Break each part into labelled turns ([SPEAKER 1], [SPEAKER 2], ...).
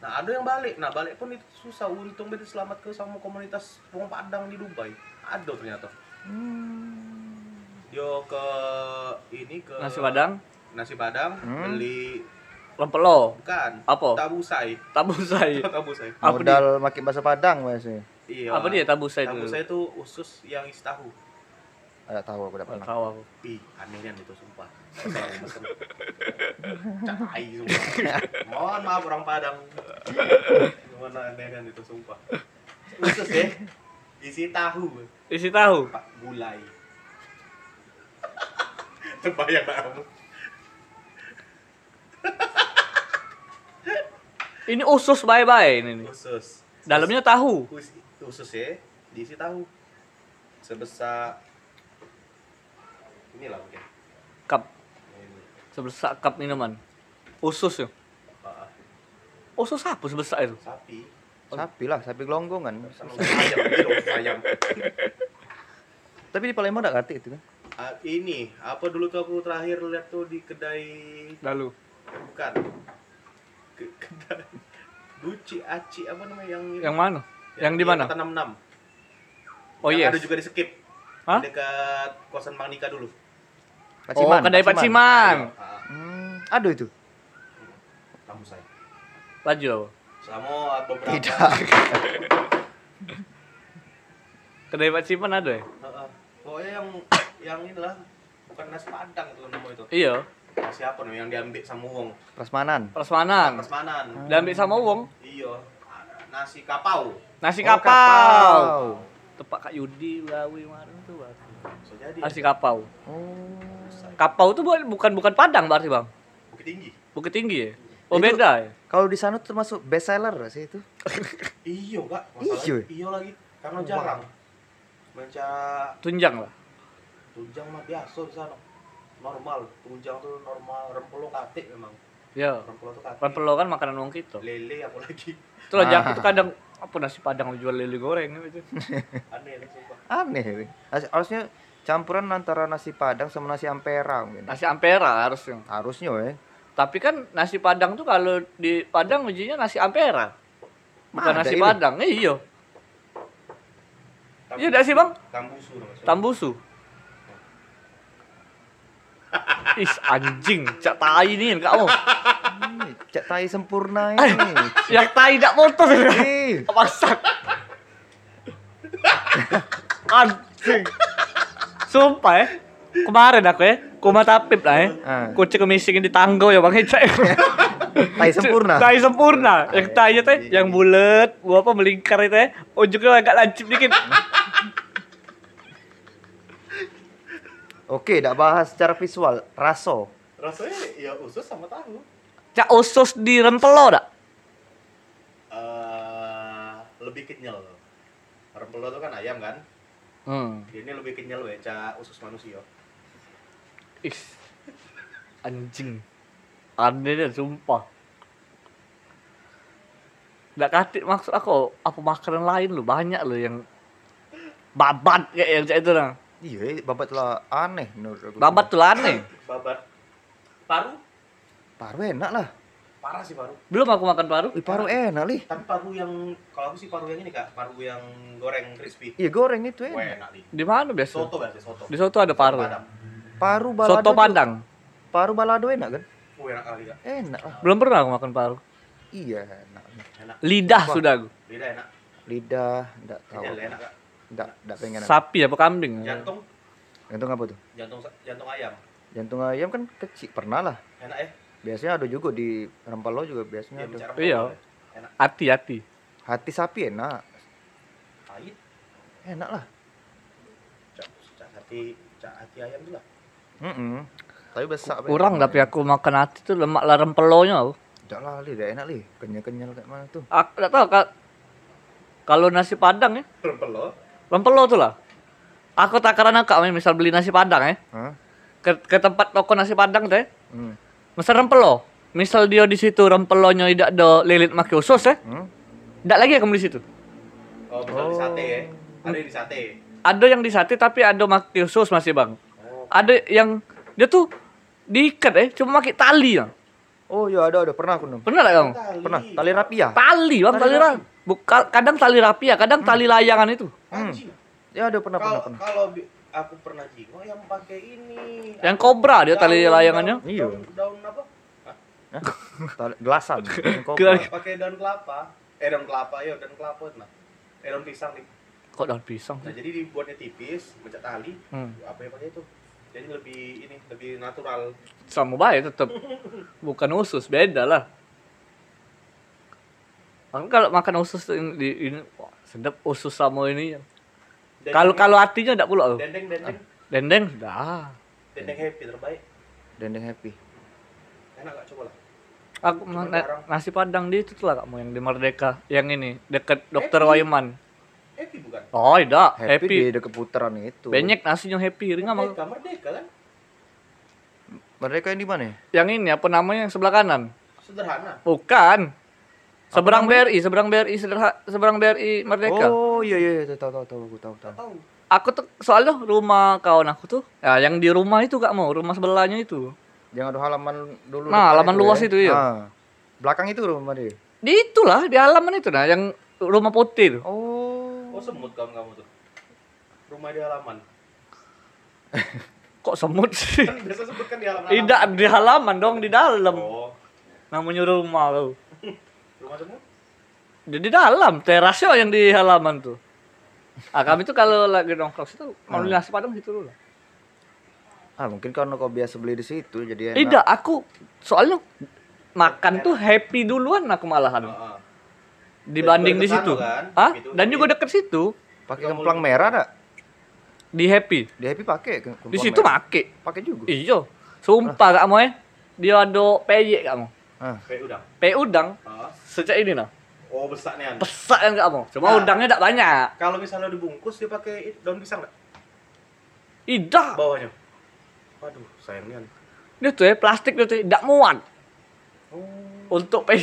[SPEAKER 1] Nah ada yang balik, nah balik pun itu susah. Untung dia selamat ke sama komunitas Wong Padang di Dubai. Ada ternyata.
[SPEAKER 2] Hmm.
[SPEAKER 1] Dia ke ini ke
[SPEAKER 3] Nasi Padang,
[SPEAKER 1] Nasi Padang
[SPEAKER 2] Hmm.
[SPEAKER 1] beli
[SPEAKER 3] lempelo,
[SPEAKER 1] bukan
[SPEAKER 3] Apa?
[SPEAKER 1] tabusai.
[SPEAKER 3] tabusai.
[SPEAKER 1] tabusai.
[SPEAKER 3] Apa
[SPEAKER 2] Modal makin bahasa Padang biasanya.
[SPEAKER 1] Iya.
[SPEAKER 3] Apa dia tabusai itu?
[SPEAKER 1] Tabusai itu usus yang isi tahu.
[SPEAKER 2] Ada tahu aku udah pernah.
[SPEAKER 3] tahu aku.
[SPEAKER 1] Ih, anehnya itu sumpah. Cai sumpah. Mohon maaf orang Padang. Mohon anehnya itu sumpah. Usus ya. Isi tahu.
[SPEAKER 3] Isi tahu.
[SPEAKER 1] Pak gulai. Terbayang kamu.
[SPEAKER 3] Ini usus bye-bye ini. nih.
[SPEAKER 1] Usus.
[SPEAKER 3] Dalamnya tahu.
[SPEAKER 1] Us- usus ya. Diisi tahu. Sebesar inilah mungkin.
[SPEAKER 3] Cup sebesar cup minuman. Usus ya. Usus apa sebesar itu?
[SPEAKER 1] sapi.
[SPEAKER 2] Sapi lah, sapi gelonggongan.
[SPEAKER 1] Sama ayam.
[SPEAKER 2] Tapi di Palembang enggak kati itu kan?
[SPEAKER 1] Ah, ini apa dulu tuh aku terakhir lihat tuh di kedai
[SPEAKER 3] Lalu.
[SPEAKER 1] bukan Ke, kedai Gucci Aci apa namanya yang
[SPEAKER 3] Yang mana? Yang di mana?
[SPEAKER 1] Tanam enam.
[SPEAKER 3] Oh
[SPEAKER 1] Yang
[SPEAKER 3] yes.
[SPEAKER 1] Ada juga di skip.
[SPEAKER 3] Hah?
[SPEAKER 1] Dekat kosan Bang Nika dulu.
[SPEAKER 3] Oh, kedai Paciman.
[SPEAKER 1] Ah,
[SPEAKER 2] Hmm, ada itu.
[SPEAKER 1] kamu saya.
[SPEAKER 3] Laju apa?
[SPEAKER 1] Sama beberapa.
[SPEAKER 2] Tidak.
[SPEAKER 3] Kedai Paciman ada ya?
[SPEAKER 1] Heeh. Pokoknya yang yang inilah bukan nasi padang tuh namanya itu.
[SPEAKER 3] Iya.
[SPEAKER 1] Nasi apa nih yang diambil sama wong?
[SPEAKER 2] Prasmanan.
[SPEAKER 3] Prasmanan.
[SPEAKER 1] Prasmanan.
[SPEAKER 3] Dan ambil sama uang.
[SPEAKER 1] Iya. Nasi kapau.
[SPEAKER 3] Nasi
[SPEAKER 2] Oh,
[SPEAKER 3] kapau. Tepak Kak Yudi gawe mana tuh. Bang.
[SPEAKER 1] Bisa jadi.
[SPEAKER 3] Nasi kapau.
[SPEAKER 2] Oh.
[SPEAKER 3] Kapau tuh bu- bukan bukan Padang berarti, Bang.
[SPEAKER 1] Bukit tinggi.
[SPEAKER 3] Bukit Tinggi ya? Oh,
[SPEAKER 2] Itu-
[SPEAKER 3] beda ya?
[SPEAKER 2] Kalau di sana tuh termasuk best seller sih itu?
[SPEAKER 1] Iya, Kak.
[SPEAKER 2] Iya.
[SPEAKER 1] Masalahnya iya lagi. Karena jarang. Menca
[SPEAKER 3] Tunjang lah.
[SPEAKER 1] tunjang mah biasa di sana. Normal. Tunjang tuh normal. Rempelo katik memang.
[SPEAKER 3] Ya.
[SPEAKER 1] Rempelo tuh katik.
[SPEAKER 3] Rempelo kan makanan wong kita.
[SPEAKER 1] Lele apalagi.
[SPEAKER 3] Itu lah
[SPEAKER 2] Ah.
[SPEAKER 3] itu kadang apa nasi Padang jual lele goreng gitu.
[SPEAKER 1] Aneh lah sumpah.
[SPEAKER 2] Aneh. Harusnya campuran antara nasi Padang sama nasi Ampera mungkin.
[SPEAKER 3] Nasi Ampera harusnya.
[SPEAKER 2] Harusnya ya.
[SPEAKER 3] Tapi kan nasi Padang tuh kalau di Padang ujinya nasi Ampera. Bukan
[SPEAKER 2] Ada
[SPEAKER 3] nasi
[SPEAKER 2] ini.
[SPEAKER 3] Padang. Eh, iya. Iya dah sih, Bang.
[SPEAKER 1] Tambusu namanya.
[SPEAKER 3] Tambusu. Is anjing, cak tai nih enggak mau.
[SPEAKER 2] Ini, Cak tai sempurna ini.
[SPEAKER 3] Yang tai tidak motor. Masak. anjing. Sumpah ya. Kemarin aku ya, kuma tapip lah ya.
[SPEAKER 2] Ah.
[SPEAKER 3] Kucing kemisingin di tanggo ya bang Hecek.
[SPEAKER 2] tai sempurna.
[SPEAKER 3] Tai sempurna. Yang tainya teh yang bulat, gua apa melingkar itu ya. Ujungnya agak lancip dikit.
[SPEAKER 2] Oke, tidak bahas secara visual, raso.
[SPEAKER 1] Rasanya ya usus sama tahu.
[SPEAKER 3] Cak usus di rempelo dak?
[SPEAKER 1] Eh, lebih kenyal. Rempelo tuh kan ayam kan?
[SPEAKER 3] Hmm.
[SPEAKER 1] Ini lebih kenyal we, ca usus manusia.
[SPEAKER 3] Is. Anjing. Aneh deh, sumpah. Nggak katik maksud aku apa makanan lain lu banyak lu yang babat kayak yang itu nah.
[SPEAKER 2] Iya, babat lah aneh menurut aku.
[SPEAKER 3] Babat tuh aneh.
[SPEAKER 1] Babat. Paru?
[SPEAKER 2] Paru enak lah.
[SPEAKER 1] Parah sih paru.
[SPEAKER 3] Belum aku makan paru.
[SPEAKER 2] Ih, paru enak lih.
[SPEAKER 1] Tapi paru yang kalau aku sih paru yang ini kak, paru yang goreng crispy.
[SPEAKER 2] Iya, goreng itu
[SPEAKER 1] Wah
[SPEAKER 2] enak.
[SPEAKER 1] enak.
[SPEAKER 3] Di mana biasa?
[SPEAKER 1] Soto berarti soto.
[SPEAKER 3] Di soto ada paru.
[SPEAKER 1] Padang.
[SPEAKER 2] Paru balado.
[SPEAKER 3] Soto
[SPEAKER 2] tuh-
[SPEAKER 3] Padang.
[SPEAKER 2] Paru balado enak kan?
[SPEAKER 1] Oh enak kali kak.
[SPEAKER 2] Enak lah.
[SPEAKER 3] Belum pernah aku makan paru.
[SPEAKER 2] Iya, enak.
[SPEAKER 1] Enak.
[SPEAKER 3] Lidah
[SPEAKER 2] Wah.
[SPEAKER 3] sudah aku.
[SPEAKER 1] Beda enak.
[SPEAKER 2] Lidah, enggak tahu.
[SPEAKER 1] Kenyal enak kak.
[SPEAKER 2] Enggak, enggak pengen.
[SPEAKER 3] Sapi apa kambing?
[SPEAKER 1] Jantung,
[SPEAKER 2] Jantung apa tuh?
[SPEAKER 1] jantung jantung ayam.
[SPEAKER 2] Jantung ayam kan kecil, pernah lah.
[SPEAKER 1] Enak ya?
[SPEAKER 2] Biasanya ada juga di Rempelo juga biasanya
[SPEAKER 1] Iya,
[SPEAKER 2] ada.
[SPEAKER 3] Iya.
[SPEAKER 1] boleh. Enak.
[SPEAKER 3] Hati-hati.
[SPEAKER 2] Hati sapi enak.
[SPEAKER 1] Pahit.
[SPEAKER 2] Enak lah.
[SPEAKER 1] Cak, cak hati, cak hati ayam tuh lah.
[SPEAKER 2] Mm Tapi besar.
[SPEAKER 3] Kurang tapi aku makan hati tuh lemak lah rempelonya aku.
[SPEAKER 2] Enggak lah, li, enak li. Kenyal-kenyal kayak mana tuh.
[SPEAKER 3] Aku enggak tahu Kak. Kalau nasi Padang ya,
[SPEAKER 1] Rempelo.
[SPEAKER 3] rempelo tuh lah. Aku takaran kak misal beli nasi Padang ya.
[SPEAKER 2] Hah?
[SPEAKER 3] Ke, ke tempat toko nasi Padang teh,
[SPEAKER 2] Hmm.
[SPEAKER 3] Mesen rempelo. Misal dia di situ rempelonya tidak ada lilit maki usus ya,
[SPEAKER 2] Hmm?
[SPEAKER 3] tidak lagi aku beli situ.
[SPEAKER 1] Oh, misal di sate ya. Ada di sate.
[SPEAKER 3] Ada yang di sate tapi ada maki usus masih bang.
[SPEAKER 1] Oh,
[SPEAKER 3] Ada yang dia tuh diikat eh, cuma pakai tali ya.
[SPEAKER 2] Oh iya ada ada pernah aku nemu.
[SPEAKER 3] Pernah nggak kamu?
[SPEAKER 1] Tali.
[SPEAKER 2] Pernah. Tali rapi ya?
[SPEAKER 3] Tali bang,
[SPEAKER 2] Tali
[SPEAKER 3] tali rapi. Bukan, kadang tali rapi ya, kadang tali layangan itu.
[SPEAKER 2] Hmm. Ya ada pernah pernah
[SPEAKER 1] Kalau
[SPEAKER 2] pernah.
[SPEAKER 1] kalau aku pernah jigo yang pakai ini.
[SPEAKER 3] Yang kobra dia tali
[SPEAKER 1] Daun-
[SPEAKER 3] layangannya.
[SPEAKER 1] daun-
[SPEAKER 2] Iya.
[SPEAKER 1] Daun, daun apa?
[SPEAKER 2] Hah? Tali gelasan. yang kobra.
[SPEAKER 1] Pakai daun kelapa. Eh daun kelapa ya, daun kelapa nah. Eh daun pisang nih.
[SPEAKER 3] Kok daun pisang?
[SPEAKER 1] Nah, jadi dibuatnya tipis, mencak tali.
[SPEAKER 3] Hmm.
[SPEAKER 1] Apa ya pakai itu? Jadi lebih ini, lebih natural.
[SPEAKER 3] Sama baik tetap. Bukan usus, beda lah. Aku kalau makan usus di- ini wah, sedap usus sama ini. Kalau kalau hatinya enggak pula.
[SPEAKER 1] dendeng dendeng
[SPEAKER 3] Dendeng dah.
[SPEAKER 1] dendeng happy terbaik.
[SPEAKER 2] Dendeng happy.
[SPEAKER 1] Enak gak coba lah.
[SPEAKER 3] Aku na-
[SPEAKER 1] jarang.
[SPEAKER 3] nasi padang di itu tuh lah kamu yang di Merdeka, yang ini dekat Dokter. Waiman.
[SPEAKER 1] Happy bukan?
[SPEAKER 3] Oh, tidak,
[SPEAKER 2] Happy,
[SPEAKER 3] happy.
[SPEAKER 2] di dekat putaran itu.
[SPEAKER 3] Banyak nasinya happy, ringan mau.
[SPEAKER 1] Merdeka, merdeka kan?
[SPEAKER 2] Mereka yang di mana ya?
[SPEAKER 3] Yang ini apa namanya yang sebelah kanan?
[SPEAKER 1] Sederhana.
[SPEAKER 3] Bukan. Seberang? BRI, seberang BRI sederha, seberang BRI Merdeka.
[SPEAKER 2] Oh iya iya iya tahu tahu tahu aku tahu tahu.
[SPEAKER 1] Tahu.
[SPEAKER 3] Aku tuh soalnya rumah kawan aku tuh, ya yang di rumah itu gak mau, rumah sebelahnya itu.
[SPEAKER 2] Yang ada halaman dulu.
[SPEAKER 3] Nah, halaman luas
[SPEAKER 2] ya.
[SPEAKER 3] itu, iya.
[SPEAKER 2] Nah, belakang itu rumah dia.
[SPEAKER 3] Di itulah, di halaman itu nah, yang rumah putih tuh.
[SPEAKER 2] Oh.
[SPEAKER 1] Oh semut kawan kamu tuh. Rumah di halaman.
[SPEAKER 3] Kok semut sih?
[SPEAKER 1] Kan biasa sebut kan di halaman.
[SPEAKER 3] Tidak di halaman dong, di dalam.
[SPEAKER 1] Oh,
[SPEAKER 3] Namanya rumah tuh.
[SPEAKER 1] rumah semut?
[SPEAKER 3] Di dalam, terasnya yang di halaman tuh. Ah, kami tuh kalau lagi nongkrong situ, mau beli nasi padang situ dulu.
[SPEAKER 2] Ah, mungkin karena kau biasa beli di situ jadi enak.
[SPEAKER 3] Tidak, aku soalnya makan tuh happy duluan aku malahan.
[SPEAKER 1] Heeh.
[SPEAKER 3] Dibanding di situ.
[SPEAKER 1] kan,
[SPEAKER 3] Hah?
[SPEAKER 1] gitu.
[SPEAKER 3] Dan juga deket situ.
[SPEAKER 2] Pakai kemplang
[SPEAKER 1] mau-
[SPEAKER 2] merah enggak?
[SPEAKER 3] Di happy.
[SPEAKER 2] Di Happy pakai
[SPEAKER 3] Di situ make.
[SPEAKER 2] Pakai juga.
[SPEAKER 3] Iya. Sumpah kamu eh. Dia ada PY kamu.
[SPEAKER 2] Ah.
[SPEAKER 1] Kayak udang.
[SPEAKER 3] P udang
[SPEAKER 1] Heeh.
[SPEAKER 3] sejak ini nah.
[SPEAKER 1] Oh besar nih An.
[SPEAKER 3] Pesak yang kamu. Cuma
[SPEAKER 1] Nah.
[SPEAKER 3] udangnya tidak banyak.
[SPEAKER 1] Kalau misalnya dibungkus dia pakai daun pisang nggak?
[SPEAKER 3] Tidak.
[SPEAKER 1] Bawahnya. Waduh, sayangnya. An.
[SPEAKER 3] Dia tuh ya plastik dia tuh tidak muat
[SPEAKER 1] Oh.
[SPEAKER 3] untuk PY.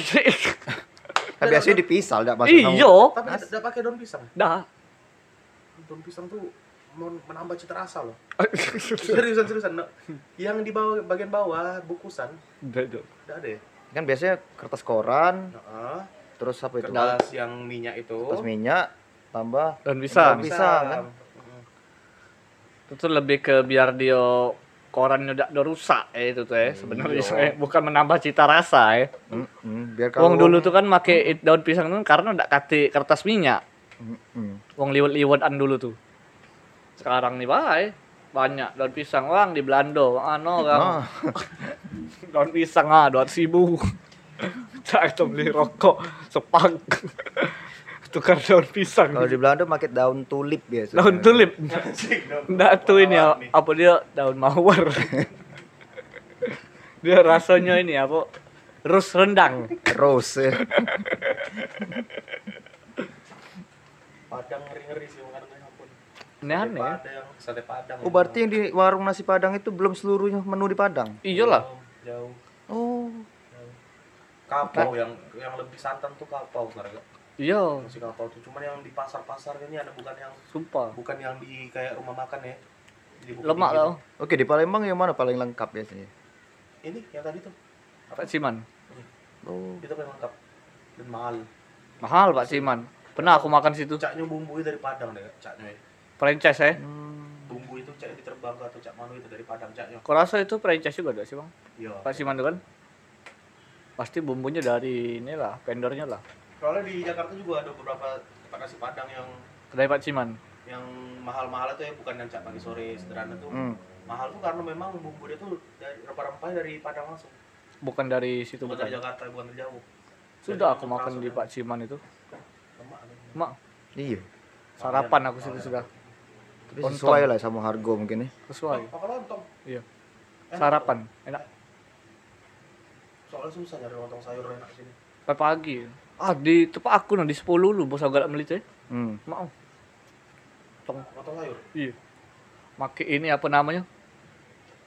[SPEAKER 2] Kan biasanya dipisah enggak masuk
[SPEAKER 3] Iya.
[SPEAKER 1] Tapi tidak tidak pakai daun pisang.
[SPEAKER 3] Dah.
[SPEAKER 1] Daun pisang tuh mau menambah cita rasa loh. seriusan seriusan. No. Yang di bawah bagian bawah bukusan
[SPEAKER 3] Tidak.
[SPEAKER 1] tidak ada ya?
[SPEAKER 2] Kan biasanya kertas koran,
[SPEAKER 1] Heeh.
[SPEAKER 2] Terus apa itu?
[SPEAKER 1] Kertas yang minyak itu.
[SPEAKER 2] Kertas minyak tambah
[SPEAKER 3] Dan bisa.
[SPEAKER 2] Pisang, kan?
[SPEAKER 3] Itu tuh lebih ke biar dia korannya udah udah rusak ya itu tuh ya sebenarnya
[SPEAKER 2] Iya.
[SPEAKER 3] saya bukan menambah cita rasa ya.
[SPEAKER 2] Biar
[SPEAKER 3] Wong
[SPEAKER 2] kalau
[SPEAKER 3] dulu tuh kan make it- daun pisang tuh karena udah kate kertas minyak.
[SPEAKER 2] Mm-mm.
[SPEAKER 3] Wong liwet-liwetan dulu tuh. Sekarang nih bae banyak daun pisang wang di Belanda ano kan
[SPEAKER 2] Ah,
[SPEAKER 3] daun pisang ah dua ribu cak itu beli rokok sepak tukar daun pisang
[SPEAKER 2] kalau di Belanda pakai daun tulip biasa.
[SPEAKER 3] daun tulip
[SPEAKER 1] Anjing, daun-
[SPEAKER 3] Nggak tuh ini ya, apa dia daun mawar. dia rasanya ini apa? Rus rendang.
[SPEAKER 2] Rose. ya.
[SPEAKER 1] Padang ngeri-ngeri sih makanannya ampun.
[SPEAKER 3] Ini aneh. ya.
[SPEAKER 1] Padang, sate padang.
[SPEAKER 2] Oh, berarti yang di warung nasi Padang itu belum seluruhnya menu di Padang.
[SPEAKER 3] Iyalah.
[SPEAKER 1] Jauh.
[SPEAKER 2] Oh.
[SPEAKER 1] Kapau yang yang lebih santan tuh kapau sebenarnya.
[SPEAKER 3] Iya,
[SPEAKER 1] Masih kapau tuh cuman yang di pasar-pasar ini ada bukan yang
[SPEAKER 3] sumpah.
[SPEAKER 1] bukan yang di kayak rumah makan ya.
[SPEAKER 3] Lemak
[SPEAKER 1] Tinggi
[SPEAKER 3] tau.
[SPEAKER 2] Oke, di Palembang yang mana paling lengkap biasanya?
[SPEAKER 1] Ini yang tadi tuh.
[SPEAKER 3] Pak Siman.
[SPEAKER 2] Oh.
[SPEAKER 1] Itu paling lengkap dan mahal.
[SPEAKER 3] Mahal Pak Siman. Pernah aku makan situ.
[SPEAKER 1] Caknya bumbunya dari Padang deh, caknya. ya.
[SPEAKER 3] Franchise ya.
[SPEAKER 2] Hmm.
[SPEAKER 1] Bumbu itu cak diterbang atau cak manu itu dari Padang caknya.
[SPEAKER 3] Kau rasa itu franchise juga ada sih bang?
[SPEAKER 1] Iya.
[SPEAKER 3] Pak Siman tuh kan? Pasti bumbunya dari inilah, vendornya lah.
[SPEAKER 1] Soalnya di Jakarta juga ada beberapa tempat nasi Padang yang
[SPEAKER 3] Kedai Pak Siman.
[SPEAKER 1] yang mahal-mahal itu ya bukan yang cak pagi sore sederhana tuh.
[SPEAKER 2] Hmm.
[SPEAKER 1] Mahal tuh karena memang bumbu dia tuh dari rempah-rempahnya dari Padang langsung.
[SPEAKER 3] Bukan dari situ
[SPEAKER 1] Bukan dari
[SPEAKER 3] bukan.
[SPEAKER 1] Jakarta, bukan dari jauh.
[SPEAKER 3] Sudah
[SPEAKER 1] Dari
[SPEAKER 3] aku makan di. Pak Siman itu.
[SPEAKER 1] Lemak.
[SPEAKER 3] Mak,
[SPEAKER 2] Iya.
[SPEAKER 3] sarapan aku situ sudah.
[SPEAKER 2] Tapi sesuai lah sama harga mungkin ya.
[SPEAKER 3] Sesuai.
[SPEAKER 1] Apa lontong?
[SPEAKER 3] Iya.
[SPEAKER 1] Enak
[SPEAKER 3] Sarapan, enak.
[SPEAKER 1] Soalnya susah nyari lontong sayur enak sini.
[SPEAKER 3] Sampai pagi. Ah, di tempat aku di 10 lu bos agak melit ya.
[SPEAKER 2] Hmm.
[SPEAKER 3] Mau. Tong.
[SPEAKER 1] Lontong sayur.
[SPEAKER 3] Iya. Make ini apa namanya?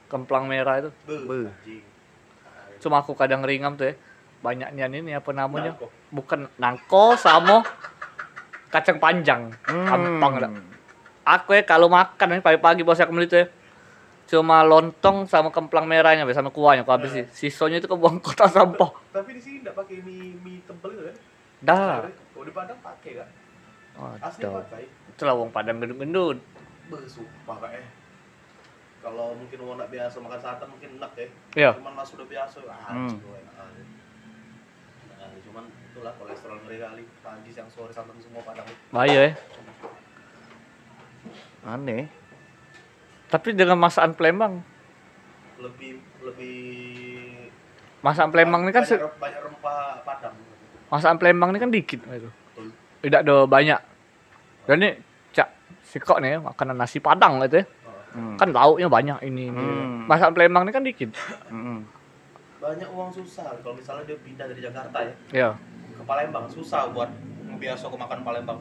[SPEAKER 3] Kemplang merah itu.
[SPEAKER 1] Be.
[SPEAKER 3] Cuma aku kadang ringam tuh ya. Banyaknya ini apa namanya?
[SPEAKER 1] Nangko.
[SPEAKER 3] Bukan nangko sama kacang panjang.
[SPEAKER 2] Hmm.
[SPEAKER 3] Gampang. Aku ya kalau makan ya pagi-pagi bos aku melit ya. Cuma lontong sama kemplang merahnya Be, sama kuahnya kau habisin. Sisanya itu kebuang kota sampah.
[SPEAKER 1] Tapi di sini enggak pakai mie mie tebel itu kan?
[SPEAKER 3] Dah.
[SPEAKER 1] Kalau di Padang pakai kan? Asli
[SPEAKER 2] Waduh.
[SPEAKER 1] pakai.
[SPEAKER 3] Itulah wong Padang gendut-gendut.
[SPEAKER 1] Bersumpah kak eh. Kalau mungkin mau nak biasa makan santan mungkin enak ya.
[SPEAKER 3] Iya.
[SPEAKER 1] Cuman mas udah biasa, ah,
[SPEAKER 2] Hmm.
[SPEAKER 1] enak aja. Aja. Cuman itulah kolesterol ngeri kali. Pagi, siang, sore santan semua padang.
[SPEAKER 3] Bahaya ya.
[SPEAKER 2] Aneh.
[SPEAKER 3] Tapi dengan masakan Palembang,
[SPEAKER 1] Lebih lebih
[SPEAKER 3] masakan Palembang ini kan
[SPEAKER 1] banyak,
[SPEAKER 3] se-
[SPEAKER 1] banyak rempah padang.
[SPEAKER 3] masakan Palembang ini kan dikit itu.
[SPEAKER 1] Betul.
[SPEAKER 3] Tidak ada banyak. Dan ini cak sikok nih makanan nasi padang gitu ya.
[SPEAKER 1] Oh.
[SPEAKER 2] Hmm.
[SPEAKER 3] Kan lauknya banyak ini. ini.
[SPEAKER 2] Hmm.
[SPEAKER 3] Masakan Palembang ini kan dikit.
[SPEAKER 2] Mm-mm.
[SPEAKER 1] Banyak uang susah kalau misalnya dia pindah dari Jakarta ya
[SPEAKER 3] Ya.
[SPEAKER 1] ke Palembang susah buat ngebiasa ke makan Palembang.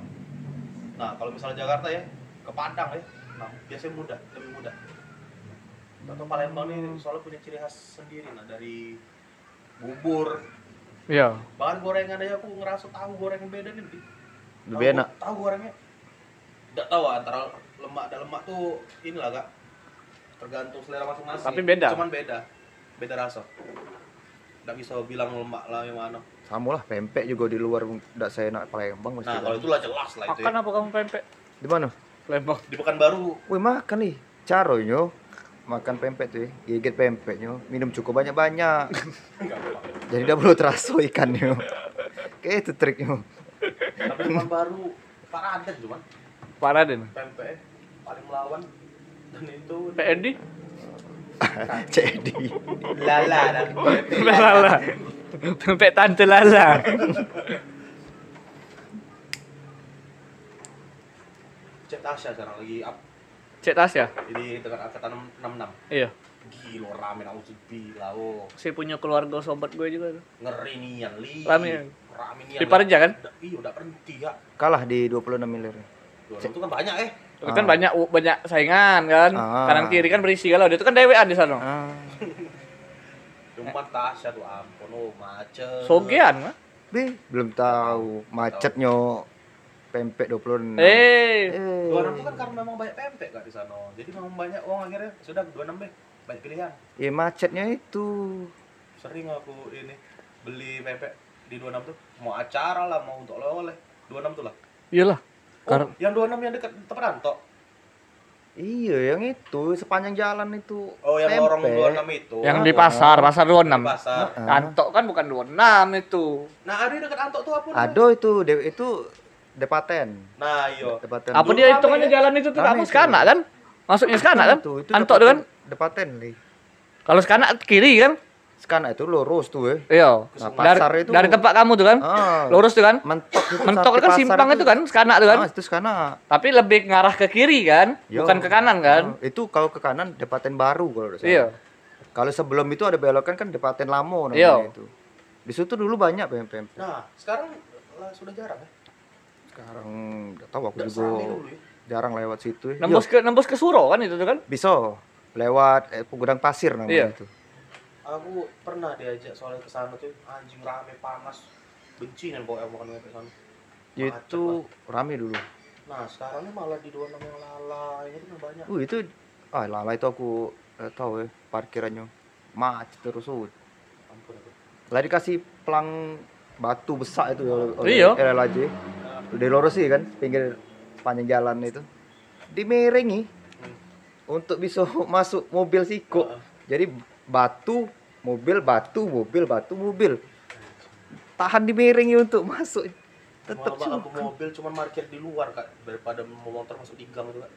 [SPEAKER 1] Nah kalau misalnya Jakarta ya ke Padang ya, nah biasanya mudah, lebih mudah. Atau Palembang nih soalnya punya ciri khas sendiri nah dari bubur,
[SPEAKER 3] Iya.
[SPEAKER 1] bahkan gorengan aja aku ngerasa tahu goreng beda nih. Bi.
[SPEAKER 2] Lebih
[SPEAKER 1] Tahu-
[SPEAKER 2] enak.
[SPEAKER 1] Tahu gorengnya. Tidak tahu antara lemak dan lemak tuh inilah kak. Tergantung selera masing-masing.
[SPEAKER 3] Tapi beda.
[SPEAKER 1] Cuman beda, beda rasa. Tidak bisa bilang lemak lah yang mana.
[SPEAKER 2] Sama lah pempek juga di luar enggak saya enak Palembang mesti.
[SPEAKER 1] Nah kalau itulah jelas lah itu.
[SPEAKER 3] Makan
[SPEAKER 1] Ya.
[SPEAKER 3] apa kamu pempek?
[SPEAKER 2] Di mana?
[SPEAKER 3] Palembang.
[SPEAKER 1] Di Pekanbaru
[SPEAKER 2] Wih makan nih. Caronya makan pempek tuh, ya. gigit pempeknya, minum cukup banyak-banyak.
[SPEAKER 1] enggak apa.
[SPEAKER 2] Jadi udah perlu teraso ikannya. Kayak itu triknya.
[SPEAKER 1] Tapi Pekanbaru paraden cuman
[SPEAKER 3] Pak Raden.
[SPEAKER 1] pempek paling melawan dan itu
[SPEAKER 3] PND?
[SPEAKER 2] Jadi.
[SPEAKER 1] lala dan pempek
[SPEAKER 3] Lala. Pempek tante Lala.
[SPEAKER 1] Cek Tasya sekarang lagi up
[SPEAKER 3] Cek tas ya?
[SPEAKER 1] jadi dengan angkatan 66
[SPEAKER 3] Iya.
[SPEAKER 1] gila rame aku bila oh
[SPEAKER 3] Saya punya keluarga sobat gue juga tuh.
[SPEAKER 1] ngeri nian li
[SPEAKER 3] Rame.
[SPEAKER 1] rame nian
[SPEAKER 3] Di Parja kan?
[SPEAKER 1] Iya udah berhenti ya
[SPEAKER 2] Kalah di 26 miliar.
[SPEAKER 1] Dua itu kan banyak eh
[SPEAKER 3] kan
[SPEAKER 2] Ah.
[SPEAKER 3] banyak banyak saingan kan.
[SPEAKER 2] Ah.
[SPEAKER 3] Kanan kiri kan berisi kalau dia itu kan dewean di sana.
[SPEAKER 2] Ah.
[SPEAKER 1] cuma Tasya tuh ampun oh macet
[SPEAKER 3] Sogean kan?
[SPEAKER 2] Be, belum tahu macetnya pempek 26.
[SPEAKER 3] Eh,
[SPEAKER 2] Eh.
[SPEAKER 1] dua enam itu kan karena memang banyak pempek kak di sana jadi memang banyak uang akhirnya sudah dua enam deh banyak pilihan
[SPEAKER 2] Ya macetnya itu.
[SPEAKER 1] sering aku ini beli pempek di 26 tuh mau acara lah mau untuk oleh-oleh 26 tuh lah
[SPEAKER 3] iyalah.
[SPEAKER 1] oh,
[SPEAKER 3] Kar-
[SPEAKER 1] yang 26 yang dekat tempat Ranto
[SPEAKER 2] Iya, yang itu sepanjang jalan itu.
[SPEAKER 1] oh yang
[SPEAKER 2] pempek.
[SPEAKER 1] lorong 26 itu
[SPEAKER 3] yang di
[SPEAKER 2] Ah.
[SPEAKER 3] pasar, pasar
[SPEAKER 1] di
[SPEAKER 3] 26.
[SPEAKER 1] pasar
[SPEAKER 2] Ah.
[SPEAKER 3] Antok kan bukan 26 itu.
[SPEAKER 1] nah ada dekat Ranto tuh apa
[SPEAKER 2] Ado itu, itu depaten.
[SPEAKER 1] nah iyo
[SPEAKER 2] Depaten.
[SPEAKER 3] Apa dia
[SPEAKER 1] rame
[SPEAKER 3] hitungannya
[SPEAKER 1] ya?
[SPEAKER 3] jalan itu tuh kamu
[SPEAKER 2] itu.
[SPEAKER 3] sekanak kan? Masuknya sekanak kan?
[SPEAKER 2] Itu, itu
[SPEAKER 3] Antok tuh kan?
[SPEAKER 2] depaten- Li.
[SPEAKER 3] Kalau sekanak kiri kan?
[SPEAKER 2] Sekarang itu lurus tuh, eh.
[SPEAKER 3] Iya.
[SPEAKER 2] Nah,
[SPEAKER 3] Dari,
[SPEAKER 2] pasar itu.
[SPEAKER 3] dari tempat kamu tuh kan?
[SPEAKER 2] Ah,
[SPEAKER 3] Lurus tuh kan?
[SPEAKER 2] mentok itu
[SPEAKER 3] Mentok kan simpang itu kan, sekanak tuh kan?
[SPEAKER 2] Ah, itu sekarang.
[SPEAKER 3] Tapi lebih ngarah ke kiri kan?
[SPEAKER 2] Yo.
[SPEAKER 3] Bukan ke kanan kan?
[SPEAKER 2] Ah, itu kalau ke kanan depaten baru kalau salah.
[SPEAKER 3] Iya.
[SPEAKER 2] Kalau sebelum itu ada belokan kan depaten lamo
[SPEAKER 3] Iya.
[SPEAKER 2] namanya itu. Di situ dulu banyak pempek.
[SPEAKER 1] nah sekarang lah sudah jarang ya
[SPEAKER 2] Sekarang nggak tahu aku juga
[SPEAKER 1] ya
[SPEAKER 2] jarang lewat situ. ya.
[SPEAKER 3] Nembus ke nembus ke Suro kan itu tuh kan?
[SPEAKER 2] Iya, bisa lewat eh, gudang pasir namanya
[SPEAKER 3] Iya.
[SPEAKER 2] itu.
[SPEAKER 1] aku pernah diajak soalnya ke sana tuh anjing rame panas benci nih pokoknya makan pempek sana
[SPEAKER 2] Itu rame dulu.
[SPEAKER 1] nah sekarang ini malah di 26 yang lala ini tuh banyak
[SPEAKER 2] Uh itu ah lala itu aku eh, tahu ya parkirannya macet terus uh.
[SPEAKER 1] ampun aku
[SPEAKER 2] Lah dikasih pelang batu besar itu oleh
[SPEAKER 3] Iya.
[SPEAKER 2] LLAJ. Udah lurus sih kan pinggir panjang jalan itu. Dimiringi untuk bisa masuk mobil siko. Jadi batu, mobil, batu, mobil, batu, mobil. Tahan dimiringi untuk masuk. Tetap
[SPEAKER 1] aku
[SPEAKER 2] juga.
[SPEAKER 1] mobil cuman parkir di luar kak daripada mau motor masuk di gang tuh kak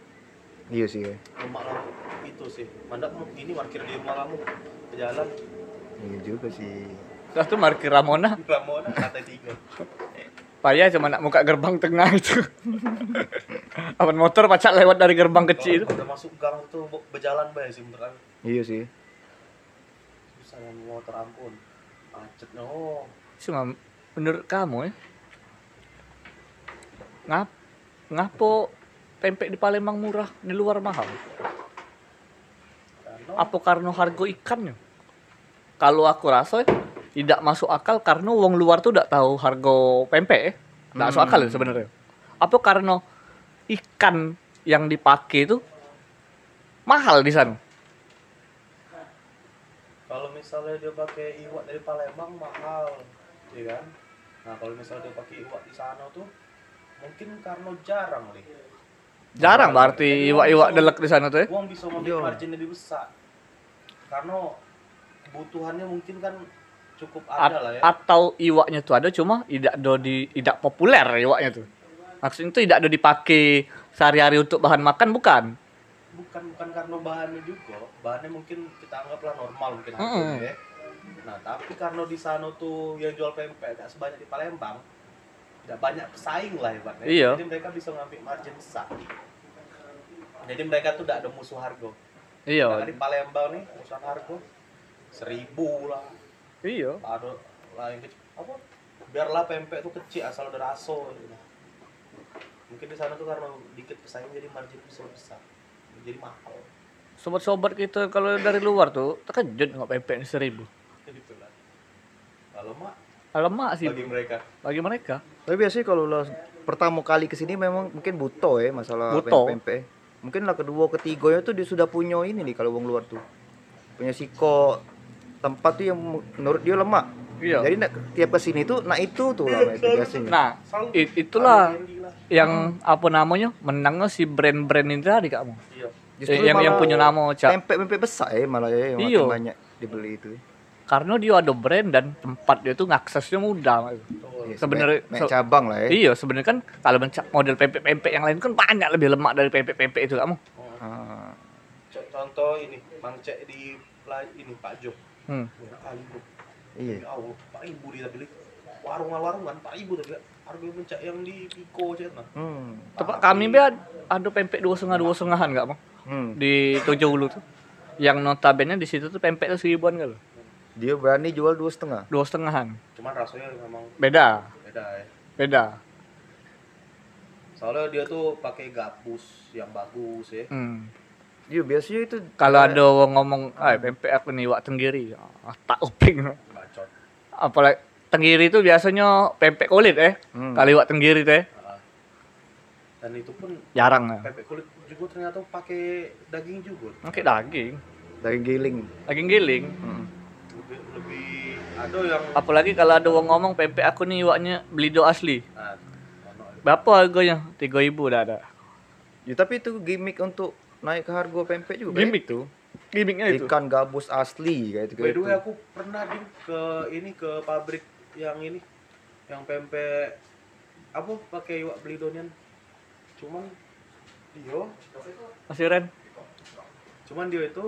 [SPEAKER 2] Iya sih. ya.
[SPEAKER 1] lah itu sih mandak mau ini parkir di rumah kamu ke jalan
[SPEAKER 2] Iya juga sih.
[SPEAKER 3] Terus tuh parkir Ramona.
[SPEAKER 1] Ramona lantai tiga
[SPEAKER 3] Payah cuma nak buka gerbang tengah itu. Awan motor pacak lewat dari gerbang kecil itu.
[SPEAKER 1] Udah masuk gang tuh berjalan bay sih aku
[SPEAKER 2] Iya sih.
[SPEAKER 1] susah yang motor ampun macetnya oh
[SPEAKER 3] Cuma menurut kamu ya. Ngap ngapo pempek di Palembang murah, di luar mahal?
[SPEAKER 1] karena
[SPEAKER 3] Apa karena harga ikannya? Kalau aku rasa ya, tidak masuk akal karena wong luar tuh tidak tahu harga pempek ya. Tidak masuk
[SPEAKER 2] Hmm.
[SPEAKER 3] akal ya sebenarnya. Apa karena ikan yang dipakai itu mahal di sana?
[SPEAKER 1] kalau misalnya dia pakai iwak dari Palembang mahal ya kan nah kalau misalnya dia pakai iwak di sana tuh mungkin karena jarang nih
[SPEAKER 3] Jarang berarti
[SPEAKER 1] Jadi
[SPEAKER 3] iwak-iwak
[SPEAKER 1] uang
[SPEAKER 3] delek di sana tuh ya.
[SPEAKER 1] uang bisa mengambil margin lebih besar karena kebutuhannya mungkin kan cukup ada
[SPEAKER 3] At-
[SPEAKER 1] lah ya
[SPEAKER 3] atau iwaknya tuh ada cuma tidak do di tidak populer iwaknya tuh. Maksudnya itu tidak do dipakai sehari-hari untuk bahan makan bukan?
[SPEAKER 1] bukan bukan karena bahannya juga bahannya mungkin kita anggaplah normal mungkin
[SPEAKER 3] Mm-mm.
[SPEAKER 1] harganya ya nah tapi karena di sana tuh yang jual pempek gak sebanyak di Palembang tidak banyak pesaing lah ibaratnya
[SPEAKER 3] Iya.
[SPEAKER 1] jadi mereka bisa ngambil margin besar jadi mereka tuh tidak ada musuh harga
[SPEAKER 3] Iya.
[SPEAKER 1] Nah, di Palembang nih musuh harga seribu lah
[SPEAKER 3] Iya.
[SPEAKER 1] ada lah yang kecil apa biarlah pempek tuh kecil asal ada raso gitu. mungkin di sana tuh karena dikit pesaing jadi margin bisa besar jadi mahal
[SPEAKER 3] Sobat-sobat kita kalau dari luar tuh terkejut nggak pempek ini seribu.
[SPEAKER 1] kalau mak
[SPEAKER 3] Alamak sih
[SPEAKER 1] bagi mereka
[SPEAKER 3] bagi mereka.
[SPEAKER 2] Tapi biasanya kalau lah pertama kali ke sini memang mungkin buto ya masalah
[SPEAKER 3] Buto.
[SPEAKER 2] pempek. Mungkin lah kedua ketiganya tuh dia sudah punya ini nih kalau wong luar tuh. Punya siko tempat tuh yang menurut dia lemak.
[SPEAKER 3] Iya.
[SPEAKER 2] Jadi nak, tiap ke sini tuh nah itu tuh lah itu biasanya.
[SPEAKER 3] Nah,
[SPEAKER 1] Selalu
[SPEAKER 3] i- itulah
[SPEAKER 1] yang
[SPEAKER 3] apa namanya menangnya si brand-brand ini tadi kamu.
[SPEAKER 1] iya
[SPEAKER 3] Eh, yang yang punya nama cak.
[SPEAKER 2] pempek-pempek besar ya malah ya yang
[SPEAKER 3] Iya.
[SPEAKER 2] banyak dibeli itu.
[SPEAKER 3] Karena dia ada brand dan tempat dia tuh ngaksesnya mudah.
[SPEAKER 1] betul
[SPEAKER 2] Ya,
[SPEAKER 3] Sebenarnya- se-
[SPEAKER 2] cabang lah ya.
[SPEAKER 3] Iya, sebenarnya kan kalau mencak model pempek-pempek yang lain kan banyak lebih lemak dari pempek-pempek itu kamu.
[SPEAKER 1] Oh,
[SPEAKER 2] Ah.
[SPEAKER 1] co- contoh ini mang cek di ini Pak Jo
[SPEAKER 3] Hmm.
[SPEAKER 1] kali bro
[SPEAKER 2] Iya.
[SPEAKER 1] ya Allah Pak Ibu dia beli warung-warung kan Pak Ibu tapi harga mencak yang di Piko cek nah
[SPEAKER 2] Hmm.
[SPEAKER 3] Tempat kami be ad- ada pempek dua setengah dua setengahan nggak mau
[SPEAKER 2] Hmm.
[SPEAKER 3] di Tojo Ulu tuh. Yang notabene di situ tuh pempek tuh seribuan kalau
[SPEAKER 2] Dia berani jual dua setengah.
[SPEAKER 3] dua setengahan.
[SPEAKER 1] cuman rasanya memang
[SPEAKER 3] Beda,
[SPEAKER 1] beda ya
[SPEAKER 3] beda.
[SPEAKER 1] soalnya dia tuh pakai gabus yang bagus ya
[SPEAKER 3] Hmm.
[SPEAKER 2] Iya biasanya itu
[SPEAKER 3] Kalau ada orang ngomong, ah pempek aku nih wak tenggiri, ah, tak uping.
[SPEAKER 1] bacot
[SPEAKER 3] Apalagi tenggiri itu biasanya pempek kulit eh.
[SPEAKER 2] Hmm.
[SPEAKER 3] Kali wak tenggiri teh
[SPEAKER 1] Ah. dan itu pun
[SPEAKER 3] jarang ya.
[SPEAKER 1] pempek kulit juga ternyata pakai daging juga
[SPEAKER 3] Oke daging,
[SPEAKER 2] daging giling.
[SPEAKER 3] daging giling.
[SPEAKER 2] Hmm.
[SPEAKER 1] lebih lebih ada yang
[SPEAKER 3] Apalagi kalau ada orang ngomong pempek aku nih waknya belido asli.
[SPEAKER 1] nah.
[SPEAKER 3] Berapa harganya? 3000 dah ada.
[SPEAKER 2] Ya, tapi itu gimmick untuk naik ke harga pempek juga. ya.
[SPEAKER 3] Gimik tuh. Gimiknya itu.
[SPEAKER 2] Ikan gabus asli kayak itu.
[SPEAKER 1] by the way aku pernah di ke ini ke pabrik yang ini yang pempek apa pakai iwak belidonian cuman dia
[SPEAKER 3] Masih Ren?
[SPEAKER 1] cuman dia itu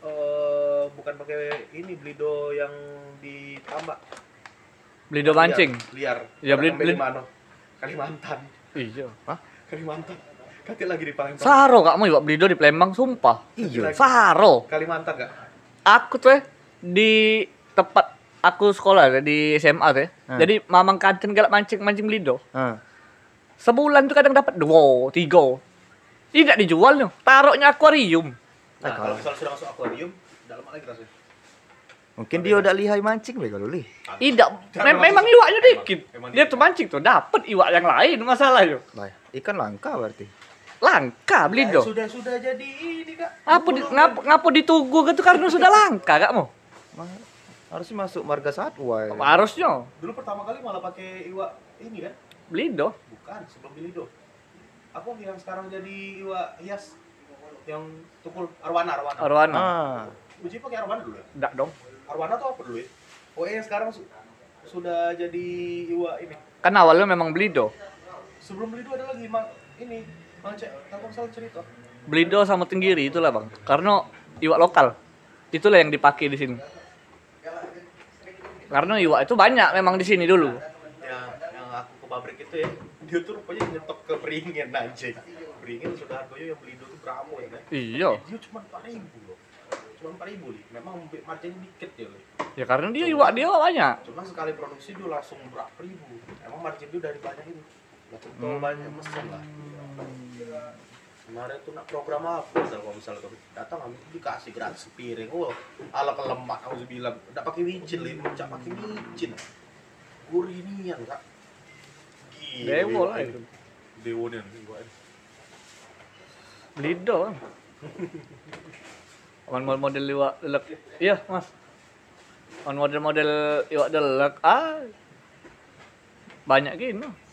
[SPEAKER 1] eh bukan pakai ini belido yang ditambak
[SPEAKER 3] Belido mancing.
[SPEAKER 1] liar
[SPEAKER 3] Ya, beli-
[SPEAKER 1] Kalimantan
[SPEAKER 3] Iya. Hah?
[SPEAKER 1] Kalimantan kaki lagi di Palembang
[SPEAKER 3] Saro kak mau iwak belido di Palembang sumpah.
[SPEAKER 2] Iya.
[SPEAKER 3] Saro.
[SPEAKER 1] Kalimantan gak
[SPEAKER 3] Aku tuh eh, di tempat aku sekolah ya, di SMA tuh. ya.
[SPEAKER 2] Hmm.
[SPEAKER 3] Jadi mamang kantin galak mancing mancing belido.
[SPEAKER 2] Ah.
[SPEAKER 3] Sebulan tuh kadang dapat dua, tiga. Tidak dijual nih. Taruhnya akuarium.
[SPEAKER 1] nah
[SPEAKER 2] Ah,
[SPEAKER 1] kalau misalnya sudah masuk akuarium dalam lagi rasanya
[SPEAKER 2] Mungkin dia udah lihai mancing kalau lih.
[SPEAKER 3] Tidak, mem-
[SPEAKER 1] memang-
[SPEAKER 3] iwaknya dikit.
[SPEAKER 1] emang
[SPEAKER 3] Dia tuh mancing tuh dapat iwak yang lain masalahnya.
[SPEAKER 2] Lah, ikan langka berarti.
[SPEAKER 3] Langka belido.
[SPEAKER 1] sudah sudah jadi ini kak
[SPEAKER 3] Apa di, ngapa, ngapa ditunggu gitu karena sudah langka kak mau?
[SPEAKER 2] Ma- harusnya masuk marga satwa ya.
[SPEAKER 3] Harusnya
[SPEAKER 1] dulu pertama kali malah pakai iwak ini kan
[SPEAKER 3] belido.
[SPEAKER 1] bukan sebelum bilido aku yang sekarang jadi iwak hias yang tukul arwana arwana
[SPEAKER 3] Arwana.
[SPEAKER 2] Ah.
[SPEAKER 1] Uji pakai arwana dulu ya
[SPEAKER 3] Enggak dong.
[SPEAKER 1] arwana tuh apa dulu ya oh yang sekarang su- sudah jadi iwak ini
[SPEAKER 3] Kan awalnya memang belido.
[SPEAKER 1] sebelum bilido ada lagi mang ini cek cerita
[SPEAKER 3] Belido sama tenggiri itulah bang. Karena iwak lokal. Itulah yang dipakai di sini. Karena iwak itu banyak memang di sini dulu.
[SPEAKER 1] yang yang aku ke pabrik itu ya dia tuh rupanya nyetok ke beringin anjing beringin sudah harganya yang belido tuh berapa ya kan
[SPEAKER 3] Iya.
[SPEAKER 1] dia cuma empat ribu loh cuma empat ribu nih memang margin dikit ya loh
[SPEAKER 3] Ya karena dia iwak dia banyak.
[SPEAKER 1] cuma sekali produksi dia langsung berapa ribu emang margin dia dari banyak ini nggak tentu banyak mesin lah kemarin tuh nak program apa Udah, kalau misalnya tuh datang ambil dikasih gratis piring oh ala kelemak aku bilang udah pakai micin lim cak pakai micin gurih nian kak Gila,
[SPEAKER 3] Dewo lah itu.
[SPEAKER 1] dewo ini.
[SPEAKER 3] Belido. Bang. On model iwak delek. Iya, Mas. On model-model iwak delek. Ah. Banyak gini.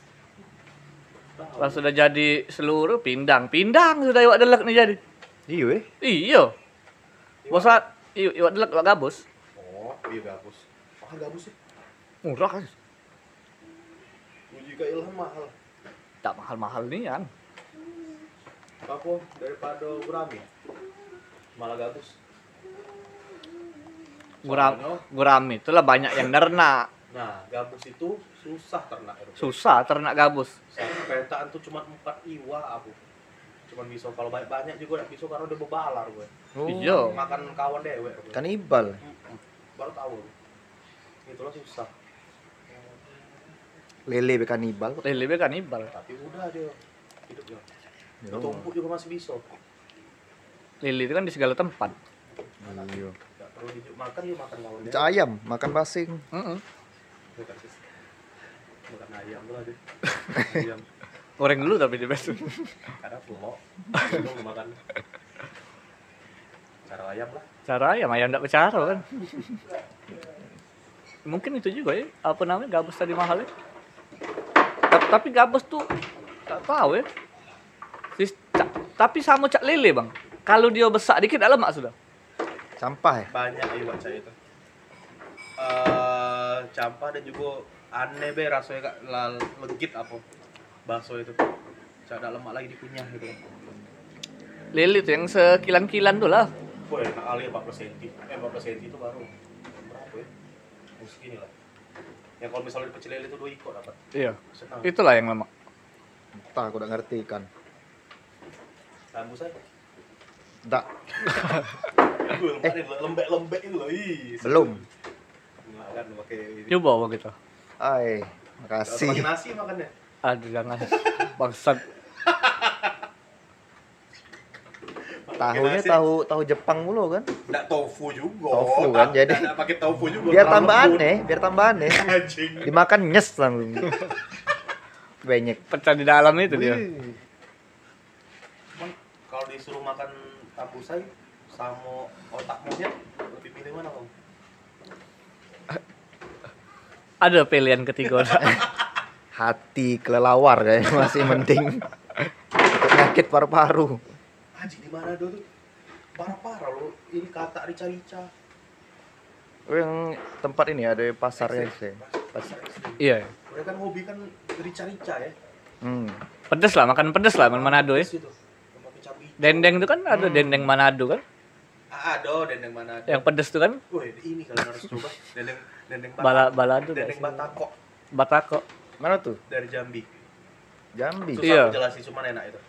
[SPEAKER 3] Pas sudah jadi seluruh pindang, pindang sudah iwak delek nih jadi.
[SPEAKER 2] Iya eh.
[SPEAKER 3] Iya. Bosa i- iwak delek iwak gabus.
[SPEAKER 1] Oh, iya gabus. Mahal gabus sih.
[SPEAKER 3] Murah kan.
[SPEAKER 1] Uji ke Ilham mahal.
[SPEAKER 3] Tak mahal-mahal nih kan.
[SPEAKER 1] Aku daripada gurami. Malah gabus.
[SPEAKER 3] Guram, gurami itulah banyak yang nernak.
[SPEAKER 1] Nah, gabus itu susah ternak. Eropa.
[SPEAKER 3] Susah ternak gabus.
[SPEAKER 1] Saya pentaan tuh cuma empat iwa aku. Cuman bisa kalau banyak banyak juga nggak bisa karena udah bebalar gue.
[SPEAKER 2] Oh,
[SPEAKER 3] Iya.
[SPEAKER 1] Makan kawan dewek. gue.
[SPEAKER 2] Kanibal.
[SPEAKER 1] Baru tahu. Itulah susah.
[SPEAKER 2] Lele be kanibal.
[SPEAKER 3] Lele be kanibal.
[SPEAKER 1] Tapi udah dia hidup ya.
[SPEAKER 2] Yo.
[SPEAKER 1] Tumpuk juga masih bisa.
[SPEAKER 3] Lele itu kan di segala tempat.
[SPEAKER 2] Iya.
[SPEAKER 1] Gak perlu dijuk makan dia makan kawan
[SPEAKER 2] Cak
[SPEAKER 1] dewek.
[SPEAKER 2] ayam, makan basing.
[SPEAKER 3] Heeh.
[SPEAKER 1] Bukan sih. Makan ayam tuh aja. Ayam.
[SPEAKER 3] Goreng dulu tapi di best.
[SPEAKER 1] Karena aku mau. Belum makan. Cara ayam lah.
[SPEAKER 3] Cara ayam ayam enggak bicara kan. Mungkin itu juga ya. Apa namanya gabus tadi mahal ya. Ta- Tapi gabus tuh tak tahu ya. Sis- ca- tapi sama cak lele bang. Kalau dia besar dikit dah lemak sudah.
[SPEAKER 2] Sampah ya.
[SPEAKER 1] banyak iya baca itu campur dan juga aneh be rasanya kak la- legit apa bakso itu. Cak ada lemak lagi dikunyah gitu.
[SPEAKER 3] Lele tuh yang sekilan-kilan tuh lah.
[SPEAKER 1] Boy, enak kali 40 cm eh 40 cm itu baru. Berapa ya? Oh segini lah. Yang kalau misalnya di pecel lele itu dua ikut dapat.
[SPEAKER 3] Iya.
[SPEAKER 1] senang.
[SPEAKER 3] Itulah yang lemak.
[SPEAKER 2] Entah aku udah ngerti kan.
[SPEAKER 1] rambut saya?
[SPEAKER 2] Tak,
[SPEAKER 1] lembek-lembek itu loh ih.
[SPEAKER 2] Belum.
[SPEAKER 1] Nggak kan pakai ini
[SPEAKER 3] Coba apa kita.
[SPEAKER 2] Ay,
[SPEAKER 1] Atau pakai
[SPEAKER 2] makasih.
[SPEAKER 1] nasi makannya
[SPEAKER 3] Aduh jangan. Bangsat.
[SPEAKER 2] Tahunya tahu tahu Jepang mulu kan.
[SPEAKER 1] Nggak tofu juga.
[SPEAKER 2] Tofu kan, jadi-
[SPEAKER 1] nggak pakai tofu juga.
[SPEAKER 2] Biar
[SPEAKER 1] terlalu
[SPEAKER 2] tambah
[SPEAKER 1] lembut.
[SPEAKER 2] aneh, biar tambah aneh.
[SPEAKER 1] Anjing.
[SPEAKER 2] Dimakan nyes langsung. Banyak.
[SPEAKER 3] Pecah di dalam itu dia.
[SPEAKER 2] Wih.
[SPEAKER 1] Cuman Kalau disuruh makan tambusai sama otak monyet, lebih pilih mana bang?
[SPEAKER 3] Ada pilihan ketiga.
[SPEAKER 2] Hati kelelawar kayaknya masih mending. Penyakit paru-paru.
[SPEAKER 1] Anjing di mana tuh? Parah-parah lo. Ini kata rica-rica.
[SPEAKER 2] Oh, yang tempat ini ada pasarnya sih.
[SPEAKER 1] Pasar
[SPEAKER 3] iya.
[SPEAKER 1] Mereka kan hobi kan rica-rica ya.
[SPEAKER 2] Hmm.
[SPEAKER 3] Pedes lah, makan pedes lah, makan Manado ya.
[SPEAKER 1] Terus itu. Yang pakai cabai hijau.
[SPEAKER 3] Dendeng itu kan ada
[SPEAKER 2] Hmm.
[SPEAKER 3] dendeng Manado kan.
[SPEAKER 1] Ah, ada dendeng mana?
[SPEAKER 3] Yang pedes tuh kan
[SPEAKER 1] Woi, ini kalian harus coba. Dendeng dendeng
[SPEAKER 3] bala
[SPEAKER 1] batak.
[SPEAKER 3] balado
[SPEAKER 1] Dendeng batako
[SPEAKER 3] Batako.
[SPEAKER 2] Mana tuh?
[SPEAKER 1] dari Jambi.
[SPEAKER 2] Jambi.
[SPEAKER 1] Susah
[SPEAKER 3] Iya.
[SPEAKER 1] jelasin, cuman enak itu.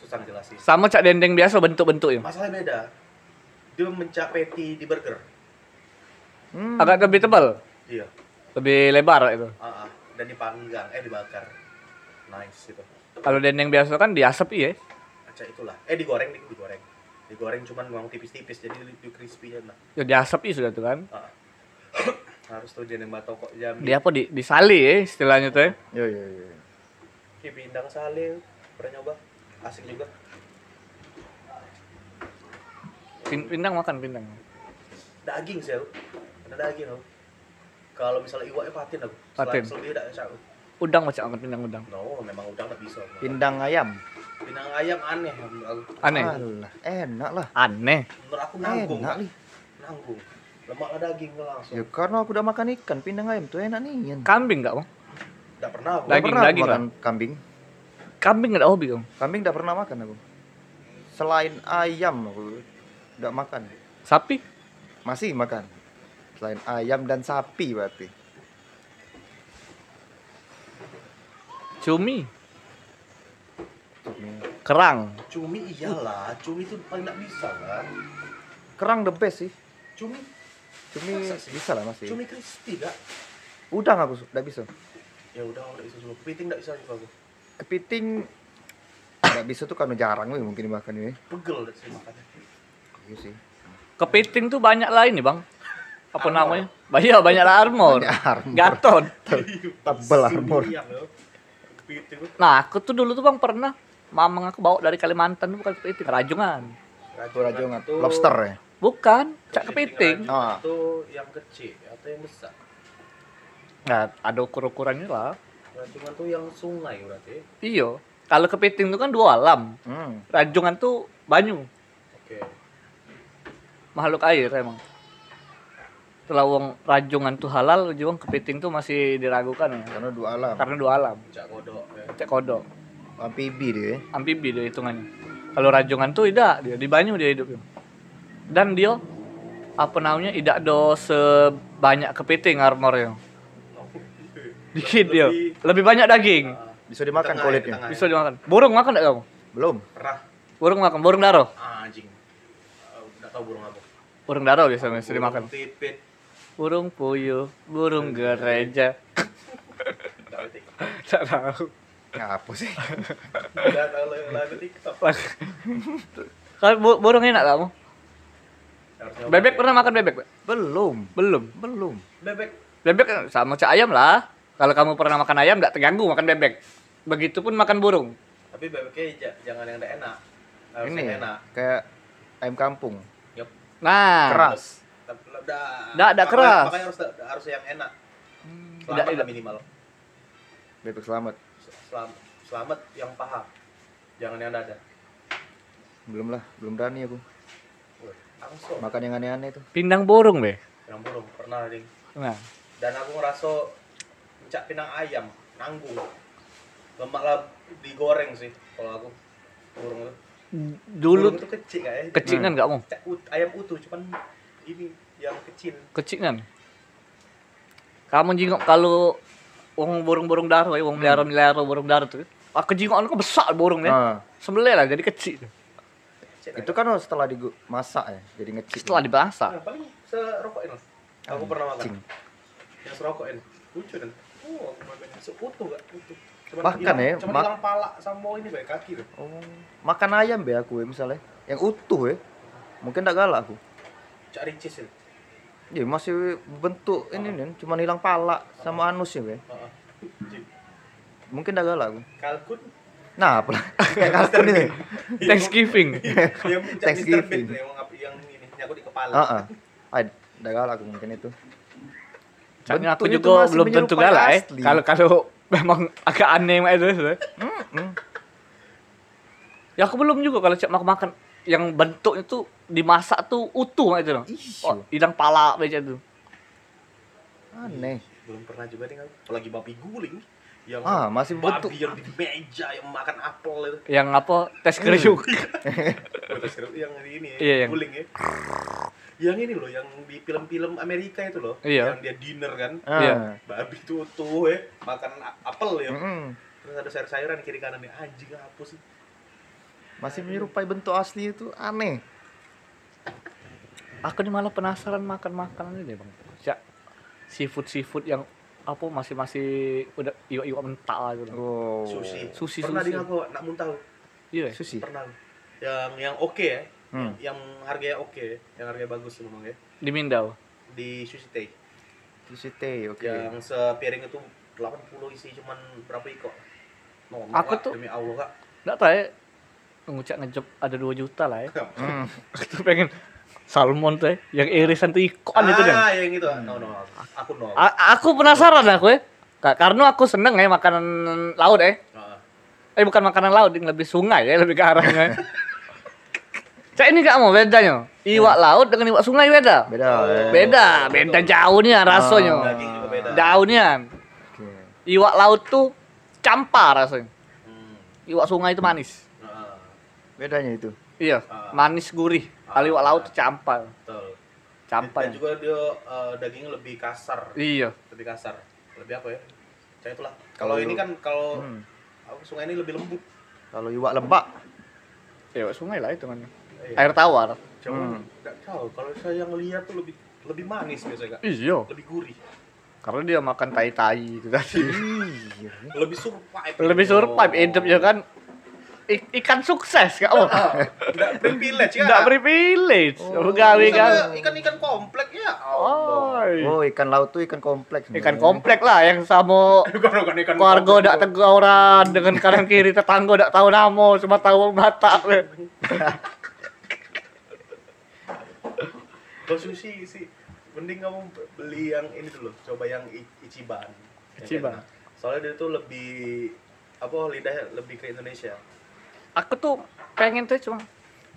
[SPEAKER 1] Susah ngejelasin.
[SPEAKER 3] Sama cak dendeng biasa bentuk-bentuknya.
[SPEAKER 1] Masalahnya beda. Dia mencak patty di burger.
[SPEAKER 2] Hmm.
[SPEAKER 3] Agak lebih tebal,
[SPEAKER 1] Iya.
[SPEAKER 3] lebih lebar itu.
[SPEAKER 1] Ah, ah. dan dipanggang, eh dibakar. Nice itu.
[SPEAKER 3] Kalau dendeng biasa kan diasap iya.
[SPEAKER 1] Acak itulah. Eh digoreng, di- digoreng. Digoreng cuman ngomong tipis-tipis jadi lebih crispy ya nah.
[SPEAKER 3] Ya diasap iya sudah tuh kan.
[SPEAKER 1] Ah. Harus tuh dendeng batoko Jambi.
[SPEAKER 3] Dia apa di disali ya istilahnya tuh ya.
[SPEAKER 2] Yo yo yo.
[SPEAKER 1] Ki pindang sale. Pernah nyoba? Asik juga.
[SPEAKER 3] Pin- Pindang makan pindang.
[SPEAKER 1] Daging sel. Ada daging loh. Kalau misalnya iwaknya patin aku.
[SPEAKER 3] Patin.
[SPEAKER 1] Selebih tidak aku.
[SPEAKER 3] Udang macam makan pindang udang.
[SPEAKER 1] No, memang udah nggak bisa.
[SPEAKER 2] Pindang ayam.
[SPEAKER 1] Pindang ayam aneh menurut aku.
[SPEAKER 3] Aneh.
[SPEAKER 2] Alah, enak lah.
[SPEAKER 3] Aneh.
[SPEAKER 1] Menurut aku nanggung.
[SPEAKER 2] Enak nih.
[SPEAKER 1] Nanggung. Lemak lah daging langsung.
[SPEAKER 2] Ya karena aku udah makan ikan, pindang ayam tuh enak nih. Yan.
[SPEAKER 3] Kambing enggak, Bang?
[SPEAKER 1] Nggak pernah aku.
[SPEAKER 3] Daging,
[SPEAKER 2] pernah aku
[SPEAKER 3] daging
[SPEAKER 2] makan kambing.
[SPEAKER 3] Kambing enggak hobi, Bang.
[SPEAKER 2] Kambing tidak pernah makan aku. Selain ayam aku tidak makan.
[SPEAKER 3] Sapi?
[SPEAKER 2] Masih makan. Selain ayam dan sapi berarti.
[SPEAKER 3] Cumi? Kerang?
[SPEAKER 1] Cumi iyalah. Cumi itu paling nggak bisa kan.
[SPEAKER 2] Kerang the best sih.
[SPEAKER 1] Cumi,
[SPEAKER 2] Cumi
[SPEAKER 1] Masa sih?
[SPEAKER 2] bisa lah masih.
[SPEAKER 1] cumi crispy gak?
[SPEAKER 2] Udang aku tidak bisa.
[SPEAKER 1] Ya udah, nggak bisa juga. Kepiting nggak bisa juga aku.
[SPEAKER 2] Kepiting tidak bisa tuh karena jarang weh mungkin dimakan ini.
[SPEAKER 1] Pegel dari sini makannya.
[SPEAKER 2] Iya sih.
[SPEAKER 3] Kepiting tuh banyak lah ini, Bang. Apa
[SPEAKER 1] Armor.
[SPEAKER 3] namanya? Banyak banyak lah armor.
[SPEAKER 2] Banyak armor.
[SPEAKER 3] Gatot.
[SPEAKER 2] Tebel armor.
[SPEAKER 3] Nah, aku tuh dulu tuh Bang pernah mamang aku bawa dari Kalimantan tuh bukan kepiting, rajungan.
[SPEAKER 2] Itu rajungan. Lobster ya.
[SPEAKER 3] Bukan, cak kepiting.
[SPEAKER 2] Ah.
[SPEAKER 1] Itu yang kecil atau yang besar?
[SPEAKER 3] Nah, ada ukur-ukurannya lah.
[SPEAKER 1] Rajungan tuh yang sungai berarti.
[SPEAKER 3] Iya. Kalau kepiting itu kan dua alam.
[SPEAKER 2] Hmm.
[SPEAKER 3] Rajungan tuh banyu,
[SPEAKER 1] Oke.
[SPEAKER 3] makhluk air emang. Setelah wong rajungan tuh halal, juang kepiting tuh masih diragukan ya.
[SPEAKER 2] Karena dua alam.
[SPEAKER 3] Karena dua alam.
[SPEAKER 1] Cak kodok ya.
[SPEAKER 3] Cek kodok,
[SPEAKER 2] Amfibi dia.
[SPEAKER 3] amfibi dia hitungannya. Kalau rajungan tuh tidak, dia di banyu dia hidupnya. Dan dia apa namanya tidak do sebanyak kepiting armornya. Dikit dia.
[SPEAKER 1] Lebih-
[SPEAKER 3] Lebih banyak daging.
[SPEAKER 1] Ah,
[SPEAKER 2] Bisa dimakan
[SPEAKER 1] tengah ya,
[SPEAKER 2] kulitnya.
[SPEAKER 1] tengah ya.
[SPEAKER 3] Bisa dimakan. Burung makan enggak kamu?
[SPEAKER 2] Belum.
[SPEAKER 1] Pernah
[SPEAKER 3] Burung makan, burung daro.
[SPEAKER 1] Ah, anjing. Ah, Nggak tahu burung apa.
[SPEAKER 3] Burung daro biasanya bisa
[SPEAKER 1] Burung
[SPEAKER 3] dimakan.
[SPEAKER 1] Pipit.
[SPEAKER 3] Burung puyuh, burung gereja. Tak tahu.
[SPEAKER 2] Ngapa sih?
[SPEAKER 1] Nggak tahu lagu TikTok.
[SPEAKER 3] Kalau bu- burung enak kamu? Bebek pernah makan bebek? Pak?
[SPEAKER 2] Belum.
[SPEAKER 3] Belum.
[SPEAKER 2] Belum.
[SPEAKER 1] Bebek.
[SPEAKER 3] Bebek sama cak ayam lah. Kalau kamu pernah makan ayam, tidak terganggu makan bebek. Begitupun makan burung.
[SPEAKER 1] Tapi bebeknya ja- jangan yang nggak enak. Harus
[SPEAKER 2] Ini
[SPEAKER 1] yang
[SPEAKER 2] ya,
[SPEAKER 1] enak.
[SPEAKER 2] kayak ayam kampung.
[SPEAKER 1] Yup.
[SPEAKER 3] Nah,
[SPEAKER 2] Keras.
[SPEAKER 1] Tapi dah.
[SPEAKER 3] Nggak, nggak
[SPEAKER 1] Makanya-
[SPEAKER 3] keras.
[SPEAKER 1] Makanya harus harus yang enak.
[SPEAKER 3] Tidak,
[SPEAKER 1] Selamat lah
[SPEAKER 3] tidak.
[SPEAKER 1] minimal.
[SPEAKER 2] Bebek selamat.
[SPEAKER 1] Selamat, selamat yang paha. Jangan yang dada.
[SPEAKER 2] Belum lah, belum berani aku.
[SPEAKER 1] Langsung.
[SPEAKER 2] Makan yang aneh-aneh itu.
[SPEAKER 3] pindang burung be.
[SPEAKER 1] Yang burung pernah ding.
[SPEAKER 3] Nah,
[SPEAKER 1] Dan aku ngerasa mencak pinang ayam nanggung. Lemak lah digoreng sih kalau aku burung itu.
[SPEAKER 3] dulu
[SPEAKER 1] burung itu kecil kayak.
[SPEAKER 3] kecil kan kamu?
[SPEAKER 1] Cak ut- ayam utuh cuman ini yang kecil.
[SPEAKER 3] Kecil kan? Kamu jingok kalau wong burung-burung daro, ya, wong melihara melihara burung daro tuh. Aku jingok kok besar burungnya.
[SPEAKER 2] Ah,
[SPEAKER 3] Sembelih lah jadi kecil.
[SPEAKER 1] Kecil
[SPEAKER 2] itu kan setelah dimasak ya, jadi ngecik.
[SPEAKER 3] Setelah dibasak.
[SPEAKER 1] Nah, paling serokok ini. Aku pernah makan. Yang serokok ini. Lucu kan? Oh, aku makan seutuh gak? Utuh. Cuman
[SPEAKER 2] Makan
[SPEAKER 1] hilang-
[SPEAKER 2] ya,
[SPEAKER 1] Cuman
[SPEAKER 2] ma-
[SPEAKER 1] hilang pala sama ini baik kaki tuh.
[SPEAKER 2] Oh, makan ayam be aku ya misalnya. Yang utuh ya. Mungkin tak galak aku.
[SPEAKER 1] Cak ricis ini.
[SPEAKER 2] Ya masih bentuk ini nih, cuma hilang pala sama anusnya be.
[SPEAKER 1] Heeh. Anjing.
[SPEAKER 2] Mungkin tak galak aku.
[SPEAKER 1] Kalkun.
[SPEAKER 2] Nah, apa kayak kartun ini.
[SPEAKER 3] Thanksgiving.
[SPEAKER 2] Thanksgiving.
[SPEAKER 1] Mr. Bean tuh, yang ini nyangkut di kepala.
[SPEAKER 2] Heeh. Ah, tak galak aku mungkin itu.
[SPEAKER 3] Soalnya aku juga belum tentu galak
[SPEAKER 2] asli.
[SPEAKER 3] Kalau kalau memang agak aneh itu. eh.
[SPEAKER 2] Hmm.
[SPEAKER 3] Ya aku belum juga kalau cek makan makan yang bentuknya tuh dimasak tuh utuh itu. loh. Oh, hilang pala beca tuh.
[SPEAKER 2] aneh.
[SPEAKER 1] Belum pernah juga nih aku. Apalagi babi guling. Yang
[SPEAKER 2] Ah, masih
[SPEAKER 1] babi
[SPEAKER 2] bentuk.
[SPEAKER 1] yang di meja yang makan apel itu.
[SPEAKER 3] Yang apa? Tes kriuk.
[SPEAKER 1] Terus yang ini ya,
[SPEAKER 3] Iya, yang-
[SPEAKER 1] guling ya. Yang ini loh, yang di film-film Amerika itu loh.
[SPEAKER 3] Iya.
[SPEAKER 1] Yang dia dinner kan.
[SPEAKER 2] Ah.
[SPEAKER 3] Iya.
[SPEAKER 1] Babi tuh utuh ya, makan apel ya.
[SPEAKER 2] Mm-mm.
[SPEAKER 1] Terus ada sayur-sayuran kiri kanan nih. Anjing apa sih?
[SPEAKER 2] Masih menyerupai bentuk asli itu aneh.
[SPEAKER 3] Aku nih malah penasaran makan makanan ini bang. Cak seafood seafood yang apa masih masih udah iwak iwak mentah gitu.
[SPEAKER 2] Oh.
[SPEAKER 1] Sushi.
[SPEAKER 3] Sushi,
[SPEAKER 1] Pernah
[SPEAKER 3] sushi.
[SPEAKER 1] di aku nak muntah.
[SPEAKER 3] Iya.
[SPEAKER 2] Sushi.
[SPEAKER 1] Pernah. Yang yang oke ya.
[SPEAKER 2] Hmm.
[SPEAKER 1] Yang harganya oke, yang harganya bagus memang ya.
[SPEAKER 3] Di Mindau.
[SPEAKER 1] Di Sushi Tei.
[SPEAKER 2] Sushi teh, oke.
[SPEAKER 1] Yang sepiring itu 80 isi cuman berapa iko? No,
[SPEAKER 3] Aku
[SPEAKER 1] Kak,
[SPEAKER 3] tuh-
[SPEAKER 1] demi Allah kak.
[SPEAKER 3] Nggak tahu ya. Ngucap ngejob ada 2 juta lah ya.
[SPEAKER 2] Hmm.
[SPEAKER 3] Aku tuh pengen salmon ya. Yang irisan tuh ikon itu kan.
[SPEAKER 1] Ah, yang itu. No, no. Aku no.
[SPEAKER 3] A- aku penasaran aku ya. Ka- Karena aku seneng ya makanan laut ya.
[SPEAKER 1] Ah.
[SPEAKER 3] Eh bukan makanan laut, yang lebih sungai ya, lebih ke arahnya. Cak ini gak mau bedanya. Iwak laut dengan iwak sungai beda.
[SPEAKER 2] Beda. eh.
[SPEAKER 3] Beda, beda jauhnya rasanya.
[SPEAKER 1] Beda.
[SPEAKER 3] Daunnya.
[SPEAKER 2] Oke.
[SPEAKER 3] Iwak laut tuh campar rasanya.
[SPEAKER 1] Hmm.
[SPEAKER 3] Iwak sungai itu manis.
[SPEAKER 1] Ah,
[SPEAKER 2] Bedanya itu.
[SPEAKER 3] Iya,
[SPEAKER 1] Ah.
[SPEAKER 3] manis gurih. Kalau iwak laut tuh campar.
[SPEAKER 1] betul.
[SPEAKER 3] Campar.
[SPEAKER 1] Dan juga dia eh, dagingnya lebih kasar.
[SPEAKER 3] Iya.
[SPEAKER 1] Lebih kasar. Lebih apa ya? Saya itulah.
[SPEAKER 2] Kalau
[SPEAKER 1] ini kan kalau
[SPEAKER 2] Hmm.
[SPEAKER 1] sungai ini lebih lembut.
[SPEAKER 2] Kalau iwak lebak,
[SPEAKER 3] Iwak sungai lah itu kan.
[SPEAKER 1] Iya.
[SPEAKER 3] Air tawar.
[SPEAKER 1] Cuman
[SPEAKER 2] Hmm.
[SPEAKER 1] nggak tahu. Kalau saya yang lihat tuh lebih lebih manis biasanya kak.
[SPEAKER 3] Iya.
[SPEAKER 1] Lebih gurih.
[SPEAKER 3] Karena dia makan tai-tai itu tadi.
[SPEAKER 2] iya.
[SPEAKER 1] Lebih survive.
[SPEAKER 3] Lebih survive hidupnya kan. I- ikan sukses kak. Oh.
[SPEAKER 1] Enggak privilege ya.
[SPEAKER 3] Enggak privilege.
[SPEAKER 2] Oh.
[SPEAKER 3] Gawe kan.
[SPEAKER 1] Ikan-ikan komplek ya.
[SPEAKER 3] Oi.
[SPEAKER 2] Oh, ikan laut tuh ikan kompleks.
[SPEAKER 3] Ikan
[SPEAKER 2] sebenarnya.
[SPEAKER 3] komplek lah yang sama keluarga
[SPEAKER 1] komplek.
[SPEAKER 3] dak teguran dengan kanan kiri tetangga dak tahu nama cuma tahu mata
[SPEAKER 1] Kalau sushi sih mending kamu beli yang ini dulu, coba yang I- Ichiban.
[SPEAKER 3] Ichiban.
[SPEAKER 1] Soalnya dia tuh lebih apa lidahnya lebih ke Indonesia.
[SPEAKER 3] Aku tuh pengen tuh cuma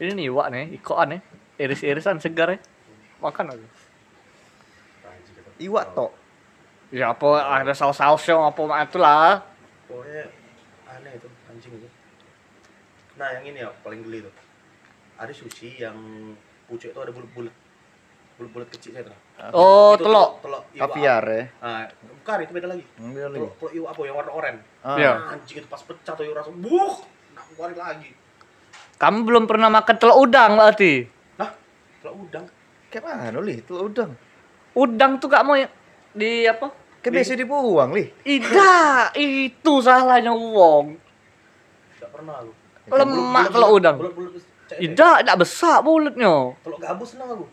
[SPEAKER 3] ini nih wak nih, ikoan nih, iris-irisan segar ya. Makan
[SPEAKER 1] gitu.
[SPEAKER 2] Iwak tok.
[SPEAKER 3] Ya apa ada saus-sausnya apa mah itulah.
[SPEAKER 1] Pokoknya aneh itu anjing itu. Nah yang ini ya paling geli tuh. Ada sushi yang pucuk itu ada bulat-bulat. Bulat-bulat kecil saya tuh.
[SPEAKER 3] Oh,
[SPEAKER 1] Itu
[SPEAKER 3] telok.
[SPEAKER 1] Telok.
[SPEAKER 2] Kaviar ya.
[SPEAKER 1] Ah, bukan itu beda lagi.
[SPEAKER 2] Dia lagi.
[SPEAKER 1] Telok, telok iwa apa yang warna oranye.
[SPEAKER 2] Ah.
[SPEAKER 3] Iya.
[SPEAKER 1] Anjing itu pas pecah tuh rasa buh. Keluarin lagi.
[SPEAKER 3] Kamu belum pernah makan telur udang berarti.
[SPEAKER 1] Nah, telok udang.
[SPEAKER 2] Kayak mana lih? Itu udang.
[SPEAKER 3] Udang tuh gak mau ya- di apa?
[SPEAKER 2] Kayak biasa dibuang lih.
[SPEAKER 3] Ida, itu salahnya wong.
[SPEAKER 1] Enggak pernah aku.
[SPEAKER 3] Lemak telur udang.
[SPEAKER 1] Cek deh.
[SPEAKER 3] Ida, tidak besar bulutnya.
[SPEAKER 1] Telur gabus senang aku.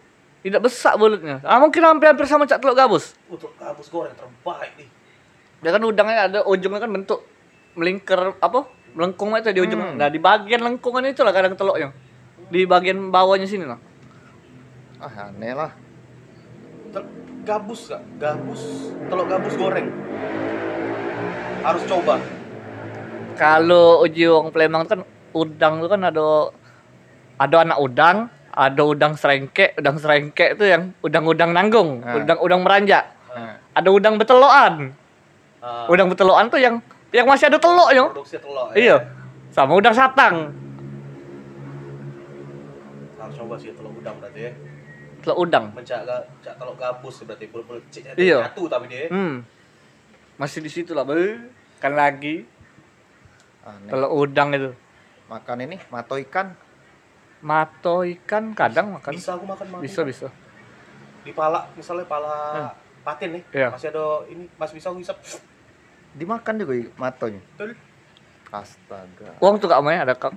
[SPEAKER 3] Tidak besar bulutnya. Ah, mungkin hampir-hampir sama cak telur gabus.
[SPEAKER 1] Uh, telur gabus goreng terbaik nih.
[SPEAKER 3] Dia kan udangnya ada ujungnya kan bentuk melingkar apa? Melengkung itu di ujung.
[SPEAKER 2] Hmm.
[SPEAKER 3] Nah, di bagian lengkungan itulah kadang telurnya. Di bagian bawahnya sini lah.
[SPEAKER 2] Ah aneh lah.
[SPEAKER 1] Tel- gabus gak? Gabus, telur gabus goreng. Harus coba.
[SPEAKER 3] Kalau uji wong Palembang itu kan udang itu kan ada ada anak udang, ada udang serengkek, udang serengkek itu yang udang-udang nanggung,
[SPEAKER 2] Ah.
[SPEAKER 3] udang-udang meranjak.
[SPEAKER 2] Nah,
[SPEAKER 3] Ada udang beteloan.
[SPEAKER 1] Ah,
[SPEAKER 3] Udang beteloan tuh yang yang masih ada teloknya.
[SPEAKER 1] produksi telur. ya.
[SPEAKER 3] Iya. Sama udang satang.
[SPEAKER 1] Harus coba sih telur udang berarti ya.
[SPEAKER 3] Telur udang.
[SPEAKER 1] Mencak cak telur gabus berarti bulat-bulat cek
[SPEAKER 3] Iya.
[SPEAKER 1] nyatu tapi dia.
[SPEAKER 3] Hmm. Masih di situ lah, Be. Kan lagi
[SPEAKER 2] aneh.
[SPEAKER 3] telur udang itu.
[SPEAKER 2] Makan ini mato ikan.
[SPEAKER 3] Mato ikan kadang makan.
[SPEAKER 1] Bisa aku makan makan.
[SPEAKER 3] Bisa, bisa.
[SPEAKER 1] Di pala, misalnya pala
[SPEAKER 3] Hmm.
[SPEAKER 1] patin nih.
[SPEAKER 3] Iya.
[SPEAKER 1] Masih ada ini, masih bisa aku hisap.
[SPEAKER 2] Dimakan juga matonya.
[SPEAKER 1] Betul.
[SPEAKER 2] Astaga.
[SPEAKER 3] Uang tuh gak ya ada kak.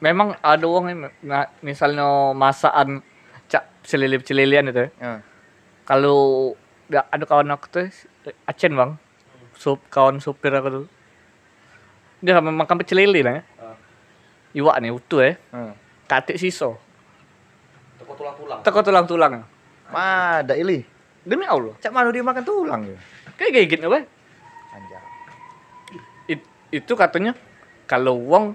[SPEAKER 3] Memang ada uang yang nah, misalnya masakan cak celilip celilian itu ya. Kalau ya, ada kawan aku tuh Acen bang, sup kawan supir aku tuh. Dia sama makan pecel lele lah ya.
[SPEAKER 1] Ah,
[SPEAKER 3] Iwak nih utuh ya.
[SPEAKER 2] Hmm.
[SPEAKER 3] Katik siso.
[SPEAKER 1] teko tulang-tulang.
[SPEAKER 3] Teko tulang-tulang.
[SPEAKER 2] Mada ili.
[SPEAKER 3] Demi Allah.
[SPEAKER 2] Cak mana dia makan tulang ya?
[SPEAKER 3] Kayak kayak gitu weh.
[SPEAKER 2] Anjay.
[SPEAKER 3] It- itu katanya kalau uang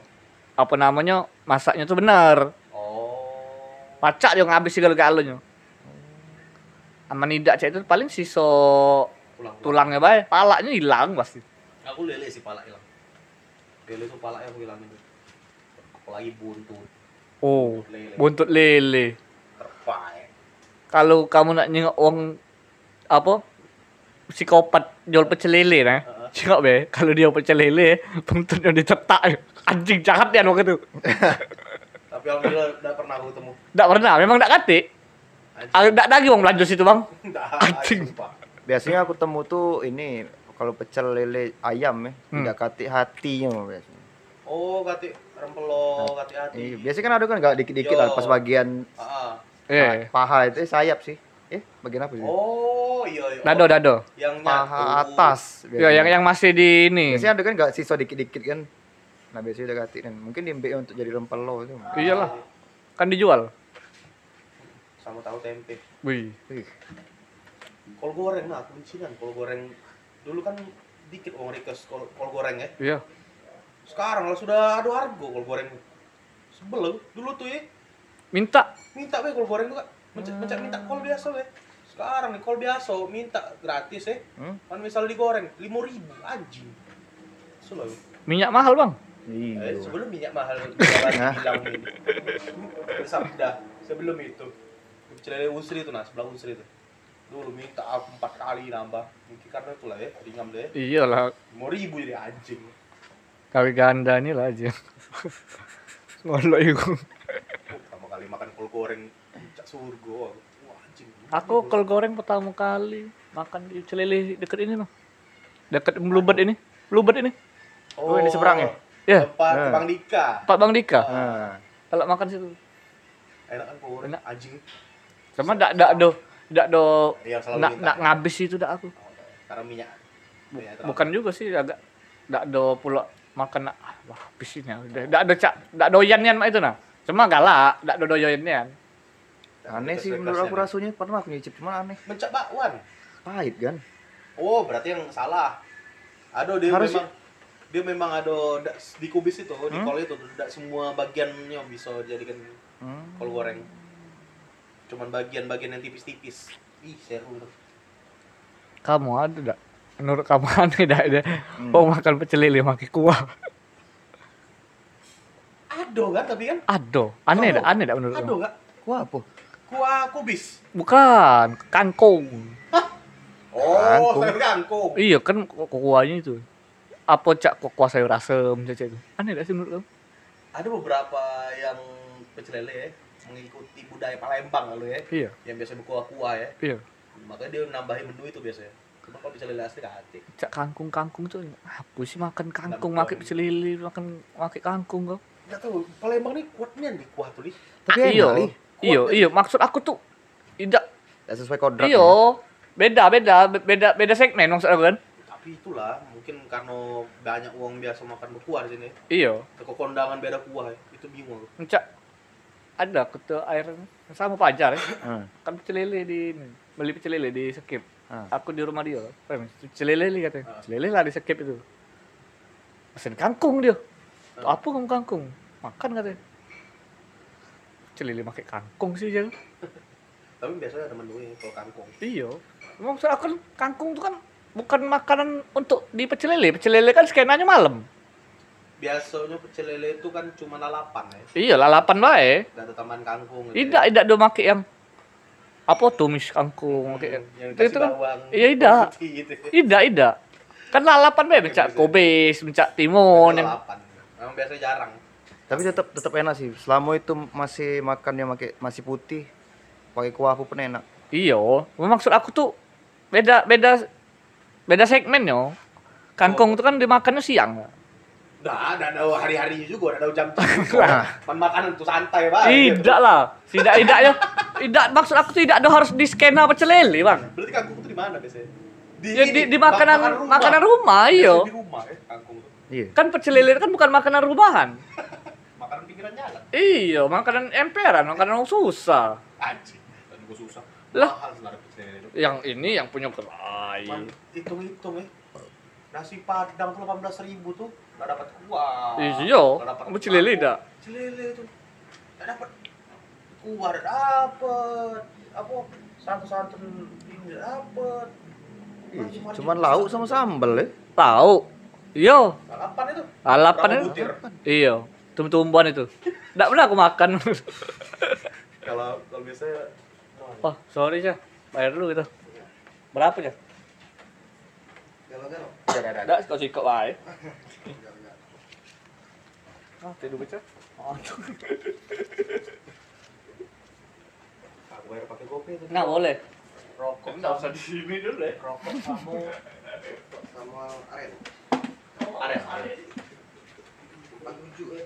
[SPEAKER 3] apa namanya masaknya tuh benar.
[SPEAKER 1] Oh.
[SPEAKER 3] Pacak dia ngabis segala galanya. Aman tidak cek itu paling siso
[SPEAKER 1] Tulang.
[SPEAKER 3] tulangnya bae, palanya hilang pasti.
[SPEAKER 1] Aku lele sih pala hilang. Lele tuh pala aku hilangin. Apalagi buntut.
[SPEAKER 3] Oh,
[SPEAKER 1] Lele.
[SPEAKER 3] buntut lele.
[SPEAKER 1] Terbaik.
[SPEAKER 3] Kalau kamu nak nyengok uang apa psikopat jual pecel lele nah.
[SPEAKER 1] Heeh.
[SPEAKER 3] Cakap be, kalau dia pecel lele, buntutnya ditetak. Anjing jahat dia waktu itu.
[SPEAKER 1] Tapi alhamdulillah udah pernah aku ketemu.
[SPEAKER 3] Nggak pernah, memang nggak katik.
[SPEAKER 1] Anjing.
[SPEAKER 3] Ah, Nggak lagi uang belanja situ bang. Anjing.
[SPEAKER 1] sumpah.
[SPEAKER 2] Biasanya aku temu tuh ini kalau pecel lele ayam ya,
[SPEAKER 3] Hmm.
[SPEAKER 2] tidak katik hatinya biasanya.
[SPEAKER 1] Oh, kati rempelo, kati hati.
[SPEAKER 2] Iya, biasanya kan ada kan nggak dikit-dikit lah pas bagian
[SPEAKER 1] Ah,
[SPEAKER 3] Eh,
[SPEAKER 2] paha itu eh, sayap sih. Eh, bagian apa sih?
[SPEAKER 1] Oh, iya iya.
[SPEAKER 3] dado dado.
[SPEAKER 1] Yang
[SPEAKER 2] paha
[SPEAKER 1] nyatu.
[SPEAKER 2] atas.
[SPEAKER 3] Ya, yang yang masih di ini.
[SPEAKER 2] Biasanya ada kan nggak sisa dikit-dikit kan. Nah, biasanya udah katik kan. Mungkin diambil untuk jadi rempelo itu.
[SPEAKER 3] Iyalah, kan dijual.
[SPEAKER 1] Sama tahu tempe.
[SPEAKER 3] Wih.
[SPEAKER 2] Wih,
[SPEAKER 1] Kol goreng nah, kuncian kol goreng. Dulu kan dikit orang request kol, kol goreng ya.
[SPEAKER 3] Iya.
[SPEAKER 1] Sekarang lah sudah ada harga kol goreng. Sebel dulu tuh ya.
[SPEAKER 3] Minta.
[SPEAKER 1] Minta be kol goreng juga. Mencet, mencet minta kol biasa be. Sekarang nih kol biasa minta gratis ya.
[SPEAKER 2] Hmm?
[SPEAKER 1] Kan misal digoreng 5000 anjing. Selalu.
[SPEAKER 3] Minyak mahal bang.
[SPEAKER 1] Eh,
[SPEAKER 2] Iya.
[SPEAKER 1] sebelum minyak mahal bilang ini. Bersabda sebelum itu. Celele Usri itu nah, sebelah Usri itu. Dulu minta aku empat kali nambah. Mungkin karena itulah ya, ringam deh.
[SPEAKER 3] Iyalah,
[SPEAKER 1] Lima ribu jadi anjing.
[SPEAKER 3] kawin ganda ini lah aja. Ngolok itu.
[SPEAKER 1] Pertama kali makan kol goreng surga. aku. Wah anjing.
[SPEAKER 3] Aku kol goreng pertama kali makan di Celele deket ini mah. Deket Bluebird ini. Bluebird ini.
[SPEAKER 2] Oh, yang di seberang ya?
[SPEAKER 3] Ya,
[SPEAKER 1] Tempat
[SPEAKER 2] Nah.
[SPEAKER 1] Bang Dika.
[SPEAKER 3] Pak Bang Dika.
[SPEAKER 2] Nah,
[SPEAKER 3] Kalau makan situ.
[SPEAKER 1] Enak kan kol goreng
[SPEAKER 3] Enak.
[SPEAKER 1] anjing.
[SPEAKER 3] Sama dak dak do dak do
[SPEAKER 1] Iya
[SPEAKER 3] nak
[SPEAKER 1] minta.
[SPEAKER 3] nak ngabis itu dak aku.
[SPEAKER 1] Oh, Karena minyak.
[SPEAKER 3] Bukan juga sih agak dak do pula makan nak ah, wah habis ini. Dak dak do cak dak doyan nian mak itu nah. Cuma galak, dak do doyan nian.
[SPEAKER 2] Aneh sih menurut aku rasanya pernah aku nyicip cuma aneh.
[SPEAKER 1] Mencak bakwan.
[SPEAKER 2] Pahit kan?
[SPEAKER 1] Oh, berarti yang salah. Aduh, dia
[SPEAKER 2] Harus-
[SPEAKER 1] memang dia memang ada da- di kubis itu, di
[SPEAKER 2] Hmm?
[SPEAKER 1] kol itu tidak semua bagiannya bisa jadikan
[SPEAKER 2] Hmm.
[SPEAKER 1] kol goreng. Cuman bagian-bagian yang tipis-tipis. Ih, seru.
[SPEAKER 3] Kamu ada enggak? Menurut kamu aneh enggak ada?
[SPEAKER 2] Hmm.
[SPEAKER 3] Mau makan pecel lele pakai kuah?
[SPEAKER 1] Ado kan tapi kan?
[SPEAKER 3] Ado. Aneh
[SPEAKER 1] Oh.
[SPEAKER 3] enggak? Aneh enggak menurut
[SPEAKER 1] Ado enggak?
[SPEAKER 2] Kuah apa?
[SPEAKER 1] Kuah kubis.
[SPEAKER 3] Bukan, kangkung.
[SPEAKER 1] Oh,
[SPEAKER 2] Kangkung.
[SPEAKER 1] sayur kangkung.
[SPEAKER 3] Iya kan ku- kuahnya itu. Apa cak ku- kuah sayur asem caca itu? Aneh enggak sih menurut kamu?
[SPEAKER 1] Ada beberapa yang pecel lele ya, mengikuti budaya Palembang lalu ya,
[SPEAKER 3] Iya,
[SPEAKER 1] yang biasa berkuah-kuah ya.
[SPEAKER 3] iya.
[SPEAKER 1] Makanya dia nambahin menu itu biasanya. Cuma kalau pecel lele asli kate.
[SPEAKER 3] Cak kangkung-kangkung tuh apa sih makan kangkung, makan pecel lele, makan makan kangkung kau?
[SPEAKER 1] Enggak tahu, Palembang nih kuatnya nih kuah tuh nih.
[SPEAKER 2] Tapi
[SPEAKER 3] Ah, iya.
[SPEAKER 2] nih.
[SPEAKER 3] Iya, iya. Maksud aku tuh tidak
[SPEAKER 2] Nggak sesuai kodrat.
[SPEAKER 3] Iya, beda beda beda beda segmen maksud aku kan.
[SPEAKER 1] Tapi itulah, mungkin karena banyak uang biasa makan berkuah di sini.
[SPEAKER 3] Iya,
[SPEAKER 1] Ke kondangan beda kuah. Itu bingung aku.
[SPEAKER 3] Cak ada ketua air sama pajar ya.
[SPEAKER 2] Hmm.
[SPEAKER 3] Kan pecel lele di ini. Beli pecel lele di skip.
[SPEAKER 2] Ah.
[SPEAKER 3] Aku di rumah dia. Pecel lele li katanya.
[SPEAKER 1] Ah.
[SPEAKER 3] Pecel lele lah di skip itu. Pesen kangkung dia.
[SPEAKER 1] Ah.
[SPEAKER 3] Apa kamu kangkung? Makan katanya. Lele pakai kangkung sih jangan.
[SPEAKER 1] Tapi biasanya ada menunya kalau kangkung.
[SPEAKER 3] Iya. Maksud aku kan kangkung itu kan bukan makanan untuk di pecel lele. Pecel lele kan skenanya malam.
[SPEAKER 1] Biasanya pecel lele itu kan cuma lalapan ya.
[SPEAKER 3] Iya, lalapan wae.
[SPEAKER 1] Enggak ada tambahan kangkung gitu.
[SPEAKER 3] Tidak, tidak do make yang apa tumis kangkung
[SPEAKER 1] ya.
[SPEAKER 3] make
[SPEAKER 1] yang
[SPEAKER 3] itu kan. Iya, tidak.
[SPEAKER 1] putih Gitu.
[SPEAKER 3] tidak, tidak. Kan lalapan wae mencak kobis, mencak timun yang
[SPEAKER 1] Lalapan. Memang biasanya jarang.
[SPEAKER 2] Tapi tetap tetap enak sih. Selama itu masih makan yang pakai masih putih, pakai kuah pun enak.
[SPEAKER 3] Iya, maksud aku tuh beda beda beda segmen yo. Kangkung itu kan dimakannya siang.
[SPEAKER 1] Nah, ada ada hari-harinya juga, ada jam jam.
[SPEAKER 2] Nah.
[SPEAKER 1] Makanan tuh santai banget.
[SPEAKER 3] Tidak lah, tidak tidaknya. Tidak maksud aku tidak ada harus di skena pecel lele, Bang.
[SPEAKER 1] Berarti kangkung itu di mana biasanya? Di,
[SPEAKER 3] Ya, di, di makanan
[SPEAKER 1] rumah.
[SPEAKER 3] makanan rumah, iya.
[SPEAKER 1] Biasanya Di rumah ya, kangkung itu.
[SPEAKER 2] Iya.
[SPEAKER 3] Kan pecel lele kan bukan makanan rumahan.
[SPEAKER 1] Makanan pinggiran jalan.
[SPEAKER 3] Iya, makanan emperan, makanan susah.
[SPEAKER 1] Anjing, dan gue susah.
[SPEAKER 3] Lah. Yang ini yang punya gerai.
[SPEAKER 1] Man, hitung-hitung ya. Nasi padang tuh 18 ribu tuh nggak dapat kuah.
[SPEAKER 3] Iya,
[SPEAKER 1] nggak dapat
[SPEAKER 3] pecel lele
[SPEAKER 1] kangkung.
[SPEAKER 3] dah.
[SPEAKER 1] Pecel lele tuh nggak dapat kuah nggak dapat apa santan-santan ini nggak dapat.
[SPEAKER 2] Cuman lauk sama sambel ya.
[SPEAKER 3] Tahu. Iya,
[SPEAKER 1] Lalapan itu.
[SPEAKER 3] lalapan itu. Iya, tumbuh-tumbuhan itu. Enggak pernah aku makan.
[SPEAKER 1] Kalau kalau biasanya
[SPEAKER 3] oh, sorry ya. Bayar dulu gitu. Berapa ya?
[SPEAKER 1] Galau-galau.
[SPEAKER 3] Enggak, kau sikok wae. Ah, tidur baca. Aduh.
[SPEAKER 1] Aku bayar pakai kopi itu.
[SPEAKER 3] Boleh.
[SPEAKER 1] Rokok
[SPEAKER 3] Enggak usah di sini dulu deh.
[SPEAKER 1] rokok sama sama aren. Aren. Tujuh ya.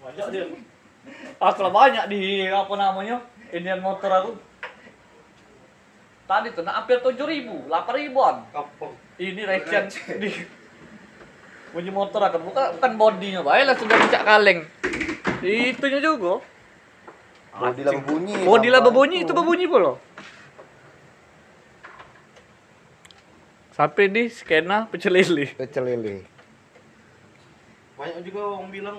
[SPEAKER 3] Banyak dia. Ah, kalau banyak di apa namanya? Indian motor aku. Tadi tuh nah, hampir tujuh ribu, delapan ribuan.
[SPEAKER 1] Kampung.
[SPEAKER 3] Ini recen di bunyi motor akan bukan bukan bodinya, baiklah sudah mencak kaleng. Itunya juga.
[SPEAKER 2] Bodi lah berbunyi.
[SPEAKER 3] Bodi lah berbunyi, itu berbunyi pula. Sampai di skena pecel lele.
[SPEAKER 2] Pecel lele.
[SPEAKER 1] Banyak juga orang bilang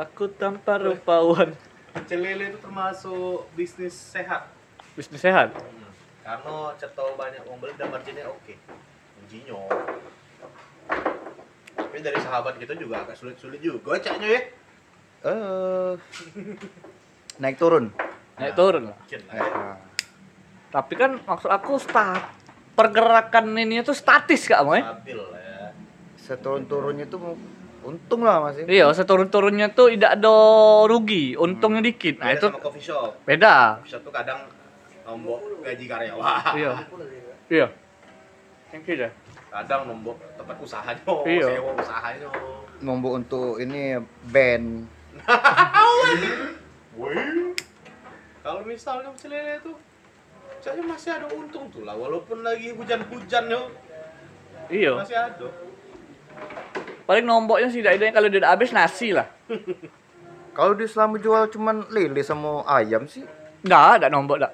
[SPEAKER 3] Aku tanpa rupawan.
[SPEAKER 1] pecel lele itu termasuk bisnis sehat.
[SPEAKER 3] Bisnis sehat.
[SPEAKER 1] Karena cetol banyak orang beli dan marginnya oke. Ujinya. Tapi dari sahabat kita juga agak sulit-sulit juga caknya ya.
[SPEAKER 2] Eh naik turun.
[SPEAKER 3] Naik turun lah.
[SPEAKER 1] Ya.
[SPEAKER 2] Nah,
[SPEAKER 3] Tapi kan maksud aku stat pergerakan ini tuh statis kak Moy.
[SPEAKER 1] Stabil lah ya.
[SPEAKER 2] seturun turunnya itu untung lah masih
[SPEAKER 3] Iya, seturun-turunnya tuh tidak ada rugi, untungnya dikit. Nah,
[SPEAKER 1] Beda
[SPEAKER 3] itu
[SPEAKER 1] sama coffee shop.
[SPEAKER 3] beda.
[SPEAKER 1] Coffee shop tuh kadang nombok gaji karyawan.
[SPEAKER 3] Iya. Iya. Thank you, dah.
[SPEAKER 1] Kadang nombok tempat usahanya,
[SPEAKER 3] Iya.
[SPEAKER 1] sewa usahanya.
[SPEAKER 2] nombok untuk ini band.
[SPEAKER 1] Kalau misalnya pecel lele tuh saya masih ada untung tuh lah walaupun lagi hujan-hujan yo
[SPEAKER 3] Iya.
[SPEAKER 1] masih ada.
[SPEAKER 3] Paling nomboknya sih tidak kalau dia udah habis nasi lah.
[SPEAKER 2] kalau di selama jual cuman lele sama ayam sih
[SPEAKER 3] Dah, ada nombok dah.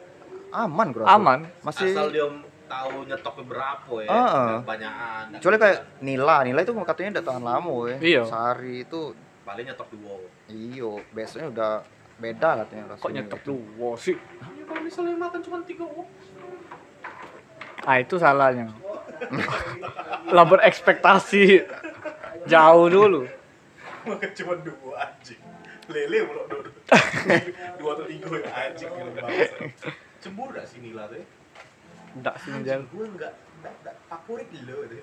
[SPEAKER 2] aman bro
[SPEAKER 3] Aman.
[SPEAKER 2] masih
[SPEAKER 1] Asal dia tahu nyetok berapa ya.
[SPEAKER 2] Ah, ah.
[SPEAKER 1] nggak Banyakan.
[SPEAKER 2] kecuali kayak nila nila itu katanya udah tahan lama ya
[SPEAKER 3] Iya.
[SPEAKER 2] sehari itu
[SPEAKER 1] paling nyetok dua.
[SPEAKER 2] iyo besoknya udah beda katanya rasanya
[SPEAKER 3] Kok nyetok lu? Wow, sih.
[SPEAKER 1] Ya, kalau misalnya makan cuma tiga.
[SPEAKER 3] Ah, itu salahnya. lah berekspektasi jauh dulu.
[SPEAKER 1] Makan cuma dua anjing. Lele mulu dua. dua atau tiga ya anjing gitu bangsa. Cemburu gak sih Nila tuh?
[SPEAKER 3] Enggak sih
[SPEAKER 1] Anjing
[SPEAKER 3] menjauh.
[SPEAKER 1] gue enggak enggak enggak favorit lo deh.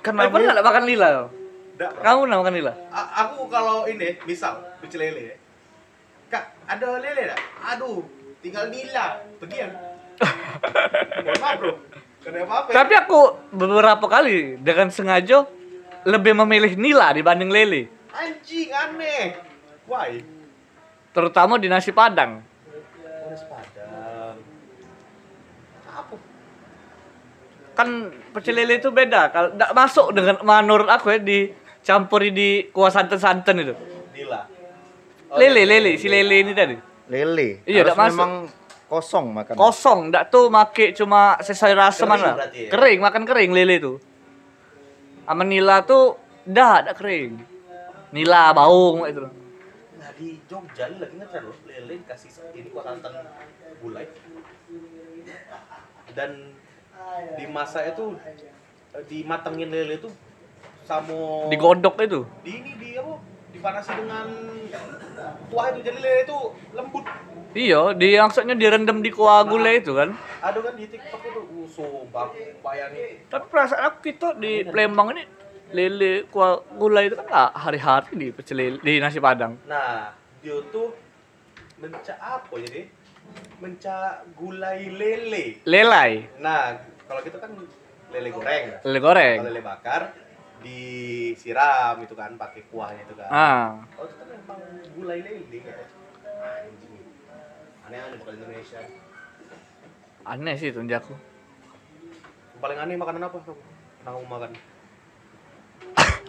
[SPEAKER 2] kan
[SPEAKER 3] Kamu pernah
[SPEAKER 2] namanya
[SPEAKER 3] nggak makan lila?
[SPEAKER 1] Enggak.
[SPEAKER 3] Kamu pernah makan lila?
[SPEAKER 1] A- aku kalau ini misal pecel lele ya. Kak, ada lele enggak? Aduh, tinggal Nila. Pergi ya. Mohon maaf, Bro. Kenapa apa?
[SPEAKER 3] Tapi aku beberapa kali dengan sengaja lebih memilih nila dibanding lele.
[SPEAKER 1] anjing aneh. Why?
[SPEAKER 3] Terutama di nasi padang.
[SPEAKER 1] Ones Padang. Apa?
[SPEAKER 3] Kan pecel lele itu beda. Kalau nggak masuk dengan menurut aku ya dicampuri di kuah santan-santan itu.
[SPEAKER 1] Nila.
[SPEAKER 3] Lele, lele, si lele ini tadi.
[SPEAKER 2] lele
[SPEAKER 3] Iya, nggak masuk.
[SPEAKER 2] memang kosong makan
[SPEAKER 3] Kosong, nggak tuh make cuma sesuai rasa
[SPEAKER 1] Kering
[SPEAKER 3] mana.
[SPEAKER 1] ya?
[SPEAKER 3] Kering, makan kering lele tuh. Sama nila tuh dah, dah kering. Nila bau itu.
[SPEAKER 1] Nah di Jogja ini lagi ngetren loh lele kasih ini kuah santan gulai dan di masa itu dimatengin lele itu sama
[SPEAKER 3] Digodok itu.
[SPEAKER 1] di ini di apa dipanasi dengan kuah itu. Jadi lele itu lembut.
[SPEAKER 3] Iya, di maksudnya direndam di kuah gulai itu kan.
[SPEAKER 1] ada kan di tiktok itu. Uh, sumpah bayangin
[SPEAKER 3] Tapi perasaan aku kita di Palembang ini lele kuah gulai itu kan hari-hari di pecel lele, di nasi padang.
[SPEAKER 1] nah dia tuh mencak apa jadi mencak gulai lele.
[SPEAKER 3] Lelai,
[SPEAKER 1] nah kalau kita kan lele goreng.
[SPEAKER 3] Lele goreng.
[SPEAKER 1] Kalau lele bakar disiram itu kan pakai kuahnya itu kan.
[SPEAKER 3] Ah,
[SPEAKER 1] Oh itu kan memang gulai lele ya. Anjing. Aneh-aneh bakal Indonesia.
[SPEAKER 3] aneh sih.
[SPEAKER 1] Yang Paling aneh makanan apa? kamu? Kamu makan?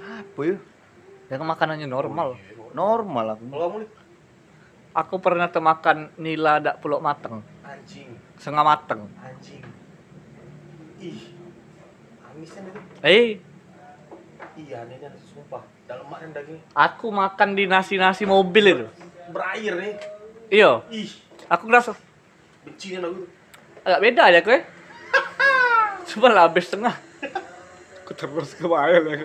[SPEAKER 2] apa ya
[SPEAKER 3] Ya kan makanannya normal.
[SPEAKER 1] Oh, iya, normal.
[SPEAKER 2] normal aku
[SPEAKER 1] Kalau kamu
[SPEAKER 3] Aku pernah temakan nila dak pulok mateng,
[SPEAKER 1] anjing,
[SPEAKER 3] setengah mateng.
[SPEAKER 1] anjing. Ih. Amisnya itu.
[SPEAKER 3] Eh,
[SPEAKER 1] Iya anehnya sumpah. Dalam makan daging
[SPEAKER 3] aku makan di nasi-nasi mobil itu.
[SPEAKER 1] berair nih.
[SPEAKER 3] Iya,
[SPEAKER 1] Ih,
[SPEAKER 3] aku ngerasa
[SPEAKER 1] bencinya aku.
[SPEAKER 3] agak beda ya kue. Cuma lah habis setengah. Aku terus kebayang ya.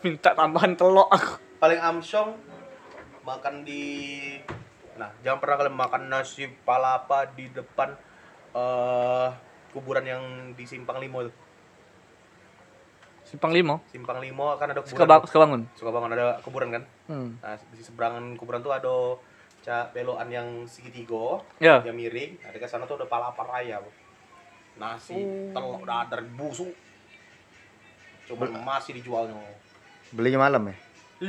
[SPEAKER 3] Minta tambahan telur aku.
[SPEAKER 1] paling amsyong makan di nah jangan pernah kalian makan nasi palapa di depan eh kuburan yang di Simpang Limo itu
[SPEAKER 3] Simpang Limo.
[SPEAKER 1] Simpang Limo kan ada kuburan
[SPEAKER 3] suka bangun.
[SPEAKER 1] suka bangun ada kuburan kan
[SPEAKER 3] Hmm.
[SPEAKER 1] nah di seberangan kuburan tuh ada cak belokan yang segitiga
[SPEAKER 3] Ya.
[SPEAKER 1] yang miring nah dekat sana tuh ada palapa raya Bu. nasi telur dadar busuk cuman masih dijualnya
[SPEAKER 2] belinya malam ya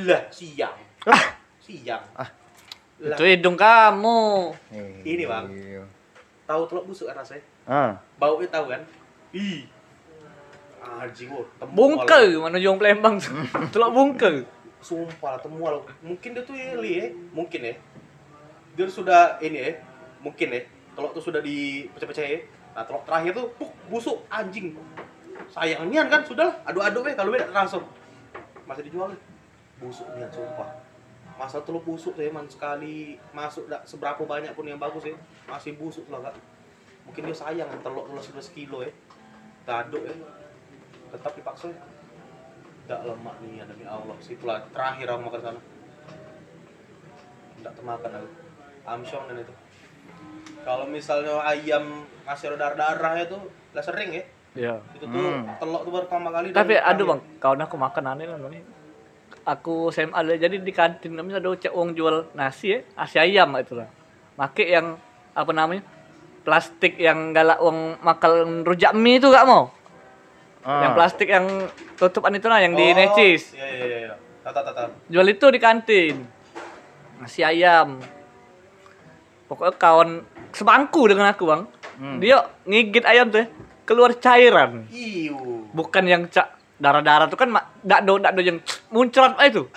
[SPEAKER 1] lah siang siang
[SPEAKER 2] Ah.
[SPEAKER 1] lah
[SPEAKER 3] Itu hidung kamu.
[SPEAKER 1] Ini, Bang.
[SPEAKER 2] Iya.
[SPEAKER 1] tahu telur busuk kan rasanya
[SPEAKER 2] ah
[SPEAKER 1] baunya tahu kan ih anjing gua temu
[SPEAKER 3] Bungkel mana jong Palembang. Telur bungkel.
[SPEAKER 1] sumpah temu lo mungkin dia tuh ya li ya mungkin ya dia sudah ini ya mungkin ya telur tuh sudah dipecah-pecah ya nah telur terakhir tuh puk, busuk anjing. Sayang nian kan sudah lah. Adu-adu weh kalau beda langsung. Masih dijual ya. busuk nian sumpah. Masa telur busuk saya man sekali masuk dak seberapa banyak pun yang bagus ya masih busuk lah kak. Mungkin dia sayang telur telur 11 kilo ya gaduk ya tetap dipaksa. Ya tidak lemak nih ya demi Allah. Situlah terakhir aku makan sana. Tidak termakan aku. Amsyong dan itu. Kalau misalnya ayam masih ada darah darah itu lah sering ya.
[SPEAKER 3] Ya.
[SPEAKER 1] itu tuh
[SPEAKER 2] Hmm.
[SPEAKER 1] telur tuh baru pertama kali
[SPEAKER 3] Tapi aduh bang, kawan aku makan aneh namanya. aku SMA lah. jadi di kantin kami ada cek uang jual nasi ya. Nasi ayam itu lah make yang apa namanya plastik yang galak uang makan rujak mie itu gak mau
[SPEAKER 2] Ah.
[SPEAKER 3] yang plastik yang tutupan itu lah yang di
[SPEAKER 1] Oh,
[SPEAKER 3] necis
[SPEAKER 1] Iya iya iya. iya. Tahu tahu.
[SPEAKER 3] jual itu di kantin nasi ayam pokoknya kawan sebangku dengan aku bang
[SPEAKER 2] Hmm.
[SPEAKER 3] dia ngigit ayam tuh ya, keluar cairan
[SPEAKER 1] Iu.
[SPEAKER 3] bukan yang cak darah-darah tuh kan mak dakdo dakdo yang muncrat ah itu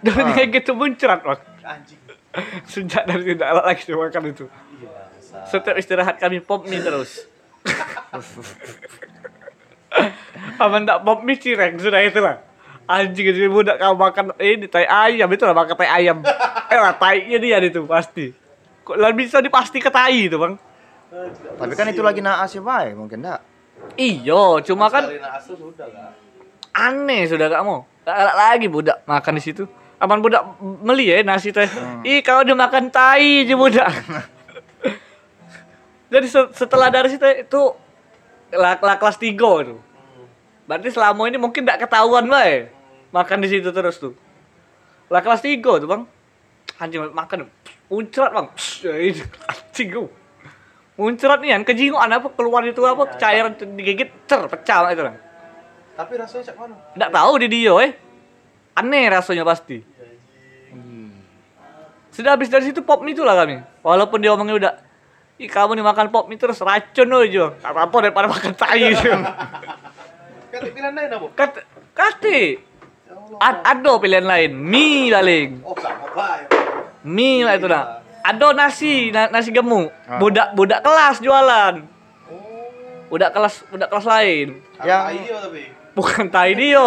[SPEAKER 3] dan
[SPEAKER 2] Ah.
[SPEAKER 3] kayak gitu muncrat bang
[SPEAKER 1] Anjing.
[SPEAKER 3] sejak dari tidak lagi makan itu
[SPEAKER 1] Iya.
[SPEAKER 3] setiap istirahat kami pop mie terus aman tak pop mie cireng? Sudah itu lah. Anjing itu budak kau makan ini tai ayam itu lah makan tai ayam. Eh lah tainya dia itu pasti. Kok lah bisa dipasti ke tai itu bang?
[SPEAKER 2] Tapi kan itu lagi naas ya, Pak. Mungkin enggak.
[SPEAKER 3] iyo cuma kan aneh sudah gak mau. Gak lagi budak makan di situ. Aman budak meli ya nasi teh. Ih kau udah makan tai aja budak. Jadi se- setelah dari situ itu lah, lah kelas tiga itu
[SPEAKER 1] Hmm.
[SPEAKER 3] berarti selama ini mungkin gak ketahuan bae makan di situ terus tuh lah kelas tiga tuh bang anjing makan muncrat bang Ya, anjing gua. muncrat nih kan kejingoan apa keluar itu apa cairan digigit ter pecah itu lah
[SPEAKER 1] Tapi rasanya cak mana?
[SPEAKER 3] Nggak tahu di dia eh. Aneh rasanya pasti.
[SPEAKER 1] Iya, anjing.
[SPEAKER 3] Sudah habis dari situ pop itu lah kami. Walaupun dia omongnya udah Ih kamu nih makan pop mie terus racun loh Jo. Apa-apa daripada makan tai.
[SPEAKER 1] Kan pilihan lain apa?
[SPEAKER 3] Kat kati.
[SPEAKER 1] Ya.
[SPEAKER 3] Ad, ado pilihan lain. Mie paling.
[SPEAKER 1] Oh sama baik.
[SPEAKER 3] Mie lah itu nah. Ado nasi, na- nasi gemuk.
[SPEAKER 2] Ah.
[SPEAKER 3] Budak budak kelas jualan.
[SPEAKER 1] Oh.
[SPEAKER 3] Budak kelas budak kelas lain.
[SPEAKER 2] Yang-
[SPEAKER 1] tapi.
[SPEAKER 3] Bukan tai dia.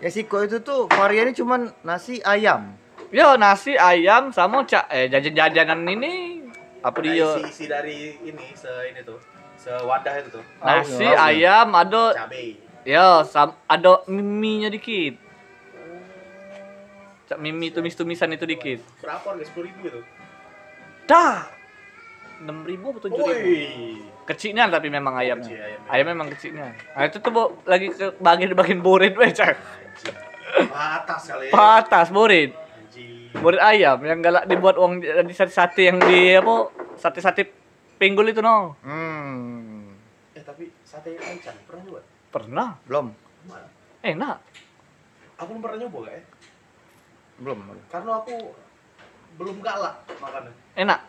[SPEAKER 2] Ya siko itu tuh variannya cuman nasi ayam.
[SPEAKER 3] Yo nasi ayam sama cak eh jajan-jajanan ini apa dia?
[SPEAKER 1] isi, isi dari ini se ini tuh. Sewadah itu tuh.
[SPEAKER 3] Nasi,
[SPEAKER 2] Oh,
[SPEAKER 3] ayam, ada
[SPEAKER 1] Cabe.
[SPEAKER 3] ya sam, ada mie-nya dikit. Cak mie tumis-tumisan itu dikit.
[SPEAKER 1] Berapa harga? Sepuluh ribu itu.
[SPEAKER 3] Dah. 6 ribu atau 7 ribu? Kecilnya tapi memang ayamnya.
[SPEAKER 1] Kecil ayamnya.
[SPEAKER 3] Ayam memang kecilnya. Nah itu tuh Bo, lagi ke bagian bagian borit weh cak.
[SPEAKER 1] Patas kali ya.
[SPEAKER 3] Patas borit. Borit ayam yang galak dibuat uang di sate-sate yang di apa? Sate-sate pinggul itu no.
[SPEAKER 2] Hmm.
[SPEAKER 1] Eh tapi sate taichan pernah nyoba?
[SPEAKER 3] Pernah.
[SPEAKER 2] Belum.
[SPEAKER 1] Mana?
[SPEAKER 3] Enak.
[SPEAKER 1] Aku belum pernah nyoba gak ya?
[SPEAKER 2] Belum.
[SPEAKER 1] Karena aku belum galak makannya.
[SPEAKER 3] Enak.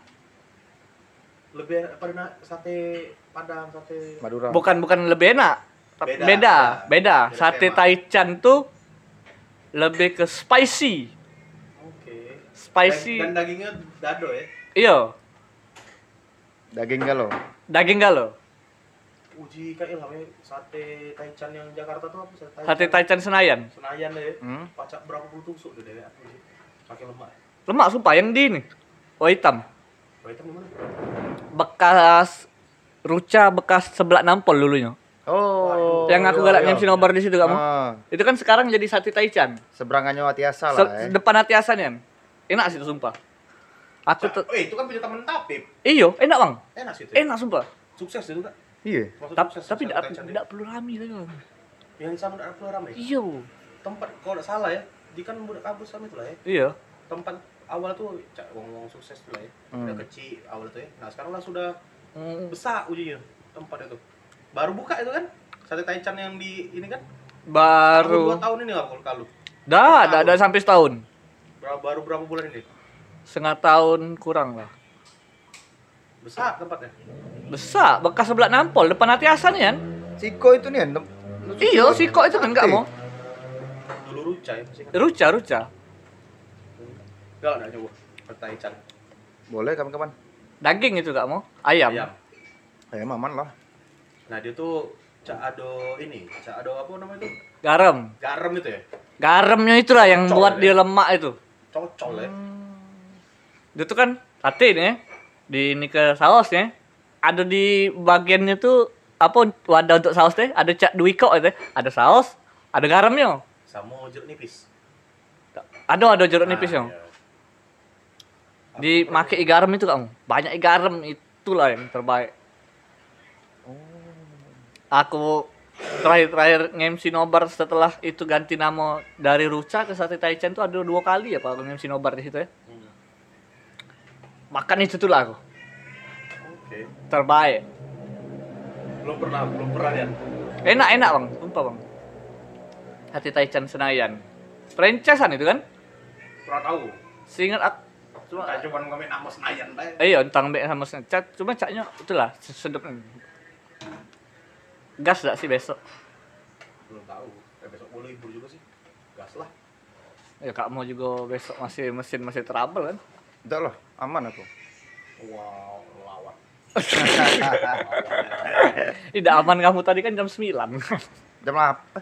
[SPEAKER 1] Lebih pada sate padang, sate
[SPEAKER 2] Madura.
[SPEAKER 3] Bukan bukan lebih enak. Tapi
[SPEAKER 1] Beda,
[SPEAKER 3] Beda, beda.
[SPEAKER 1] beda.
[SPEAKER 3] Sate. Taichan tuh lebih ke spicy. Spicy.
[SPEAKER 1] Dan, dan dagingnya dado ya.
[SPEAKER 3] Iya,
[SPEAKER 2] Daging galau.
[SPEAKER 3] daging galo.
[SPEAKER 1] Uji kayak namanya sate taichan yang Jakarta tuh apa? Sate
[SPEAKER 3] Sate Taichan Senayan.
[SPEAKER 1] Senayan deh.
[SPEAKER 2] Hmm.
[SPEAKER 1] Pacak berapa puluh tusuk deh deh. Pakai lemak.
[SPEAKER 3] Lemak sumpah yang di ini. Oh hitam.
[SPEAKER 1] Oh itu gimana?
[SPEAKER 3] Bekas ruca bekas sebelah nampol dulunya.
[SPEAKER 2] Oh.
[SPEAKER 3] yang aku galak ngemsi nobar di situ kamu.
[SPEAKER 2] Ah,
[SPEAKER 3] Itu kan sekarang jadi sate Taichan.
[SPEAKER 2] seberangannya Watiasa
[SPEAKER 3] Se-
[SPEAKER 2] lah. Eh.
[SPEAKER 3] depan hatiasan ya. Enak sih itu sumpah. Aku tuh
[SPEAKER 1] Eh itu kan punya temen Tapip.
[SPEAKER 3] iyo, enak bang.
[SPEAKER 1] Enak sih itu.
[SPEAKER 3] Enak sumpah.
[SPEAKER 1] Sukses itu kak.
[SPEAKER 2] Iya.
[SPEAKER 1] Maksud
[SPEAKER 3] Tapi tapi tidak tidak perlu rame lagi. Bang.
[SPEAKER 1] Yang sana ada keluar ramai.
[SPEAKER 3] Iyo.
[SPEAKER 1] Tempat kalau tidak salah ya. Di kan budak kampus sama itu lah ya.
[SPEAKER 3] Iya.
[SPEAKER 1] Tempat awal tuh cak ngomong sukses tuh lah ya.
[SPEAKER 2] Hmm.
[SPEAKER 1] Udah kecil awal tuh ya. Nah sekarang lah sudah
[SPEAKER 3] Hmm.
[SPEAKER 1] besar ujinya tempat itu. Baru buka itu kan. Sate Taichan yang di ini kan.
[SPEAKER 3] Baru.
[SPEAKER 1] Dua tahun ini nggak kalau kalau.
[SPEAKER 3] Dah, dah, dah sampai setahun.
[SPEAKER 1] Berapa, baru berapa bulan ini?
[SPEAKER 3] Setengah tahun kurang lah.
[SPEAKER 1] Besar tempatnya.
[SPEAKER 3] Besar, bekas sebelah nampol, depan hati asan ya.
[SPEAKER 2] Siko itu nih. tem-
[SPEAKER 3] Iya, si kok itu kan enggak mau.
[SPEAKER 1] Dulu Ruca ya masih kan.
[SPEAKER 3] Ruca, ruca.
[SPEAKER 1] Enggak enggak coba. Sate Taichan.
[SPEAKER 2] Boleh kapan-kapan.
[SPEAKER 3] Daging itu enggak mau. Ayam.
[SPEAKER 1] Ayam.
[SPEAKER 2] Ayam aman lah.
[SPEAKER 1] Nah dia tuh cak ado ini, cak ado apa namanya itu?
[SPEAKER 3] Garam.
[SPEAKER 1] Garam itu ya.
[SPEAKER 3] Garamnya itulah yang
[SPEAKER 1] Cocol,
[SPEAKER 3] buat
[SPEAKER 1] ya?
[SPEAKER 3] dia lemak itu.
[SPEAKER 1] Cocol ya.
[SPEAKER 3] Itu tuh kan sate ya. Di ini ke sausnya. Ada di bagiannya tuh apa wadah untuk saus teh ada cak dui kok itu ada saus ada garamnya
[SPEAKER 1] Sama jeruk nipis.
[SPEAKER 3] ada ada jeruk nipis
[SPEAKER 1] Ah,
[SPEAKER 3] yang
[SPEAKER 1] iya.
[SPEAKER 3] dimakai garam itu kamu banyak garam itulah yang terbaik aku terakhir-terakhir nge-MC nobar setelah itu ganti nama dari Ruca ke Sate Taichan tuh ada dua kali ya Pak nge-MC nobar di situ ya. Makan itu tuh lah aku.
[SPEAKER 1] Oke.
[SPEAKER 3] Terbaik.
[SPEAKER 1] Belum pernah, belum pernah ya.
[SPEAKER 3] Enak-enak bang, sumpah bang. Sate Taichan Senayan. Franchisean itu kan?
[SPEAKER 1] Pernah tahu.
[SPEAKER 3] Seingat aku cuma
[SPEAKER 1] Cuma ngomongin nama Senayan
[SPEAKER 3] iya, entang sama cat, cuma caknya itulah sedep. Gas gak sih besok?
[SPEAKER 1] Belum tahu. Eh, besok boleh libur juga sih. Gas lah.
[SPEAKER 3] Ya kak mau juga besok masih mesin masih trouble kan?
[SPEAKER 2] Enggak lah, aman aku.
[SPEAKER 1] Wow, lawat.
[SPEAKER 3] Tidak aman kamu tadi kan jam 9.
[SPEAKER 2] Jam apa?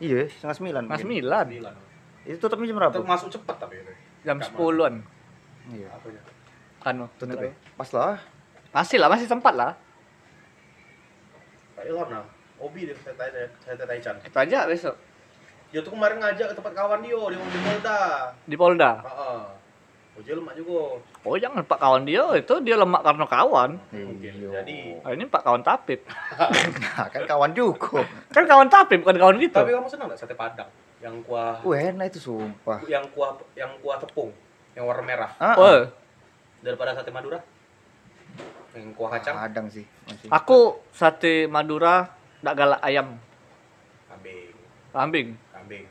[SPEAKER 2] Iya, setengah sembilan.
[SPEAKER 3] 9.
[SPEAKER 1] Bilang.
[SPEAKER 2] Itu tutupnya jam berapa?
[SPEAKER 1] Masuk cepat tapi ini.
[SPEAKER 3] Jam 10-an.
[SPEAKER 2] Iya.
[SPEAKER 1] Apanya?
[SPEAKER 3] Kan
[SPEAKER 2] Tutup ya? Pas lah.
[SPEAKER 3] Masih lah, masih sempat lah.
[SPEAKER 1] Pak. Obi dia saya tanya, saya tanya Chan.
[SPEAKER 3] Kita aja besok
[SPEAKER 1] Dia tuh kemarin ngajak ke tempat kawan dia, dia mau di Polda.
[SPEAKER 3] di Polda.
[SPEAKER 1] Heeh. Ojek lemak juga.
[SPEAKER 3] Oh jangan Pak kawan dia itu dia lemak karena kawan.
[SPEAKER 1] Mungkin.
[SPEAKER 2] Iya.
[SPEAKER 1] Jadi
[SPEAKER 3] Ah, ini Pak kawan Tapip.
[SPEAKER 2] Nah, kan kawan juga.
[SPEAKER 3] Kan kawan Tapip bukan kawan gitu.
[SPEAKER 1] tapi kamu senang nggak sate Padang? Yang kuah
[SPEAKER 2] Wah, enak itu sumpah.
[SPEAKER 1] yang kuah yang kuah tepung yang warna merah
[SPEAKER 2] Ah,
[SPEAKER 3] Oh,
[SPEAKER 1] daripada sate Madura yang kuah kacang
[SPEAKER 2] Kadang sih. Masih.
[SPEAKER 3] aku sate Madura ndak galak ayam,
[SPEAKER 1] kambing
[SPEAKER 3] kambing.
[SPEAKER 1] kambing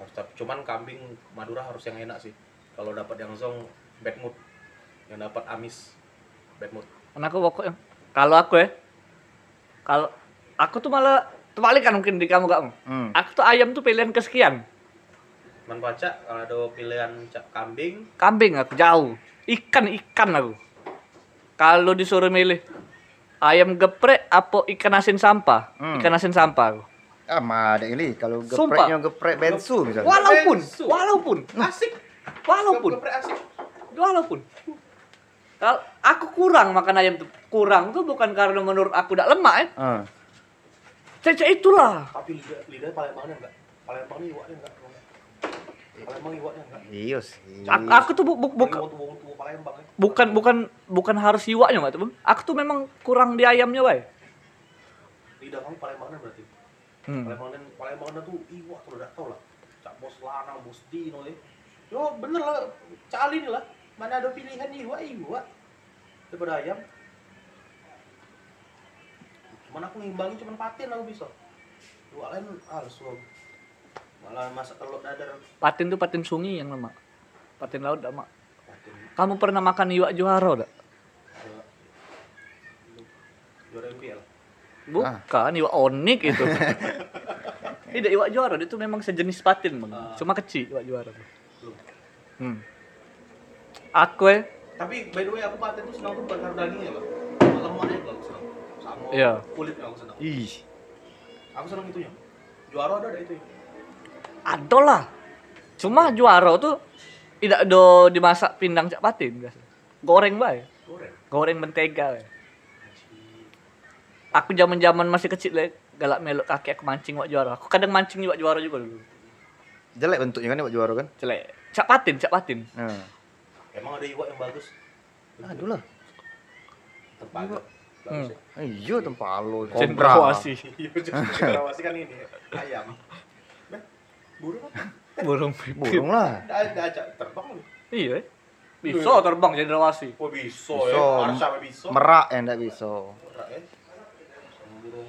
[SPEAKER 1] harus tapi cuman kambing Madura harus yang enak sih kalau dapat yang zong bad mood yang dapat amis bad mood
[SPEAKER 3] Karena aku pokoknya kalau aku ya kalau aku tuh malah terbalik kan mungkin di kamu gak
[SPEAKER 2] Hmm.
[SPEAKER 3] Aku tuh ayam tuh pilihan kesekian.
[SPEAKER 1] man baca kalau ada pilihan kambing
[SPEAKER 3] Kambing aku jauh. Ikan ikan aku. Kalau disuruh milih ayam geprek apa ikan asin sampah?
[SPEAKER 2] Hmm.
[SPEAKER 3] Ikan asin sampah aku.
[SPEAKER 2] Ah, mah ada ini kalau gepreknya geprek bensu misalnya.
[SPEAKER 3] Walaupun,
[SPEAKER 1] Bensu.
[SPEAKER 3] walaupun,
[SPEAKER 1] asik
[SPEAKER 3] walaupun,
[SPEAKER 1] Geprek asik
[SPEAKER 3] walaupun. Kalau aku kurang makan ayam tuh kurang tuh bukan karena menurut aku tidak lemak ya.
[SPEAKER 2] Ah.
[SPEAKER 3] Cece itulah.
[SPEAKER 1] tapi lidah lidah enggak Palembangnya iwaknya enggak Palembang iwaknya enggak
[SPEAKER 2] Iya sih.
[SPEAKER 3] Aku, aku tuh bu, bu,
[SPEAKER 1] bukan Palembang ya.
[SPEAKER 3] bukan bukan bukan harus iwaknya nggak tuh bang. Aku tuh memang kurang di ayamnya bay.
[SPEAKER 1] lidah kamu Palembangnya berarti
[SPEAKER 3] Hmm.
[SPEAKER 1] Palembang dan Palembang tuh iwak tuh udah tau lah cak bos lanang bos dino ya yo bener lah cali nih lah mana ada pilihan iwak iwak daripada ayam cuman aku ngimbangi cuman patin aku bisa iwak lain harus loh malah masak telur dadar
[SPEAKER 3] Patin tuh patin sungai yang lemak. Patin laut mak.
[SPEAKER 1] patin
[SPEAKER 3] Kamu pernah makan iwak
[SPEAKER 1] eh, juara MPL
[SPEAKER 3] Bukan, iwak onik itu. Tidak iwak juara, itu memang sejenis patin, Bang.
[SPEAKER 1] Ah.
[SPEAKER 3] Cuma kecil iwak juara Hmm. Aku ya,
[SPEAKER 1] tapi by the way aku patin tuh senang tuh karena dagingnya sama lemaknya senang sama
[SPEAKER 3] Iya.
[SPEAKER 1] kulitnya aku senang
[SPEAKER 2] Ih.
[SPEAKER 1] aku senang itunya juara ada ada itu ya
[SPEAKER 3] ada lah. Cuma juara tuh tidak do dimasak pindang cak patin. Goreng bae.
[SPEAKER 1] goreng
[SPEAKER 3] Goreng mentega. bae. Aku zaman-zaman masih kecil le, galak melok kaki aku mancing iwak juara. Aku kadang mancing iwak juara juga dulu.
[SPEAKER 2] Jelek bentuknya kan buat juara kan?
[SPEAKER 3] Celek. Cak patin, cak patin.
[SPEAKER 2] Nah.
[SPEAKER 1] emang ada iwak yang bagus
[SPEAKER 2] Aduh lah.
[SPEAKER 1] tempat
[SPEAKER 3] Hmm.
[SPEAKER 1] bagus ya
[SPEAKER 2] Iya tempalo.
[SPEAKER 3] Cendrawasih.
[SPEAKER 1] iya cendrawasih kan ini ayam burung apa
[SPEAKER 3] Burung
[SPEAKER 2] Burung lah.
[SPEAKER 1] ada ada aja terbang
[SPEAKER 3] Iya. Bisa terbang cendrawasih.
[SPEAKER 1] oh bisa
[SPEAKER 2] Bisa.
[SPEAKER 1] ya sampai bisa
[SPEAKER 2] Merak yang enggak bisa.
[SPEAKER 1] Eh. Sama burung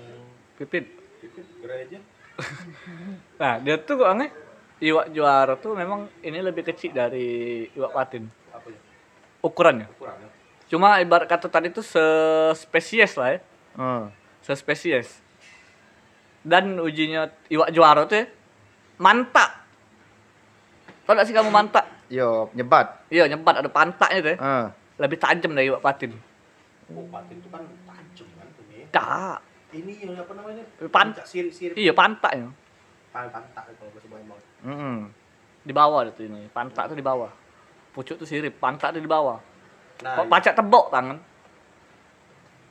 [SPEAKER 3] Pipit.
[SPEAKER 1] pipit gereja
[SPEAKER 3] Nah, dia tuh kok aneh. Iwak juara tuh memang ini lebih kecil dari iwak patin.
[SPEAKER 1] apa ya
[SPEAKER 3] Ukurannya.
[SPEAKER 1] ukurannya
[SPEAKER 3] Cuma ibarat kata tadi tuh sespesies lah ya.
[SPEAKER 2] Hmm.
[SPEAKER 3] Sespesies. Dan ujinya iwak juara tuh ya, manta. Tau gak sih kamu manta?
[SPEAKER 2] Yo, nyebat.
[SPEAKER 3] Iya, nyebat ada pantaknya tuh ya.
[SPEAKER 2] Ah.
[SPEAKER 3] Lebih tajam dari iwak patin.
[SPEAKER 1] oh patin itu kan tajam kan tuh
[SPEAKER 3] Dah.
[SPEAKER 1] ini yang apa namanya
[SPEAKER 3] Pan-
[SPEAKER 1] sirip sirip
[SPEAKER 3] Iya, pantaknya.
[SPEAKER 1] pan pantak kalau bahasa Palembang
[SPEAKER 2] Mm-mm.
[SPEAKER 3] Di bawah tuh ini. Pantak tuh di bawah. Pucuk tuh sirip, pantak tuh di bawah.
[SPEAKER 1] nah
[SPEAKER 3] Kok pacak tebok tangan?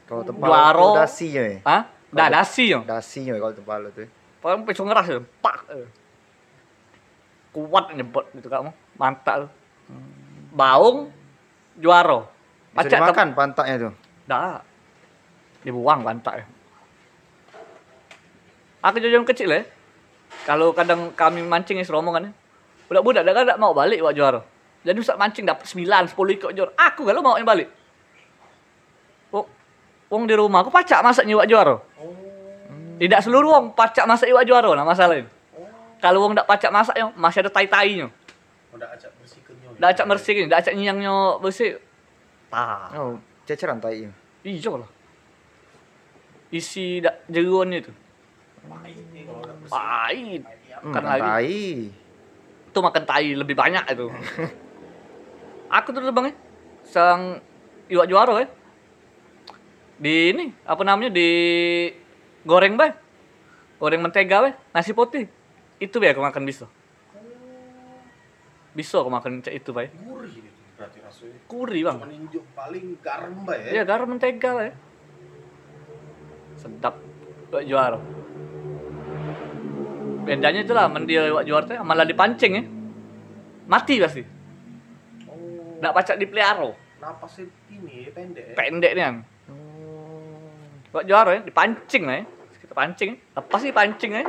[SPEAKER 2] Kalau tempalo
[SPEAKER 3] Juara.
[SPEAKER 2] itu dasinya ya.
[SPEAKER 3] Dah dasi ya.
[SPEAKER 2] Dasinya kalau tempalo tuh.
[SPEAKER 3] Paling pisau ngeras ya. Pak. Kuat nyebot gitu kamu. Mantap. tuh. Baung juara.
[SPEAKER 2] Bisa
[SPEAKER 3] Pacak tebok.
[SPEAKER 2] dimakan pantaknya tuh.
[SPEAKER 3] Dah. Dibuang pantak ya. Aku jajan kecil ya. Kalau kadang kami mancing ya rombongan ya. Budak-budak dah kadang mau balik buat juara. Jadi usah mancing dapat 9, 10 ikut juara. Aku kalau mau yang balik. Wong, wong di rumah aku pacak masak nyiwak juara.
[SPEAKER 1] Oh.
[SPEAKER 3] Tidak seluruh wong pacak masak iwak juara nah masalahnya. Kalau wong tak pacak masak yo masih ada
[SPEAKER 1] acak bersihkan nyo.
[SPEAKER 3] Dak acak bersih ni, dak acak nyiangnya bersih. Tah.
[SPEAKER 2] Oh, ceceran tai.
[SPEAKER 3] Iya lah. Isi dak jeruan itu.
[SPEAKER 1] Pahit.
[SPEAKER 2] Hmm,
[SPEAKER 3] Kan lagi.
[SPEAKER 2] tai.
[SPEAKER 3] Itu makan tai lebih banyak itu. Aku tuh dulu bang ya, sang iwak juara ya. Di ini apa namanya di goreng bay, goreng mentega bay, nasi putih. Itu bay aku makan bisa. Bisa aku makan cak itu bay.
[SPEAKER 1] Gurih nih berarti rasanya.
[SPEAKER 3] Kuri bang.
[SPEAKER 1] Cuman injuk paling garam mbak ya.
[SPEAKER 3] Iya garam mentega bay. Sedap iwak juara. Bedanya itulah mendia iwak juara teh malah dipancing ya. Mati pasti.
[SPEAKER 1] Oh.
[SPEAKER 3] Nggak pacak dipelihara.
[SPEAKER 1] Napasnya ini pendek ya.
[SPEAKER 3] pendek nih kan. Buat juara ya, dipancing lah ya. Kita pancing ya. Lepas sih pancing ya.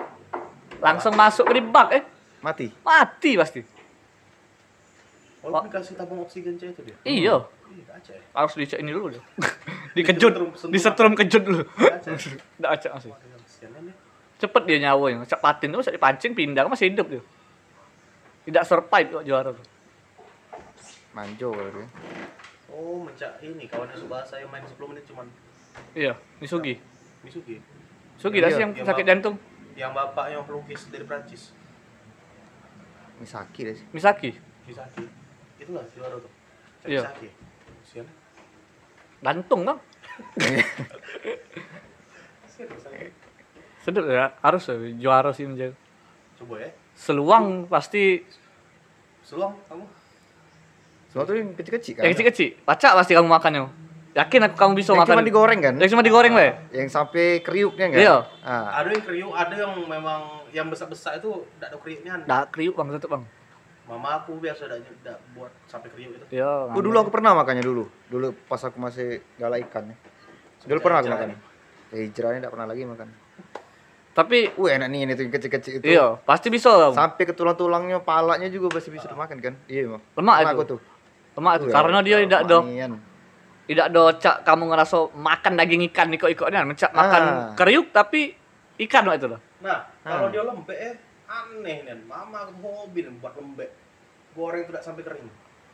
[SPEAKER 3] Langsung masuk ke bak ya.
[SPEAKER 2] Mati.
[SPEAKER 3] Mati pasti.
[SPEAKER 1] Oh, ini kasih tabung oksigen cah itu dia.
[SPEAKER 3] Iya.
[SPEAKER 1] Ih, acak ya.
[SPEAKER 3] Harus dicek ini dulu deh. Dikejut.
[SPEAKER 1] Disetrum-
[SPEAKER 3] Disetrum kejut dulu.
[SPEAKER 1] Acak.
[SPEAKER 3] Nggak acak masih. Cepet dia nyawanya. Cak patin tuh, cak dipancing, pindah masih hidup dia. Tidak survive buat juara tuh.
[SPEAKER 2] Manjo kalau dia.
[SPEAKER 1] Oh, mencak ini kawannya Subasa yang main 10 menit cuman
[SPEAKER 3] Iya, Misugi.
[SPEAKER 1] Misugi.
[SPEAKER 3] Sugi dah
[SPEAKER 2] Iya.
[SPEAKER 3] sih yang sakit jantung.
[SPEAKER 1] Yang bapaknya yang pelukis dari Prancis.
[SPEAKER 2] Misaki deh sih.
[SPEAKER 3] Misaki.
[SPEAKER 1] Misaki. Itulah juara tuh. Cak
[SPEAKER 3] Iya.
[SPEAKER 1] Misaki. Kesian.
[SPEAKER 3] Gantung bang. Sedap ya. Harus ya, juara sih menjaga.
[SPEAKER 1] Coba ya.
[SPEAKER 3] Seluang pasti
[SPEAKER 1] Seluang kamu.
[SPEAKER 2] Semua tuh yang kecil-kecil kan.
[SPEAKER 3] Yang kecil-kecil, pacak pasti kamu makannya. Yakin aku kamu bisa
[SPEAKER 2] Yang
[SPEAKER 3] makan.
[SPEAKER 2] cuma digoreng kan?
[SPEAKER 3] Yang cuma digoreng, Weh.
[SPEAKER 2] Yang sampai kriuknya kan?
[SPEAKER 3] Iya.
[SPEAKER 2] Ah.
[SPEAKER 1] Ada yang kriuk, ada yang memang yang besar-besar itu enggak ada kriuknya.
[SPEAKER 3] Dah kriuk Bang, tetep Bang.
[SPEAKER 1] Mama aku biasa udah udah buat sampai kriuk itu.
[SPEAKER 3] Iya.
[SPEAKER 2] Oh, dulu aku pernah makannya dulu. Dulu pas aku masih galak ikan ya. Dulu pernah aku makan. Ya hijrahnya enggak pernah lagi makan.
[SPEAKER 3] Tapi
[SPEAKER 2] Wih enak nih ini tuh yang kecil-kecil itu.
[SPEAKER 3] iya, pasti bisa. Bang.
[SPEAKER 2] Sampai ke tulang-tulangnya, palanya juga masih bisa dimakan kan? Iya, Bang.
[SPEAKER 3] Lemak
[SPEAKER 2] Pernah
[SPEAKER 3] itu.
[SPEAKER 2] aku tuh.
[SPEAKER 3] Lemak itu karena dia tidak do
[SPEAKER 2] manian.
[SPEAKER 3] Tidak do cak kamu ngerasa makan daging ikan ikut-ikutnya, mencak makan
[SPEAKER 2] Ah.
[SPEAKER 3] kriuk tapi ikan Wak, itu loh.
[SPEAKER 1] Nah, kalau
[SPEAKER 2] Ah.
[SPEAKER 1] dia lembek eh aneh nih. Mama aku hobi nih buat lembek. Goreng tidak sampai kering.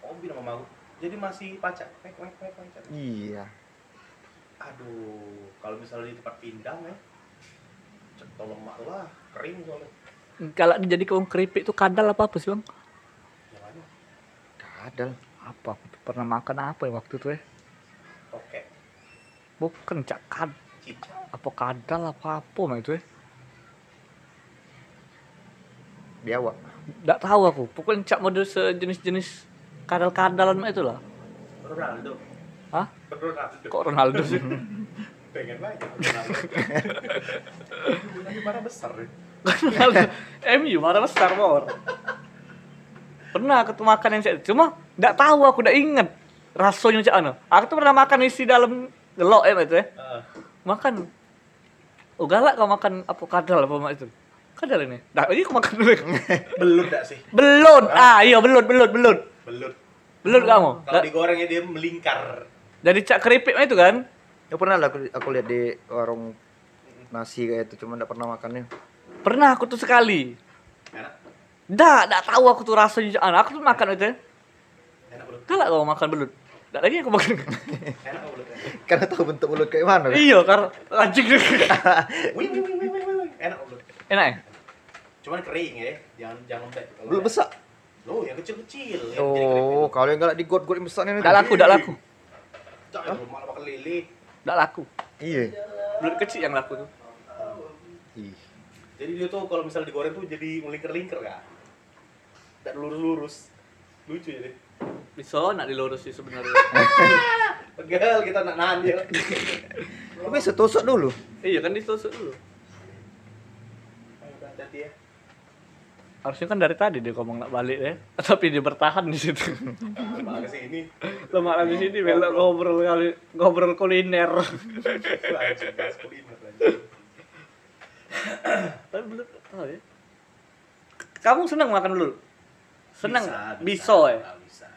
[SPEAKER 1] Hobi nih mama aku. Jadi masih pacak. Mek, mek, mek, mek.
[SPEAKER 2] Iya.
[SPEAKER 1] Aduh, kalau misalnya di tempat pindang ya. Cetok lemak lah, kering soalnya.
[SPEAKER 3] Kalau jadi kaum keripik itu kadal apa apa sih, Bang?
[SPEAKER 2] Kadal.
[SPEAKER 3] Apa? Aku pernah makan apa ya waktu itu ya?
[SPEAKER 1] Tokek,
[SPEAKER 3] Bukan cak kad apa kadal apa apa mah itu ya?
[SPEAKER 2] Biawak.
[SPEAKER 3] Nggak tahu aku. Pokoknya cak model sejenis-jenis kadal-kadalan mah itu lah.
[SPEAKER 1] Ronaldo.
[SPEAKER 3] Hah?
[SPEAKER 1] Ronaldo.
[SPEAKER 3] Kok Ronaldo sih?
[SPEAKER 1] Pengen banget Ronaldo. Tapi mana besar ya?
[SPEAKER 3] Ronaldo. MU marah besar mawar. Pernah aku tuh makan yang cak cuma nggak tahu aku nggak inget rasanya cak ano. Aku tuh pernah makan isi dalam gelok ya itu ya.
[SPEAKER 1] Ah,
[SPEAKER 3] Makan. Oh galak kau makan apa kadal apa mak itu? Kadal ini. Nah, ini aku makan dulu.
[SPEAKER 1] belut dak sih?
[SPEAKER 3] belut. Ah, iya belut, belut, belut.
[SPEAKER 1] Belut.
[SPEAKER 3] Belut kamu.
[SPEAKER 1] Kalau digorengnya dia melingkar.
[SPEAKER 3] Dari cak keripik itu kan.
[SPEAKER 2] Ya pernah lah aku, aku lihat di warung nasi kayak itu, cuma enggak pernah makannya.
[SPEAKER 3] Pernah aku tuh sekali.
[SPEAKER 1] Enak.
[SPEAKER 3] Dah, dah tahu aku tuh rasanya cak. Aku tuh makan itu ya.
[SPEAKER 1] Enak belut.
[SPEAKER 3] Galak kau makan belut. Dah lagi aku makan.
[SPEAKER 2] Karena tahu bentuk mulut kayak mana
[SPEAKER 3] iya, karena anjing.
[SPEAKER 1] Wih. Enak belut.
[SPEAKER 3] Enak ya?
[SPEAKER 1] Cuman kering ya. Jangan jangan lembek. Kalau
[SPEAKER 2] Belum besar.
[SPEAKER 1] Loh, yang kecil-kecil. Yang jadi
[SPEAKER 2] Oh, kalau yang galak digot-got yang besar ini.
[SPEAKER 3] Dah laku, dah laku.
[SPEAKER 1] Jangan malah makan lele.
[SPEAKER 3] Dah laku.
[SPEAKER 2] Iya.
[SPEAKER 3] Belut kecil yang laku tuh.
[SPEAKER 2] Ih.
[SPEAKER 1] Jadi dia tuh kalau misalnya digoreng tuh jadi melingkar-lingkar kan? Tak lurus-lurus. Lucu jadi.
[SPEAKER 3] Bisa nak dilurus sih sebenarnya.
[SPEAKER 1] Pegal kita nak nahan dia.
[SPEAKER 2] Kok bisa tusuk dulu?
[SPEAKER 3] iya kan ditusuk dulu.
[SPEAKER 1] Ya.
[SPEAKER 3] Harusnya kan dari tadi dia ngomong nak balik ya. Tapi dia bertahan di situ.
[SPEAKER 1] Malah ke sini.
[SPEAKER 3] Lama lagi sini belok ngobrol kali ngobrol kuliner. Tapi belum tahu ya. Kamu senang makan belut? Senang
[SPEAKER 1] Bisa,
[SPEAKER 3] bisa, ya.
[SPEAKER 1] Ah, bisa.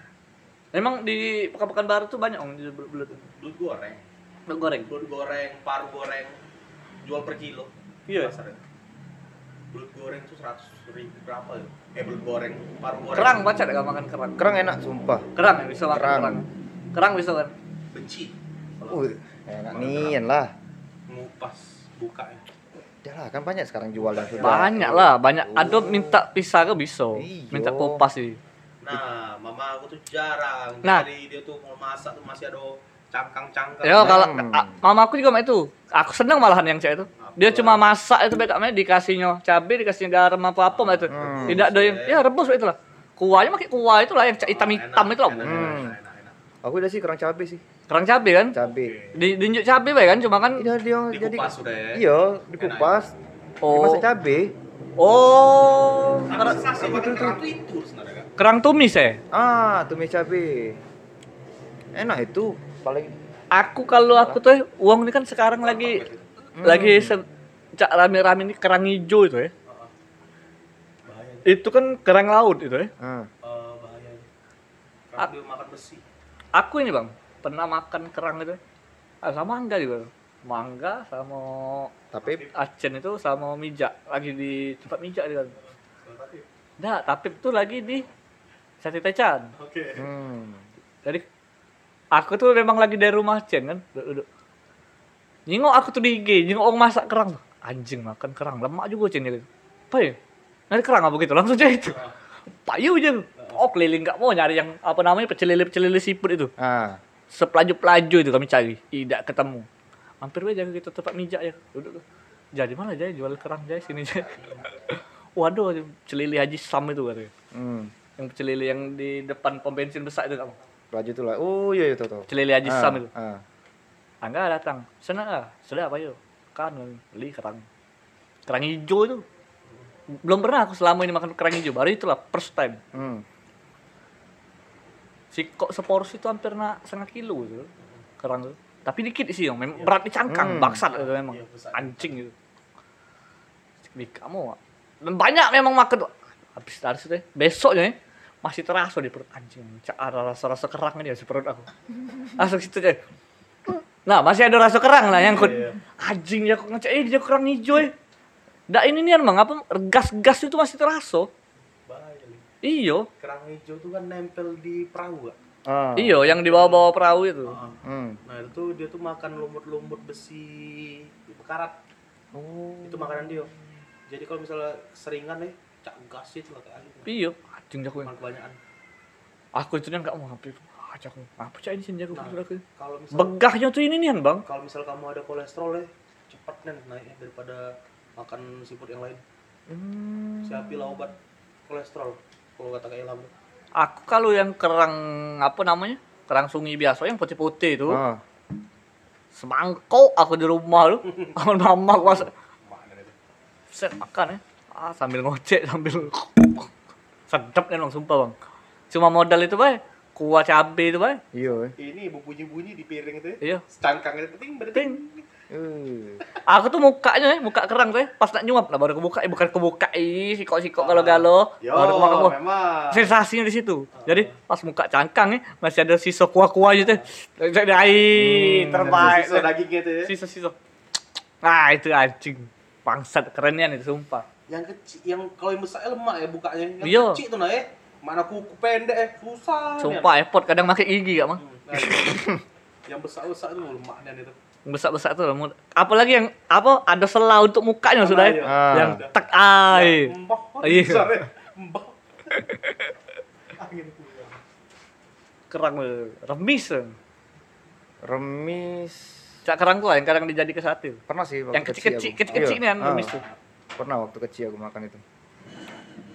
[SPEAKER 3] Memang di pekan-pekan baru tuh banyak om jual belut.
[SPEAKER 1] Belut goreng.
[SPEAKER 3] Belut goreng.
[SPEAKER 1] Belut goreng, paru goreng, jual per kilo.
[SPEAKER 3] Iya.
[SPEAKER 1] Pasarnya. Belut goreng tuh seratus ribu berapa ya? Eh belut goreng, paru goreng.
[SPEAKER 3] Kerang baca gak makan kerang?
[SPEAKER 2] Kerang enak sumpah.
[SPEAKER 3] Kerang ya bisa makan
[SPEAKER 2] Kerang.
[SPEAKER 3] kerang. Kerang bisa kan?
[SPEAKER 1] Benci.
[SPEAKER 2] Uh, enak nian lah.
[SPEAKER 1] Ngupas bukanya.
[SPEAKER 2] Ya lah, kan banyak sekarang jual yang sudah.
[SPEAKER 3] Banyak lah, banyak. Ada minta pisah ke bisa.
[SPEAKER 2] Iyo.
[SPEAKER 3] Minta kupas sih.
[SPEAKER 1] Nah, mama aku tuh jarang.
[SPEAKER 3] Nah.
[SPEAKER 1] Jadi dia tuh mau masak tuh masih ada cangkang-cangkang.
[SPEAKER 3] Ya kalau
[SPEAKER 2] Hmm.
[SPEAKER 3] mama aku juga mak itu. Aku seneng malahan yang cewek itu. Dia cuma masak itu baik namanya dikasihnya cabai, dikasihnya garam apa apa mak itu.
[SPEAKER 2] Hmm.
[SPEAKER 3] Tidak ada yang ya rebus itu lah. Kuahnya pakai kuah itu lah yang hitam-hitam itu lah.
[SPEAKER 1] Enak,
[SPEAKER 2] Hmm.
[SPEAKER 1] enak, enak, enak.
[SPEAKER 2] Aku udah sih kerang cabe sih.
[SPEAKER 3] Kerang cabai kan?
[SPEAKER 2] Cabe.
[SPEAKER 3] Di diunjuk cabai baik kan cuma kan
[SPEAKER 2] Iya dia jadi
[SPEAKER 1] Dikupas sudah ya.
[SPEAKER 2] Iya, dikupas.
[SPEAKER 3] oh
[SPEAKER 2] Dimasak cabe.
[SPEAKER 3] oh
[SPEAKER 1] Karena tuh itu sebenarnya.
[SPEAKER 3] Kerang tumis ya.
[SPEAKER 2] Ah, tumis cabe. Enak itu paling
[SPEAKER 3] Aku kalau aku tuh uang ini kan sekarang lagi
[SPEAKER 2] Hmm.
[SPEAKER 3] lagi se- cak rame-rame ini kerang hijau itu ya.
[SPEAKER 1] Bahaya.
[SPEAKER 3] Itu kan kerang laut itu ya.
[SPEAKER 1] bahaya. Kerang dia makan besi.
[SPEAKER 3] Aku ini bang pernah makan kerang itu. Ah, sama mangga juga. Mangga sama
[SPEAKER 2] Tapi
[SPEAKER 3] acen itu sama mijak lagi di tempat mijak dia kan.
[SPEAKER 1] Tapi
[SPEAKER 3] Nah, tapi itu lagi di Sate Taichan.
[SPEAKER 1] oke.
[SPEAKER 2] hmm.
[SPEAKER 3] Jadi aku tuh memang lagi dari rumah Cen kan, duduk. Nyingok aku tuh di IG, nyingok orang masak kerang tuh. Anjing makan kerang, lemak juga Cen gitu. Apa ya? Nanti kerang apa gitu, langsung jadi itu. Payu aja. Oh keliling nggak mau nyari yang apa namanya pecelele-pecelele siput itu.
[SPEAKER 2] Ah.
[SPEAKER 3] Sepelaju-pelaju itu kami cari, tidak ketemu. Hampir aja kita tempat mijak ya. Duduk tuh. Jadi mana aja jual kerang aja sini aja. Waduh, celili Haji Sam itu katanya.
[SPEAKER 2] Hmm.
[SPEAKER 3] Yang celili yang di depan pom bensin besar itu kamu.
[SPEAKER 2] Baju tuh lah. Oh iya itu tuh.
[SPEAKER 3] Celili Haji Sam itu.
[SPEAKER 2] Ah.
[SPEAKER 3] Angga datang. Senang ah? Sudah apa yuk? Kan beli kerang. Kerang hijau itu. Belum pernah aku selama ini makan kerang hijau. Baru itulah first time.
[SPEAKER 2] Hmm.
[SPEAKER 3] Si kok seporsi itu hampir nak setengah kilo itu kerang itu. Tapi dikit sih, yang memang berat di cangkang,
[SPEAKER 2] Hmm.
[SPEAKER 3] baksat itu memang.
[SPEAKER 1] Iya, besar.
[SPEAKER 3] Anjing itu. Di kamu dan banyak memang makan tuh. Habis dari situ ya, besoknya ya, masih terasa di perut anjing. Cak ada rasa-rasa kerang ini di perut aku. Langsung situ aja. Nah, masih ada rasa kerang lah yang kun.
[SPEAKER 1] Iya.
[SPEAKER 3] Anjing ya kok ngecek eh dia kerang hijau ya. Dak ini nih bang apa gas-gas itu masih terasa. Iyo,
[SPEAKER 1] Kerang hijau tuh kan nempel di perahu gak?
[SPEAKER 2] Ah.
[SPEAKER 3] iyo yang dibawa-bawa perahu itu.
[SPEAKER 2] Hmm.
[SPEAKER 1] Nah itu tuh dia tuh makan lumut-lumut besi bekarat.
[SPEAKER 2] Oh.
[SPEAKER 1] Itu makanan dia. Jadi kalau misalnya seringan nih, cak gas itu lah kayak gitu.
[SPEAKER 3] Iyo, anjing jago.
[SPEAKER 1] Makan kebanyakan.
[SPEAKER 3] Aku itu nggak mau hampir. Ah, jago. Apa cak ini sih jago
[SPEAKER 1] Nah. Kalau misal
[SPEAKER 3] Begahnya tuh ini nih bang.
[SPEAKER 1] kalau misal kamu ada kolesterol ya, cepet nih naiknya daripada makan seafood yang lain.
[SPEAKER 3] Hmm.
[SPEAKER 1] Siapilah obat kolesterol. Kalau kata kayak ilham.
[SPEAKER 3] Aku kalau yang kerang apa namanya? Kerang sungai biasa yang putih-putih itu.
[SPEAKER 2] Ah.
[SPEAKER 3] Semangkok aku di rumah lu. Sama mama aku masak.
[SPEAKER 1] Mana itu?
[SPEAKER 3] Set makan ya. Ah, sambil ngocek sambil sedap nih bang sumpah bang. Cuma modal itu bay. Kuah cabe itu bay.
[SPEAKER 2] Iya. eh.
[SPEAKER 1] Ini bunyi-bunyi di piring itu ya.
[SPEAKER 3] Iya.
[SPEAKER 1] Cangkang itu.
[SPEAKER 3] Ting.
[SPEAKER 2] Eh.
[SPEAKER 3] Aku tuh mukanya, ya, muka kerang tuh pas nak nyuap, nah baru kebuka, eh, bukan kebuka, ih, sikok-sikok galau-galau,
[SPEAKER 1] Yo,
[SPEAKER 3] baru kemakan buah.
[SPEAKER 1] memang.
[SPEAKER 3] Sensasinya di situ. Jadi pas muka cangkang ya, masih ada sisa kuah-kuah gitu. Jadi ai, terbaik.
[SPEAKER 1] Sisa dagingnya itu ya.
[SPEAKER 3] Sisa-sisa. Nah, itu anjing. Bangsat kerennya nih sumpah.
[SPEAKER 1] Yang kecil, yang kalau yang besar lemak ya bukanya. Yang
[SPEAKER 3] Iya.
[SPEAKER 1] kecil tuh nah ya. Mana kuku pendek eh susah. nih.
[SPEAKER 3] Sumpah effort kadang pakai gigi gak mah.
[SPEAKER 1] Hmm, nah, yang besar-besar tuh lemaknya itu.
[SPEAKER 3] Besar-besar tuh. mu- Apalagi yang apa ada sela untuk mukanya sudah ya.
[SPEAKER 2] Ah.
[SPEAKER 3] Yang tak ai. Iya.
[SPEAKER 1] besar ya. Pulang.
[SPEAKER 3] Kerang eh, remis. eh.
[SPEAKER 2] Remis.
[SPEAKER 3] Cak kerang tuh yang kadang dijadi ke sate.
[SPEAKER 2] Pernah sih
[SPEAKER 3] Yang kecil-kecil,
[SPEAKER 2] aku.
[SPEAKER 3] kecil-kecil nih
[SPEAKER 2] Iya.
[SPEAKER 3] yang
[SPEAKER 2] Ah.
[SPEAKER 3] remis tuh.
[SPEAKER 2] Pernah waktu kecil aku makan itu.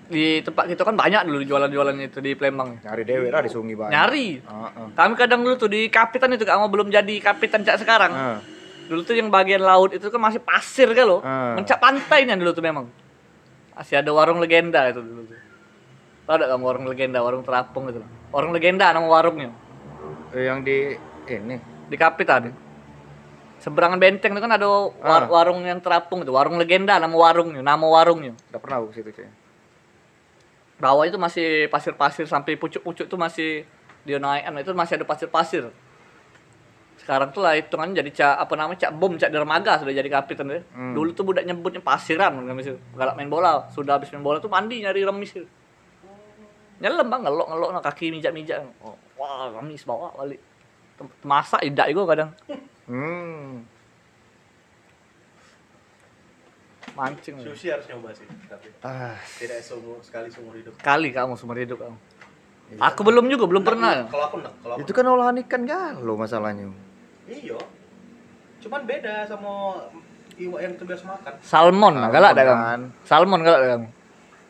[SPEAKER 3] Di tempat kita kan banyak dulu jualan-jualan itu di Palembang.
[SPEAKER 2] Nyari dewe lah di sungai banyak.
[SPEAKER 3] Nyari.
[SPEAKER 2] Ah, ah.
[SPEAKER 3] Kami kadang dulu tuh di kapitan itu kamu belum jadi kapitan cak sekarang.
[SPEAKER 2] Ah.
[SPEAKER 3] Dulu tuh yang bagian laut itu kan masih pasir kan loh.
[SPEAKER 2] Ah.
[SPEAKER 3] Mencak pantainya dulu tuh memang. Masih ada warung legenda itu dulu tuh. Ada kamu warung legenda, warung terapung gitu. Warung legenda nama warungnya.
[SPEAKER 2] Eh, yang di ini
[SPEAKER 3] Di kapitan. Seberangan benteng itu kan ada war-
[SPEAKER 2] Ah.
[SPEAKER 3] warung yang terapung itu, warung legenda nama warungnya, nama warungnya.
[SPEAKER 2] Udah pernah aku ke situ cuy.
[SPEAKER 3] Bawah itu masih pasir-pasir sampai pucuk-pucuk itu masih dia naik itu masih ada pasir-pasir. Sekarang tuh lah hitungan jadi cak apa namanya cak bom cak dermaga sudah jadi kapitan deh.
[SPEAKER 2] Hmm.
[SPEAKER 3] Dulu tuh budak nyebutnya pasiran remis itu. Galak main bola, sudah habis main bola tuh mandi nyari remis itu. Nyelam bang ngelok ngelok nah, kaki mijak mijak. Oh, wah remis bawa balik. Masak idak juga kadang
[SPEAKER 2] Hmm.
[SPEAKER 3] mancing.
[SPEAKER 1] Sushi harus nyoba sih, tapi
[SPEAKER 2] Ah,
[SPEAKER 1] tidak seumur sekali seumur hidup.
[SPEAKER 3] Kali kamu seumur hidup kamu. Aku belum juga belum pernah.
[SPEAKER 1] Kalau aku nek, kalau aku
[SPEAKER 2] itu kan olahan ikan galo masalahnya.
[SPEAKER 1] Iya. Cuman beda sama iwak yang kita biasa makan.
[SPEAKER 3] Salmon, nah, galak ada
[SPEAKER 2] kan.
[SPEAKER 3] Salmon galak ada kamu.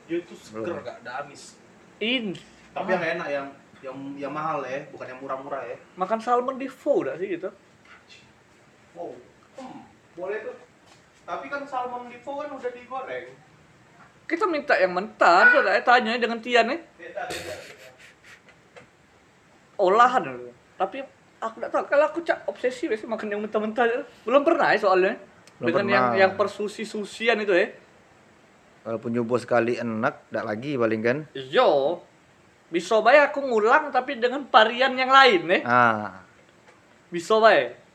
[SPEAKER 1] Dia itu seger gak ada amis.
[SPEAKER 3] In
[SPEAKER 1] Tapi yang enak yang yang yang mahal ya, bukan yang murah-murah ya.
[SPEAKER 3] makan salmon di pho dah sih gitu.
[SPEAKER 1] Wow. Hmm, boleh tuh. Tapi kan salmon di pho kan udah digoreng.
[SPEAKER 3] Kita minta yang mentah, tuh lah tanya dengan Tian nih.
[SPEAKER 1] Beda, beda.
[SPEAKER 3] Olahan. Tapi aku tidak tahu kalau aku cak obsesi biasanya makan yang mentah-mentah. Belum pernah ya soalnya.
[SPEAKER 2] Belum
[SPEAKER 3] dengan yang
[SPEAKER 2] pernah.
[SPEAKER 3] yang persusi-susian itu ya.
[SPEAKER 2] Walaupun nyoba sekali enak, tidak lagi paling kan.
[SPEAKER 3] Yo. Bisa bae aku ngulang tapi dengan varian yang lain ya.
[SPEAKER 2] Ah,
[SPEAKER 3] Bisa bae.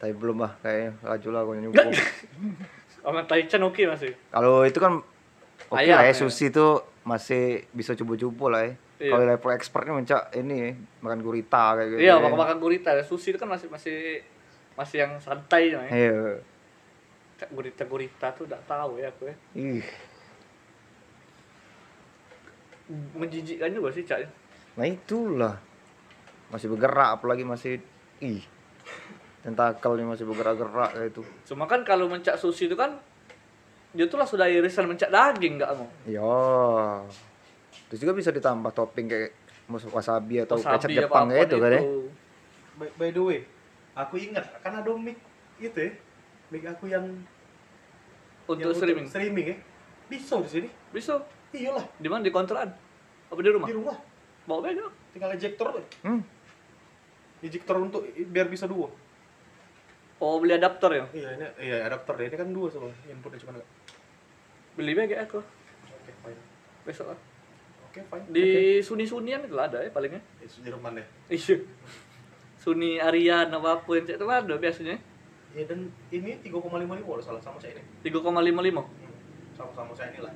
[SPEAKER 2] Tapi belum lah kayaknya laju lah aku nyoba.
[SPEAKER 3] Sama Taichan oke masih.
[SPEAKER 2] Kalau itu kan oke
[SPEAKER 3] Ayam,
[SPEAKER 2] lah ya,
[SPEAKER 3] ya.
[SPEAKER 2] sushi itu masih bisa coba-coba lah ya.
[SPEAKER 3] Iya.
[SPEAKER 2] Kalau level expertnya mencak ini makan gurita kayak gitu.
[SPEAKER 3] Iya,
[SPEAKER 2] ya.
[SPEAKER 3] makan-makan gurita. Sushi itu kan masih masih masih yang santai ya.
[SPEAKER 2] Iya.
[SPEAKER 3] Cak gurita-gurita tuh enggak tahu ya aku ya.
[SPEAKER 2] Ih,
[SPEAKER 3] Menjijikkan juga sih, Cak.
[SPEAKER 2] nah itulah. Masih bergerak apalagi masih ih. Tentakelnya masih bergerak-gerak kayak itu.
[SPEAKER 3] Cuma kan kalau mencak sushi itu kan dia tuh lah sudah irisan mencak daging enggak mau.
[SPEAKER 2] Iya. Terus juga bisa ditambah topping kayak wasabi atau kecap
[SPEAKER 3] Wasabi
[SPEAKER 2] Jepang
[SPEAKER 3] apa-apa
[SPEAKER 2] kayak itu kan ya.
[SPEAKER 1] By, by the way, aku ingat kan ada mic itu ya. Mic aku yang
[SPEAKER 3] Untuk
[SPEAKER 1] yang
[SPEAKER 3] streaming.
[SPEAKER 1] streaming ya. Bisa di sini.
[SPEAKER 3] Bisa.
[SPEAKER 1] Iyalah,
[SPEAKER 3] Di mana di kontrakan? Apa di rumah?
[SPEAKER 1] di rumah.
[SPEAKER 3] Bawa beda.
[SPEAKER 1] Tinggal ejector tuh.
[SPEAKER 2] Hmm.
[SPEAKER 1] Ejector untuk biar bisa dua.
[SPEAKER 3] Oh, beli adaptor ya?
[SPEAKER 1] Iya, ini iya adapter deh. Ini kan dua soalnya. Inputnya cuma enggak.
[SPEAKER 3] Beli bega aku.
[SPEAKER 1] Oke, fine.
[SPEAKER 3] Besok lah.
[SPEAKER 1] Oke, fine.
[SPEAKER 3] Di Suni-Sunian itu lah ada ya palingnya.
[SPEAKER 1] Itu Jerman deh.
[SPEAKER 3] Iya. Suni Arian apa apa yang cek itu ada biasanya.
[SPEAKER 1] Ya dan ini 3,55 kalau salah sama saya ini.
[SPEAKER 3] 3,55.
[SPEAKER 1] Hmm, Sama-sama saya ini lah.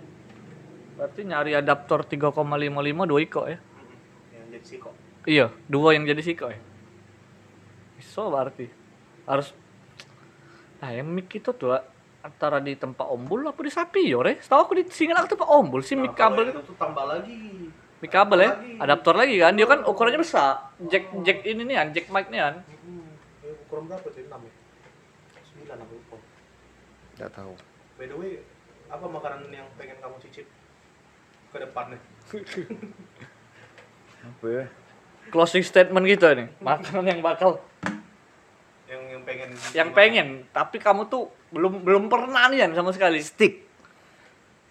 [SPEAKER 3] Berarti nyari adaptor 3,55 dua iko ya.
[SPEAKER 1] Hmm, Yang jadi siko.
[SPEAKER 3] Iya, dua yang jadi siko ya. Bisa berarti. Harus Nah, yang mic itu tuh antara di tempat ombul apa di sapi ya, re? Setahu aku di sini aku tempat ombul sih mic kabel itu.
[SPEAKER 1] tuh tambah lagi.
[SPEAKER 3] Mic kabel ya,
[SPEAKER 1] lagi.
[SPEAKER 3] adaptor lagi kan. Dia kan ukurannya besar. Jack jack ini nih kan, jack mic nih kan.
[SPEAKER 1] Hmm, ukuran berapa sih? 6 ya? 9 aku lupa.
[SPEAKER 2] Enggak tahu.
[SPEAKER 1] By the way, apa makanan yang pengen kamu cicip ke depannya?
[SPEAKER 2] Apa ya?
[SPEAKER 3] Closing statement gitu nih. Makanan yang bakal
[SPEAKER 1] Yang yang pengen
[SPEAKER 3] yang pengen, tapi kamu tuh belum belum pernah nih sama sekali.
[SPEAKER 2] Stick.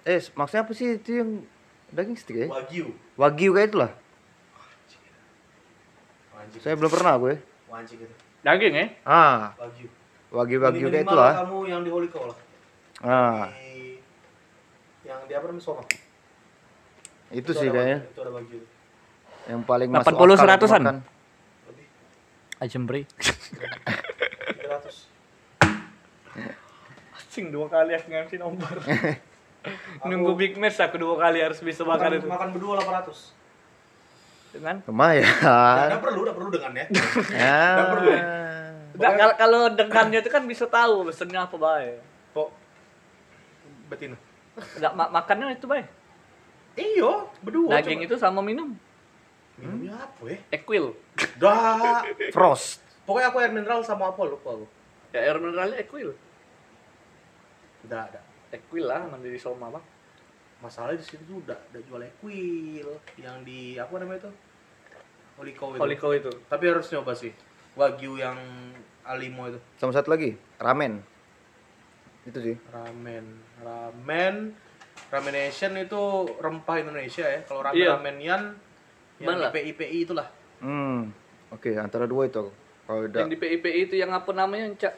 [SPEAKER 2] Eh, maksudnya apa sih itu yang daging stick ya?
[SPEAKER 1] Wagyu.
[SPEAKER 2] Wagyu kayak itulah.
[SPEAKER 1] Wajib.
[SPEAKER 2] Saya belum pernah gue.
[SPEAKER 1] Wajib gitu.
[SPEAKER 3] Daging ya?
[SPEAKER 2] Ah,
[SPEAKER 1] Wagyu.
[SPEAKER 2] wagyu-wagyu kayak
[SPEAKER 1] Minimal
[SPEAKER 2] itulah.
[SPEAKER 1] kamu yang di Holy Cow lah.
[SPEAKER 2] Ah,
[SPEAKER 1] Di- yang di apa namanya Soma.
[SPEAKER 2] itu
[SPEAKER 1] Itu
[SPEAKER 2] sih
[SPEAKER 1] ada
[SPEAKER 2] kayaknya
[SPEAKER 1] Wagyu, Itu ada Wagyu.
[SPEAKER 2] yang paling
[SPEAKER 3] 80
[SPEAKER 2] masuk akal
[SPEAKER 3] seratusan.
[SPEAKER 2] makan.
[SPEAKER 1] Lebih
[SPEAKER 3] Ayam beri.
[SPEAKER 1] 300.
[SPEAKER 3] Asing dua kali aku ngasih nomor. Nunggu big match aku dua kali harus bisa makan
[SPEAKER 1] Makan,
[SPEAKER 3] itu.
[SPEAKER 1] makan berdua 800.
[SPEAKER 3] Dengan
[SPEAKER 2] Lumayan.
[SPEAKER 1] Nggak perlu, nggak perlu dengan ya.
[SPEAKER 2] Ya.
[SPEAKER 1] Nggak perlu ya?
[SPEAKER 3] Nggak, kalau kalau dengannya itu kan bisa tahu pesennya apa baik.
[SPEAKER 1] Kok betina?
[SPEAKER 3] Nggak ma makannya itu baik.
[SPEAKER 1] Iyo, berdua.
[SPEAKER 3] Daging itu sama minum.
[SPEAKER 1] Minumnya apa ya?
[SPEAKER 3] Equil.
[SPEAKER 1] Dah.
[SPEAKER 2] Frost.
[SPEAKER 1] Pokoknya aku air mineral sama apa lupa aku.
[SPEAKER 3] Ya air mineralnya Equil.
[SPEAKER 1] Udah ada.
[SPEAKER 3] Equil lah mandiri Soma bang.
[SPEAKER 1] Masalahnya di situ udah, udah jual equil yang di apa namanya itu? Holiko itu.
[SPEAKER 3] Koliko itu.
[SPEAKER 1] Tapi harus nyoba sih. Wagyu yang Alimo itu.
[SPEAKER 2] Sama satu lagi, ramen. Itu sih.
[SPEAKER 1] Ramen. Ramen. Ramen Asian itu rempah Indonesia ya. Kalau ramen
[SPEAKER 3] Iya.
[SPEAKER 1] ramenian yang
[SPEAKER 3] Mana?
[SPEAKER 1] IPI IPI itulah.
[SPEAKER 2] Hmm. Oke, antara dua itu aku. Kalau udah
[SPEAKER 3] Yang di PIPI itu yang apa namanya, Cak?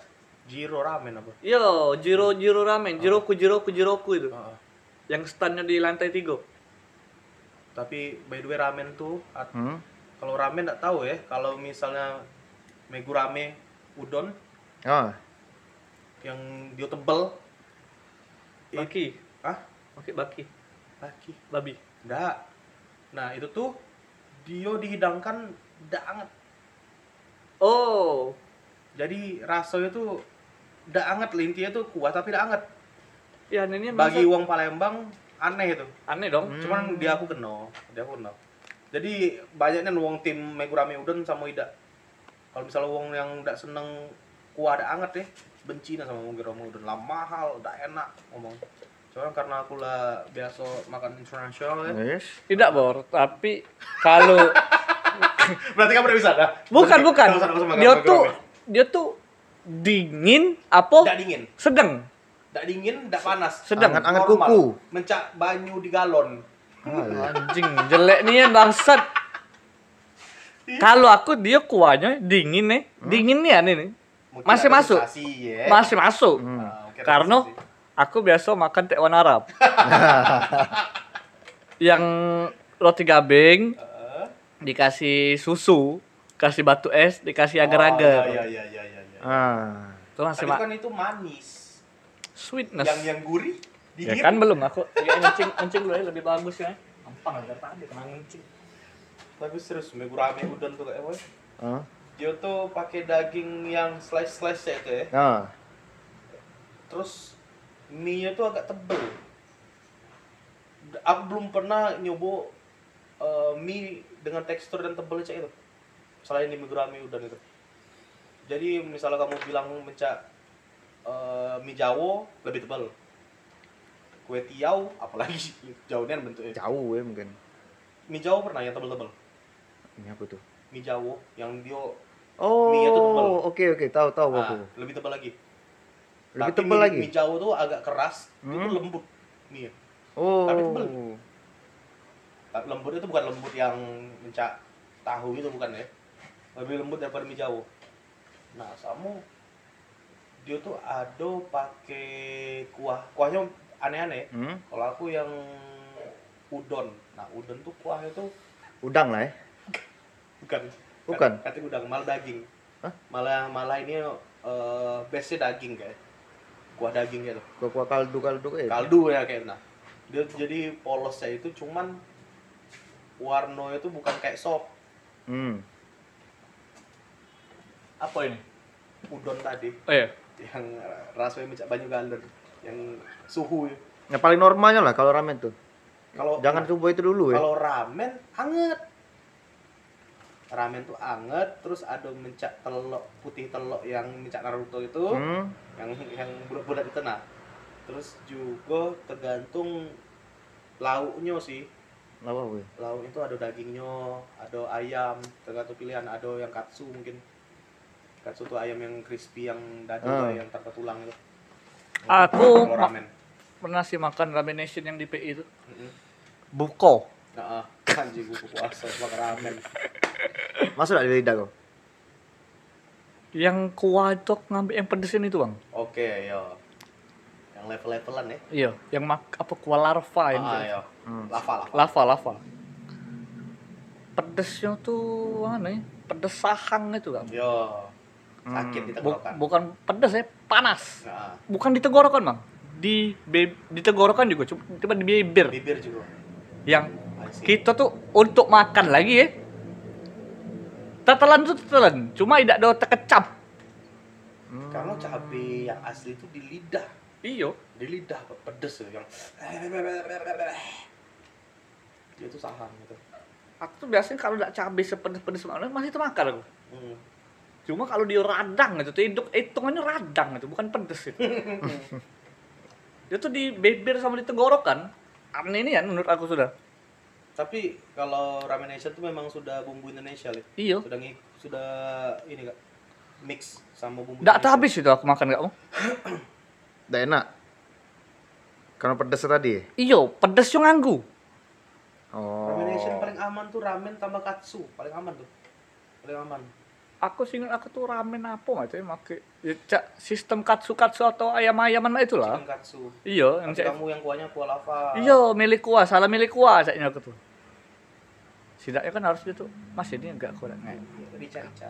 [SPEAKER 1] Jiro ramen apa?
[SPEAKER 3] Yo, Jiro Jiro Ramen, Jiroku Jiroku Jiroku itu.
[SPEAKER 1] Heeh.
[SPEAKER 3] Yang standnya di lantai tiga.
[SPEAKER 1] Tapi by the way ramen tuh at-
[SPEAKER 2] hmm?
[SPEAKER 1] kalau ramen nggak tahu ya kalau misalnya megurame udon
[SPEAKER 2] Ah,
[SPEAKER 1] yang dia tebel
[SPEAKER 3] Baki.
[SPEAKER 1] ah
[SPEAKER 3] Oke, baki.
[SPEAKER 1] laki
[SPEAKER 3] Babi.
[SPEAKER 1] enggak nah itu tuh dia dihidangkan ndak anget
[SPEAKER 3] Oh,
[SPEAKER 1] jadi rasanya tuh ndak anget lah, intinya tuh kuat tapi ndak anget
[SPEAKER 3] ya ini
[SPEAKER 1] bagi wong Palembang aneh itu
[SPEAKER 3] aneh dong.
[SPEAKER 2] Hmm.
[SPEAKER 1] cuman dia aku kenal dia aku kenal jadi banyaknya wong tim megurame udon sama ida kalau misalnya wong yang ndak seneng kuah ada anget deh benci nah sama megurame udon lah mahal ndak enak ngomong cuman karena aku lah biasa makan internasional ya
[SPEAKER 2] yes.
[SPEAKER 3] Tidak, Bor. Tapi kalau
[SPEAKER 1] berarti kamu udah bisa dah
[SPEAKER 3] bukan bukan. Dia tuh dia tuh dingin apa?
[SPEAKER 1] ndak dingin
[SPEAKER 3] Sedang.
[SPEAKER 1] ndak dingin ndak panas
[SPEAKER 3] Sedang.
[SPEAKER 2] Anget-anget kuku.
[SPEAKER 1] mencak banyu di galon
[SPEAKER 2] Ah,
[SPEAKER 3] Anjing, jelek nih ya bangsat. Kalau aku dia kuahnya dingin nih, dingin nih aneh nih. Masih masuk.
[SPEAKER 1] ya.
[SPEAKER 3] Masih masuk.
[SPEAKER 2] Hmm.
[SPEAKER 1] Ah,
[SPEAKER 3] Karena aku biasa makan tekwan Arab. yang roti gabeng
[SPEAKER 1] Heeh.
[SPEAKER 3] dikasih susu, kasih batu es, dikasih
[SPEAKER 1] Oh,
[SPEAKER 3] agar-agar.
[SPEAKER 1] iya iya iya iya iya.
[SPEAKER 2] Ah.
[SPEAKER 3] Itu masih
[SPEAKER 1] Tadi
[SPEAKER 3] ma-
[SPEAKER 1] kan itu manis.
[SPEAKER 3] sweetness.
[SPEAKER 1] Yang yang gurih
[SPEAKER 3] Ya
[SPEAKER 1] dingin.
[SPEAKER 3] kan belum aku. Ya ngencing ngencing dulu ya lebih bagus ya. Gampang aja tadi kena ngencing.
[SPEAKER 1] Tapi serius megurame udon tuh kayak apa?
[SPEAKER 2] Ah.
[SPEAKER 1] Dia tuh pakai daging yang slice slice ya itu ya.
[SPEAKER 2] Ah.
[SPEAKER 1] Terus mie-nya tuh agak tebel. Aku belum pernah nyoba eh, mie dengan tekstur dan tebel cek itu. Selain di megurame udon itu. Jadi misalnya kamu bilang mencak eh, mie Jawa lebih tebal. Kue tiaw apalagi jauhnya bentuknya.
[SPEAKER 2] Jauh ya mungkin.
[SPEAKER 1] Mie Jawa pernah yang tebel-tebel.
[SPEAKER 2] Ini apa tuh?
[SPEAKER 1] Mie Jawa yang dia
[SPEAKER 2] Oh,
[SPEAKER 1] Mie-nya tuh tebal.
[SPEAKER 2] oke oke, tahu tahu
[SPEAKER 1] ah,
[SPEAKER 2] aku.
[SPEAKER 1] lebih tebal lagi.
[SPEAKER 2] Lebih
[SPEAKER 1] Tapi
[SPEAKER 2] tebal
[SPEAKER 1] mie,
[SPEAKER 2] lagi.
[SPEAKER 1] Mie Jawa tuh agak keras, itu
[SPEAKER 2] Hmm.
[SPEAKER 1] lembut mie.
[SPEAKER 2] Oh.
[SPEAKER 1] tapi tebal. Tapi lembut itu bukan lembut yang mencak tahu itu bukan ya. Lebih lembut daripada mie Jawa. Nah, sama dia tuh ada pakai kuah. Kuahnya aneh-aneh.
[SPEAKER 2] Hmm?
[SPEAKER 1] Kalau aku yang udon. Nah, udon tuh kuahnya tuh
[SPEAKER 2] Udang lah ya.
[SPEAKER 1] bukan
[SPEAKER 2] Bukan?
[SPEAKER 1] kat- kata udang malah daging
[SPEAKER 2] Hah?
[SPEAKER 1] malah malah ini eh base daging kayak kuah daging gitu
[SPEAKER 2] Kuah kuah kaldu kaldu kayak.
[SPEAKER 1] kaldu ya kayak nah dia jadi polosnya itu cuman warnanya itu bukan kayak sop
[SPEAKER 2] Hmm.
[SPEAKER 3] Apa ini?
[SPEAKER 1] udon tadi
[SPEAKER 3] Oh iya.
[SPEAKER 1] yang rasanya macam banyu galon yang suhu ya.
[SPEAKER 2] Yang paling normalnya lah kalau ramen tuh.
[SPEAKER 1] kalau
[SPEAKER 2] Jangan
[SPEAKER 1] nah,
[SPEAKER 2] coba itu dulu ya.
[SPEAKER 1] kalau ramen anget ramen tuh anget terus ada mencak telok putih telok yang mencak Naruto itu
[SPEAKER 2] Hmm.
[SPEAKER 1] yang yang bulat-bulat itu nah terus juga tergantung lauknya sih
[SPEAKER 2] Apa gue?
[SPEAKER 1] lauk itu ada dagingnya ada ayam tergantung pilihan ada yang katsu mungkin katsu tuh ayam yang crispy yang dadu
[SPEAKER 2] Ah.
[SPEAKER 1] yang tanpa tulang itu
[SPEAKER 3] Aku ma-
[SPEAKER 1] ramen
[SPEAKER 3] pernah sih makan ramen nation yang di PI itu.
[SPEAKER 1] Mm-mm.
[SPEAKER 3] Buko.
[SPEAKER 1] nah ah. anjing buku puasa makan ramen
[SPEAKER 2] Masuk di lidah kau?
[SPEAKER 3] Yang kuah itu ngambil yang pedesin itu, Bang.
[SPEAKER 1] oke yo yang level-levelan ya
[SPEAKER 3] Iya, yang mak apa kuah larva yang
[SPEAKER 1] ah, yo.
[SPEAKER 2] Hmm.
[SPEAKER 1] lava lava
[SPEAKER 3] lava lava. Pedesnya tuh mana ya? Pedes sahang itu, Bang.
[SPEAKER 1] yo sakit
[SPEAKER 2] Hmm.
[SPEAKER 1] di
[SPEAKER 3] Bu-
[SPEAKER 1] tenggorokan
[SPEAKER 3] bukan pedes ya, panas.
[SPEAKER 1] nah,
[SPEAKER 3] Bukan di tenggorokan, Bang. Di be- di tenggorokan juga, cuma di bibir.
[SPEAKER 1] bibir juga
[SPEAKER 3] Yang kita tuh untuk makan lagi ya. Tetelan tuh tetelan, cuma tidak ada terkecap.
[SPEAKER 2] Hmm.
[SPEAKER 1] karena cabai yang asli itu di lidah
[SPEAKER 3] Iyo.
[SPEAKER 1] di lidah pedes tuh yang dia tuh saham gitu
[SPEAKER 3] Aku tuh biasanya kalau tidak cabai sepedes-pedes masih termakan aku.
[SPEAKER 1] hmm.
[SPEAKER 3] Cuma kalau dia radang gitu, hitung hitungannya radang gitu, bukan pedes itu. dia tuh di bibir sama di tenggorokan. Aneh ini ya menurut aku sudah.
[SPEAKER 1] tapi kalau ramen Nation tuh memang sudah bumbu Indonesia Lid.
[SPEAKER 3] Iyo.
[SPEAKER 1] sudah ngik sudah ini kak mix sama bumbu
[SPEAKER 3] Tidak
[SPEAKER 1] Indonesia.
[SPEAKER 3] habis itu aku makan kamu.
[SPEAKER 2] Nggak enak. Karena pedes tadi?
[SPEAKER 3] Iyo, pedes yang nganggu.
[SPEAKER 2] Oh.
[SPEAKER 1] ramen Nation paling aman tuh ramen tambah katsu paling aman tuh paling aman
[SPEAKER 3] aku singkat aku tuh ramen apa nggak sih make ya, cak sistem katsu katsu atau ayam ayaman mah itulah
[SPEAKER 1] Chicken katsu.
[SPEAKER 3] iya yang cak
[SPEAKER 1] kamu yang kuahnya kuah lava.
[SPEAKER 3] iya milik kuah salah milik kuah caknya aku tuh setidaknya kan harus gitu mas ini enggak kurang
[SPEAKER 1] Iya, Rica-rica.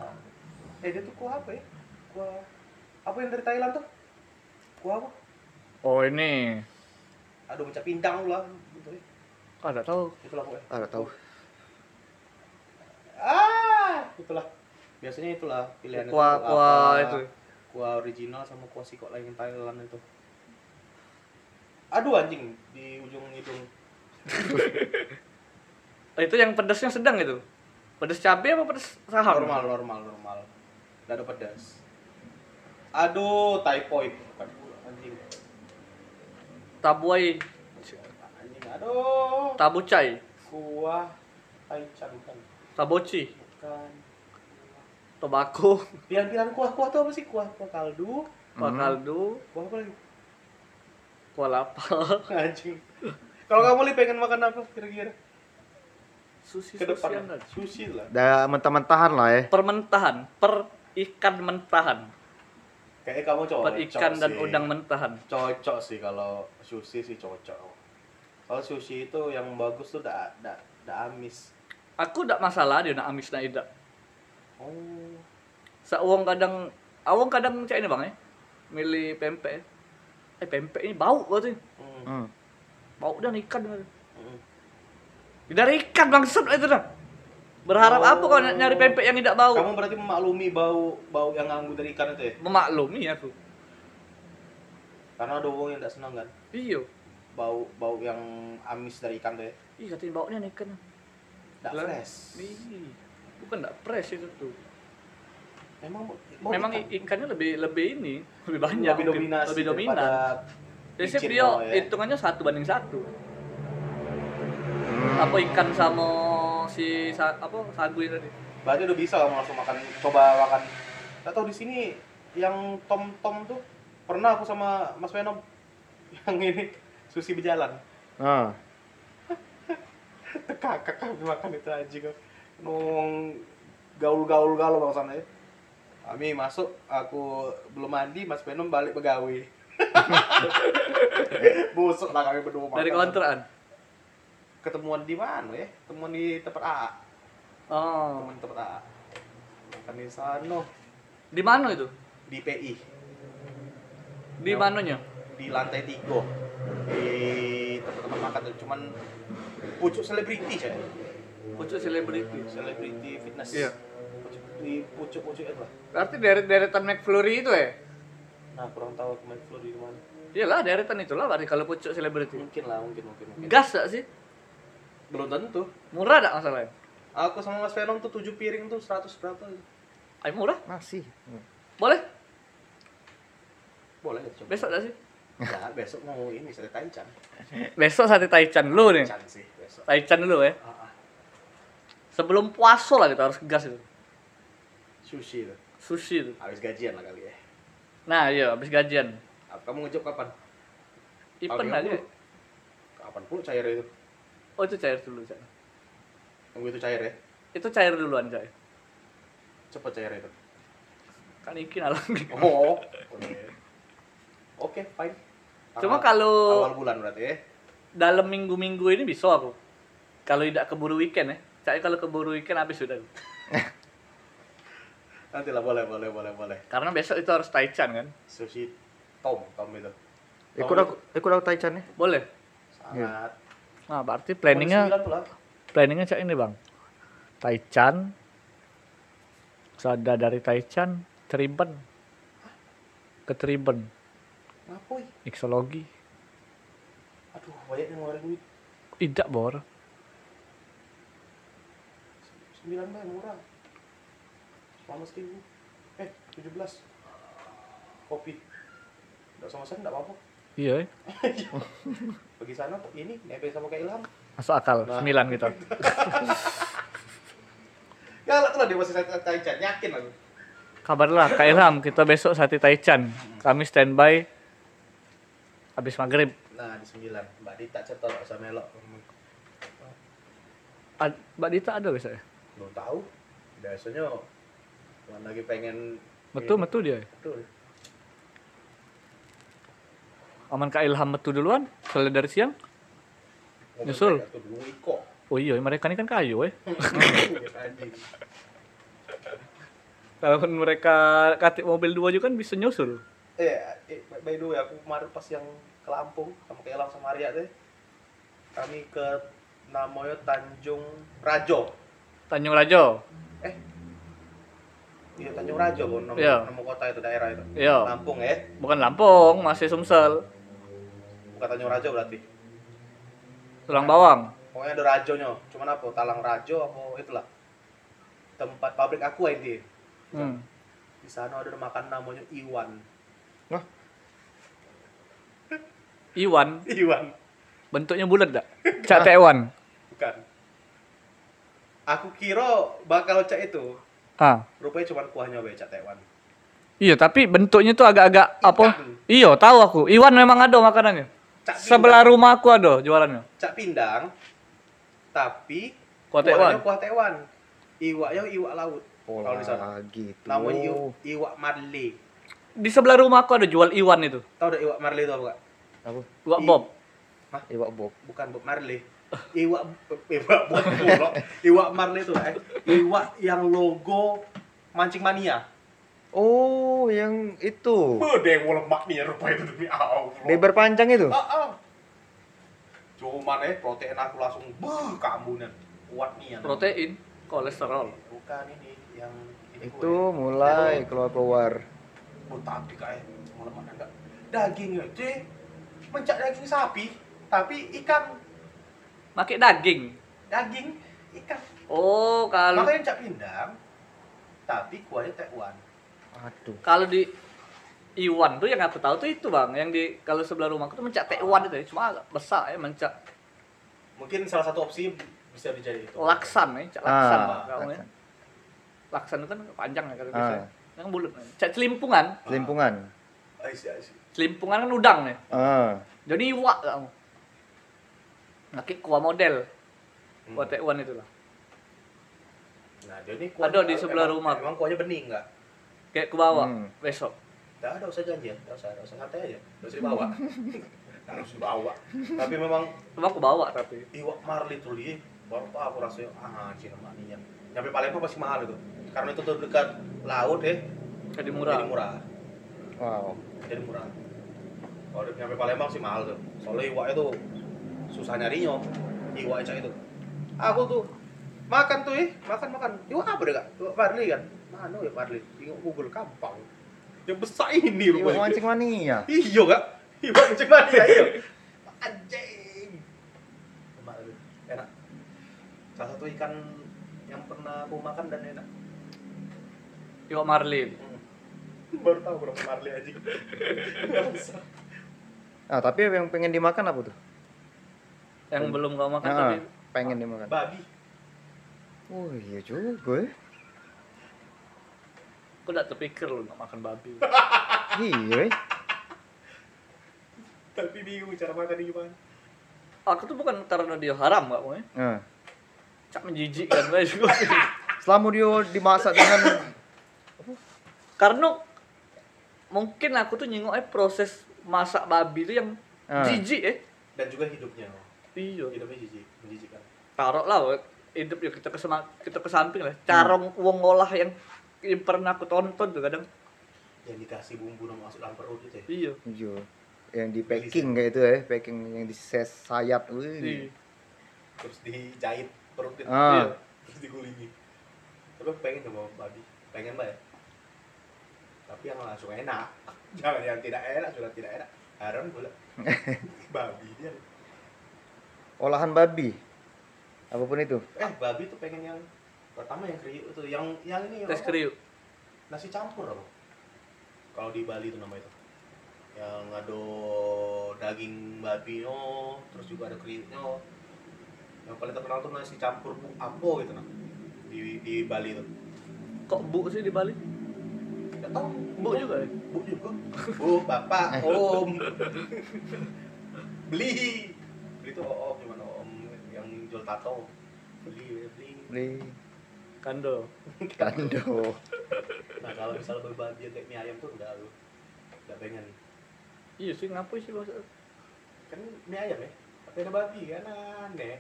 [SPEAKER 1] Eh dia tuh kuah apa ya? Kuah apa yang dari Thailand tuh? Kuah apa?
[SPEAKER 3] oh ini
[SPEAKER 1] Aduh macam pindang lah. Gitu ya.
[SPEAKER 3] ah nggak tahu
[SPEAKER 1] Itulah pokoknya.
[SPEAKER 2] Ah, nggak tahu.
[SPEAKER 1] Ah, itulah. Biasanya itulah pilihan
[SPEAKER 3] kuah kuah itu
[SPEAKER 1] Kuah original sama kuah sikok lain Thailand itu. Aduh anjing di ujung hidung.
[SPEAKER 3] Itu yang pedasnya sedang itu pedas cabai apa pedas saham
[SPEAKER 1] Normal, normal, normal. Gak ada pedas. Aduh, typhoid. Bukan anjing.
[SPEAKER 3] tabuai
[SPEAKER 1] Anjing, aduh.
[SPEAKER 3] tabucai
[SPEAKER 1] Kuah taichan kan.
[SPEAKER 3] taboci
[SPEAKER 1] Bukan.
[SPEAKER 3] Tobacco
[SPEAKER 1] Pilihan-pilihan kuah-kuah tuh apa sih? Kuah kuah kaldu,
[SPEAKER 3] kuah
[SPEAKER 2] Hmm.
[SPEAKER 3] kaldu
[SPEAKER 1] kuah apa lagi?
[SPEAKER 3] kuah lapa
[SPEAKER 1] Anjing. Kalau kamu li pengen makan apa kira-kira?
[SPEAKER 3] sushi
[SPEAKER 1] Ke depan. Sushi lah.
[SPEAKER 2] Dah mentah-mentahan lah ya.
[SPEAKER 3] permentahan per ikan mentahan
[SPEAKER 1] Kayaknya kamu cocok
[SPEAKER 3] per ikan dan
[SPEAKER 1] sih.
[SPEAKER 3] udang mentahan
[SPEAKER 1] Cocok sih kalau sushi sih cocok. Kalau sushi itu yang bagus tuh dak dak dak amis.
[SPEAKER 3] aku tidak masalah dia nak amis nak tidak
[SPEAKER 1] Oh.
[SPEAKER 3] Sawong kadang awong kadang cak ini bang ya milih pempek eh pempek ini bau berarti
[SPEAKER 1] Hmm.
[SPEAKER 2] Hmm.
[SPEAKER 3] bau dan ikan
[SPEAKER 1] Hmm.
[SPEAKER 3] dari ikan bangsat itu dah berharap
[SPEAKER 1] Oh.
[SPEAKER 3] apa kau ny- nyari pempek yang tidak bau
[SPEAKER 1] Kamu berarti memaklumi bau bau yang nganggu dari ikan itu ya?
[SPEAKER 3] memaklumi aku
[SPEAKER 1] Karena ada wong yang tidak senang kan?
[SPEAKER 3] iya
[SPEAKER 1] Bau bau yang amis dari ikan tuh ya?
[SPEAKER 3] ih katanya baunya ikan
[SPEAKER 1] Tidak fresh.
[SPEAKER 3] Ih, bukan tidak fresh itu tuh
[SPEAKER 1] Memang bau
[SPEAKER 3] memang
[SPEAKER 1] ikan.
[SPEAKER 3] ikannya lebih lebih ini lebih banyak
[SPEAKER 1] lebih
[SPEAKER 3] mungkin.
[SPEAKER 1] dominasi
[SPEAKER 3] lebih dominan jadi dia
[SPEAKER 1] mau ya.
[SPEAKER 3] hitungannya satu banding satu
[SPEAKER 2] Hmm.
[SPEAKER 3] apa ikan sama si sa, apa sagu itu tadi
[SPEAKER 1] Berarti udah bisa kamu langsung makan coba makan. Gak tau di sini yang tom tom tuh pernah aku sama Mas Venom yang ini sushi berjalan.
[SPEAKER 2] Ah.
[SPEAKER 1] Kakak kami makan itu aja kok. Nung gaul-gaul gaul bang sana ya. Kami masuk, aku belum mandi, Mas Venom balik begawe. Busuk lah kami berdua
[SPEAKER 3] dari kontraan
[SPEAKER 1] Ketemuan di mana ya? Ketemuan di tempat A.
[SPEAKER 3] oh
[SPEAKER 1] Teman tempat A. Makan di sana,
[SPEAKER 3] di mana itu
[SPEAKER 1] di PI.
[SPEAKER 3] di mananya
[SPEAKER 1] di lantai tiga di tempat-tempat makan tuh cuman pucuk selebriti saya
[SPEAKER 3] pucuk selebriti.
[SPEAKER 1] Selebriti fitness.
[SPEAKER 3] Iya.
[SPEAKER 1] pucuk, di pucuk-pucuk itu lah
[SPEAKER 3] berarti deret deretan McFlurry itu ya?
[SPEAKER 1] Nah kurang tahu aku floor di mana.
[SPEAKER 3] Iyalah deretan itulah berarti kalau pucuk selebriti.
[SPEAKER 1] Mungkin lah mungkin mungkin, mungkin.
[SPEAKER 3] gas gak sih?
[SPEAKER 1] Belum tentu.
[SPEAKER 3] Murah gak masalahnya?
[SPEAKER 1] Aku sama Mas Venom tuh 7 piring tuh 100 berapa
[SPEAKER 3] Ayo murah?
[SPEAKER 2] Masih. Hmm.
[SPEAKER 3] boleh?
[SPEAKER 1] Boleh ya coba.
[SPEAKER 3] Besok gak sih?
[SPEAKER 1] Ya besok mau ini saya taichan.
[SPEAKER 3] Besok sate taichan dulu nih.
[SPEAKER 1] Taichan sih besok.
[SPEAKER 3] Taichan dulu ya?
[SPEAKER 1] Ah, ah.
[SPEAKER 3] Sebelum puasa lah kita harus gas itu
[SPEAKER 1] sushi tuh
[SPEAKER 3] sushi itu
[SPEAKER 1] habis gajian lah kali ya
[SPEAKER 3] nah iya habis gajian
[SPEAKER 1] kamu ngejob kapan
[SPEAKER 3] Ipen aja
[SPEAKER 1] 30. kapan pula cair itu
[SPEAKER 3] oh itu cair dulu Cak.
[SPEAKER 1] tunggu itu cair ya
[SPEAKER 3] itu cair duluan Cak.
[SPEAKER 1] cepet cair itu
[SPEAKER 3] kan ikin alang
[SPEAKER 1] Oh, boleh. Oke, fine.
[SPEAKER 3] cuma
[SPEAKER 1] Tanggal-
[SPEAKER 3] kalau
[SPEAKER 1] awal bulan berarti ya.
[SPEAKER 3] dalam minggu-minggu ini bisa aku kalau tidak keburu weekend ya Cak, kalau keburu weekend habis sudah
[SPEAKER 1] Nanti lah boleh, boleh, boleh, boleh.
[SPEAKER 3] karena besok itu harus taichan kan
[SPEAKER 1] Sushi tom, tom itu.
[SPEAKER 2] Ikut aku, ikut aku taichan ya.
[SPEAKER 3] boleh
[SPEAKER 1] Sangat.
[SPEAKER 3] nah berarti planningnya planningnya cak ini bang taichan sada dari taichan Triben ke Triben
[SPEAKER 1] Ngapain?
[SPEAKER 3] mixologi
[SPEAKER 1] Aduh, banyak yang ngeluarin duit.
[SPEAKER 3] tidak bor
[SPEAKER 1] Sembilan mah murah. Selama seribu. Eh, tujuh belas. Kopi. Nggak sama sekali, nggak apa-apa.
[SPEAKER 3] iya eh.
[SPEAKER 1] Pergi sana, kok ini, nebeng sama kayak Ilham.
[SPEAKER 3] masuk akal
[SPEAKER 1] Nah.
[SPEAKER 3] sembilan kita
[SPEAKER 1] Ya lah, lah dia masih saya taichan, yakin aku.
[SPEAKER 3] kabarlah Kak Ilham kita besok sate taichan kami standby habis maghrib
[SPEAKER 1] Nah, di sembilan. Mbak Dita cetor sama Melok.
[SPEAKER 3] Ad- Mbak Dita ada besok ya
[SPEAKER 1] Belum tahu. Biasanya Cuman lagi pengen
[SPEAKER 3] Betul betul dia.
[SPEAKER 1] betul.
[SPEAKER 3] Aman Kak Ilham betul duluan. Selesai dari siang.
[SPEAKER 1] Mobil
[SPEAKER 3] Nyusul. Oh iya, mereka ini kan kayu eh.
[SPEAKER 1] Anjing.
[SPEAKER 3] Kalau mereka katik mobil dua juga kan bisa nyusul.
[SPEAKER 1] Eh, eh, by the way, aku kemarin pas yang ke Lampung sama ke Elang sama Arya teh, kami ke namanya Tanjung Rajo.
[SPEAKER 3] Tanjung Rajo.
[SPEAKER 1] Eh, iya Tanjung Rajo, bu, nama,
[SPEAKER 3] Iya.
[SPEAKER 1] nama kota itu daerah itu.
[SPEAKER 3] Iya.
[SPEAKER 1] Lampung ya,
[SPEAKER 3] Bukan Lampung, masih Sumsel.
[SPEAKER 1] bukan Tanjung Rajo berarti.
[SPEAKER 3] Tulang bawang.
[SPEAKER 1] Pokoknya ada rajonya, cuman apa? Talang Rajo apa itulah. Tempat pabrik aku ini.
[SPEAKER 3] Hmm.
[SPEAKER 1] Di sana ada makan namanya Iwan.
[SPEAKER 3] Iwan,
[SPEAKER 1] Iwan,
[SPEAKER 3] bentuknya bulat dak? Cak Taiwan.
[SPEAKER 1] bukan. Aku kira bakal cak itu,
[SPEAKER 3] Ah.
[SPEAKER 1] rupanya cuma kuahnya becak Taiwan.
[SPEAKER 3] Iya, tapi bentuknya tuh agak-agak apa? Iya, tahu aku. Iwan memang ada makanannya.
[SPEAKER 1] Cak
[SPEAKER 3] Sebelah rumah aku ada jualannya.
[SPEAKER 1] cak pindang tapi
[SPEAKER 3] Kuah Taiwan.
[SPEAKER 1] kuah Taiwan iwaknya iwak laut kalau di sana
[SPEAKER 2] gitu.
[SPEAKER 1] namanya iw- iwak marley
[SPEAKER 3] Di sebelah rumah aku ada jual Iwan itu.
[SPEAKER 1] tahu ada iwak marley itu apa Kak?
[SPEAKER 2] Apa?
[SPEAKER 3] Iwak Bob.
[SPEAKER 2] Iwak bob.
[SPEAKER 1] bukan Bob Marley iwak iwak Bob Molo. iwak marley itu eh iwak yang logo mancing mania
[SPEAKER 2] Oh, yang itu.
[SPEAKER 1] Bede lemak nih rupa itu demi Allah
[SPEAKER 2] Lebar panjang itu.
[SPEAKER 1] ah, ah. cuman eh protein aku langsung beuh keambunan kuat nih ya
[SPEAKER 3] Protein, kolesterol.
[SPEAKER 1] bukan ini yang ini
[SPEAKER 2] Itu
[SPEAKER 1] kue.
[SPEAKER 2] mulai keluar-keluar.
[SPEAKER 1] Oh, tapi kayak malam mana enggak daging aja mencak daging sapi tapi ikan
[SPEAKER 3] Pakai daging.
[SPEAKER 1] daging ikan
[SPEAKER 3] Oh, kalau
[SPEAKER 1] makanya cak pindang tapi kuahnya Taiwan
[SPEAKER 2] Aduh.
[SPEAKER 3] kalau di Iwan tuh yang aku tahu tuh itu bang, yang di kalau sebelah rumahku tuh mencak Taiwan itu, ya. cuma agak besar ya mencak
[SPEAKER 1] mungkin salah satu opsi bisa dijadi itu
[SPEAKER 3] laksan ya, cak laksan
[SPEAKER 2] Ah,
[SPEAKER 3] bang, kamu ya.
[SPEAKER 2] laksan.
[SPEAKER 3] Laksan itu kan panjang ya kalau
[SPEAKER 2] Ah.
[SPEAKER 3] bisa. Yang bulat, ya. cak celimpungan,
[SPEAKER 2] Selimpungan.
[SPEAKER 1] Aisi, aisi.
[SPEAKER 3] celimpungan kan udang nih.
[SPEAKER 2] Ah.
[SPEAKER 3] Jadi iwak kamu. Pakai kuah model,
[SPEAKER 1] Hmm.
[SPEAKER 3] kuah Taiwan itu lah.
[SPEAKER 1] nah dia ini
[SPEAKER 3] Ada di sebelah
[SPEAKER 1] emang-
[SPEAKER 3] rumah.
[SPEAKER 1] emang kuahnya bening enggak
[SPEAKER 3] Kayak ke bawah
[SPEAKER 2] Hmm.
[SPEAKER 3] besok.
[SPEAKER 1] Tidak ada usah janji ya, tidak usah, tidak usah santai aja, tidak usah dibawa, usah dibawa. Tapi memang
[SPEAKER 3] Cuma aku bawa tapi.
[SPEAKER 1] iwak marley tuh dia baru tahu aku rasanya ah anjir makninya. Nyampe Palembang pasti mahal itu, karena itu tuh dekat laut deh,
[SPEAKER 3] Jadi murah.
[SPEAKER 1] jadi murah.
[SPEAKER 2] Wow.
[SPEAKER 1] jadi murah kalau udah nyampe Palembang sih mahal tuh soalnya iwak itu susah nyarinya iwak Eca itu. Aku tuh makan tuh eh makan makan. Iwak apa deh kak? Iwak marley kan? Mana iwak marley tengok google gampang. Yang besar ini
[SPEAKER 2] Iwak
[SPEAKER 1] rupanya
[SPEAKER 2] mancing mania.
[SPEAKER 1] iya kak. Iwak mancing mania iya. Anjing. Enak itu. enak. Salah satu ikan yang pernah aku makan dan enak.
[SPEAKER 3] Iwak marlin.
[SPEAKER 1] Hmm. baru tahu berapa marley anjing. Nggak bisa.
[SPEAKER 2] Ah, tapi yang pengen dimakan apa tuh?
[SPEAKER 3] Yang belum kau makan
[SPEAKER 2] Ah,
[SPEAKER 3] tapi
[SPEAKER 2] pengen dimakan.
[SPEAKER 1] babi
[SPEAKER 2] Oh, iya juga. ya.
[SPEAKER 3] aku udah terpikir lu nggak makan babi.
[SPEAKER 2] Iya.
[SPEAKER 1] tapi bingung cara makan gimana
[SPEAKER 3] Aku tuh bukan karena dia haram nggak mau
[SPEAKER 2] Nah,
[SPEAKER 3] Cak menjijikkan guys.
[SPEAKER 2] selama dia dimasak dengan
[SPEAKER 3] karena mungkin aku tuh nyingok eh proses masak babi itu yang
[SPEAKER 2] Ah.
[SPEAKER 3] jijik eh.
[SPEAKER 1] dan juga hidupnya
[SPEAKER 3] Iya.
[SPEAKER 1] hidupnya jijik menjijikan
[SPEAKER 3] Taruh lah hidup ya kita ke kita ke samping lah. Cara uang ngolah yang, yang pernah aku tonton tuh kadang.
[SPEAKER 1] yang dikasih bumbu yang masuk dalam perut itu ya
[SPEAKER 3] Iya.
[SPEAKER 2] Iya. yang di packing kayak itu ya, packing yang di ses sayap.
[SPEAKER 3] Iya.
[SPEAKER 2] Wih.
[SPEAKER 1] terus dijahit perut itu
[SPEAKER 2] Ah.
[SPEAKER 1] terus digulingi tapi aku pengen coba babi pengen mbak ya tapi yang langsung enak jangan yang tidak enak sudah tidak enak haram pula babi dia
[SPEAKER 2] Olahan babi. Apa pun itu.
[SPEAKER 1] eh babi tuh pengen yang pertama yang kriuk itu yang yang ini
[SPEAKER 3] Tes kriuk.
[SPEAKER 1] nasi campur apa kalau di Bali itu nama itu yang ada daging babi no terus juga ada kriuknya yang paling terkenal tuh nasi campur bu apo gitu nah di di Bali itu
[SPEAKER 3] Kok bu sih di Bali?
[SPEAKER 1] nggak tahu
[SPEAKER 3] Bu juga ya?
[SPEAKER 1] bu juga bu bapak om beli beli tuh om gimana om yang jual tato beli beli
[SPEAKER 2] Beli.
[SPEAKER 3] Kando.
[SPEAKER 2] Kando.
[SPEAKER 1] Nah kalau misalnya berbagi kayak mie ayam tuh enggak lu. Enggak pengen.
[SPEAKER 3] Iya sih ngapain sih bos?
[SPEAKER 1] Kan mie ayam ya. Tapi ada babi kan aneh.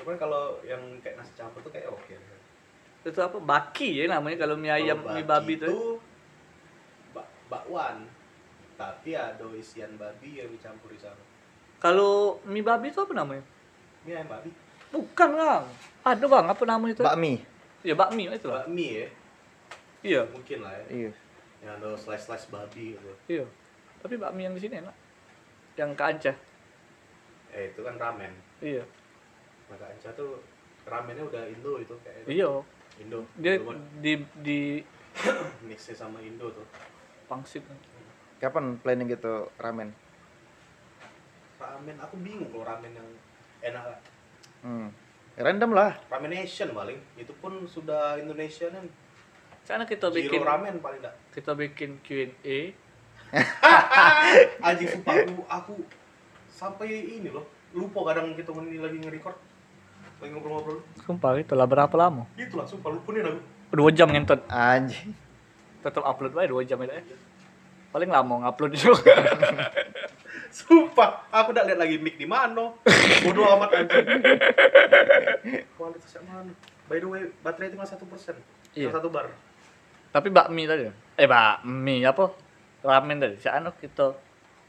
[SPEAKER 1] Cuman kalau yang kayak nasi campur tuh kayak oke.
[SPEAKER 3] Itu apa? Baki ya namanya kalau mie ayam
[SPEAKER 1] Kalau
[SPEAKER 3] mie babi tuh.
[SPEAKER 1] bak bakwan. Tapi ada isian babi yang dicampur di sana.
[SPEAKER 3] Kalau mie babi itu apa namanya?
[SPEAKER 1] Mie ayam babi.
[SPEAKER 3] Bukan bang. Ada bang apa namanya itu?
[SPEAKER 2] Bakmi.
[SPEAKER 3] Ya bakmi itu lah.
[SPEAKER 1] Bakmi ya.
[SPEAKER 3] Iya.
[SPEAKER 1] Mungkin lah ya.
[SPEAKER 2] Iya.
[SPEAKER 1] Yang ada slice-slice babi gitu.
[SPEAKER 3] Iya. Tapi bakmi yang di sini enak. Yang ke Aceh.
[SPEAKER 1] Eh itu kan ramen.
[SPEAKER 3] Iya.
[SPEAKER 1] Maka Anca tuh ramennya udah Indo itu kayak
[SPEAKER 3] Iya.
[SPEAKER 1] Indo.
[SPEAKER 3] Dia
[SPEAKER 1] Indo
[SPEAKER 3] di di
[SPEAKER 1] mixnya sama Indo tuh.
[SPEAKER 3] pangsit.
[SPEAKER 2] Kapan planning gitu ramen?
[SPEAKER 1] Ramen aku bingung kalau ramen yang enak lah.
[SPEAKER 2] Hmm. Random lah.
[SPEAKER 1] Ramen Nation paling. Itu pun sudah Indonesia kan.
[SPEAKER 3] Sana kita bikin
[SPEAKER 1] ramen paling enggak.
[SPEAKER 3] kita bikin Q&A.
[SPEAKER 1] Anjing sumpah aku, aku sampai ini loh. Lupa kadang kita ini lagi nge-record. Lagi ngobrol-ngobrol.
[SPEAKER 3] Sumpah itu lah berapa lama?
[SPEAKER 1] Gitu lah, sumpah lupa nih aku.
[SPEAKER 3] Dua jam ngentot.
[SPEAKER 2] Anjing.
[SPEAKER 3] Tetap upload bae dua jam itu ya. Paling lama ngupload juga.
[SPEAKER 1] Sumpah, aku udah lihat lagi mic di mana. Bodoh amat anjing. Kualitasnya mana? By the way, baterai tinggal satu persen.
[SPEAKER 3] Iya.
[SPEAKER 1] Satu bar.
[SPEAKER 3] Tapi bakmi tadi. Eh bakmi apa? Ramen tadi. Si anu kita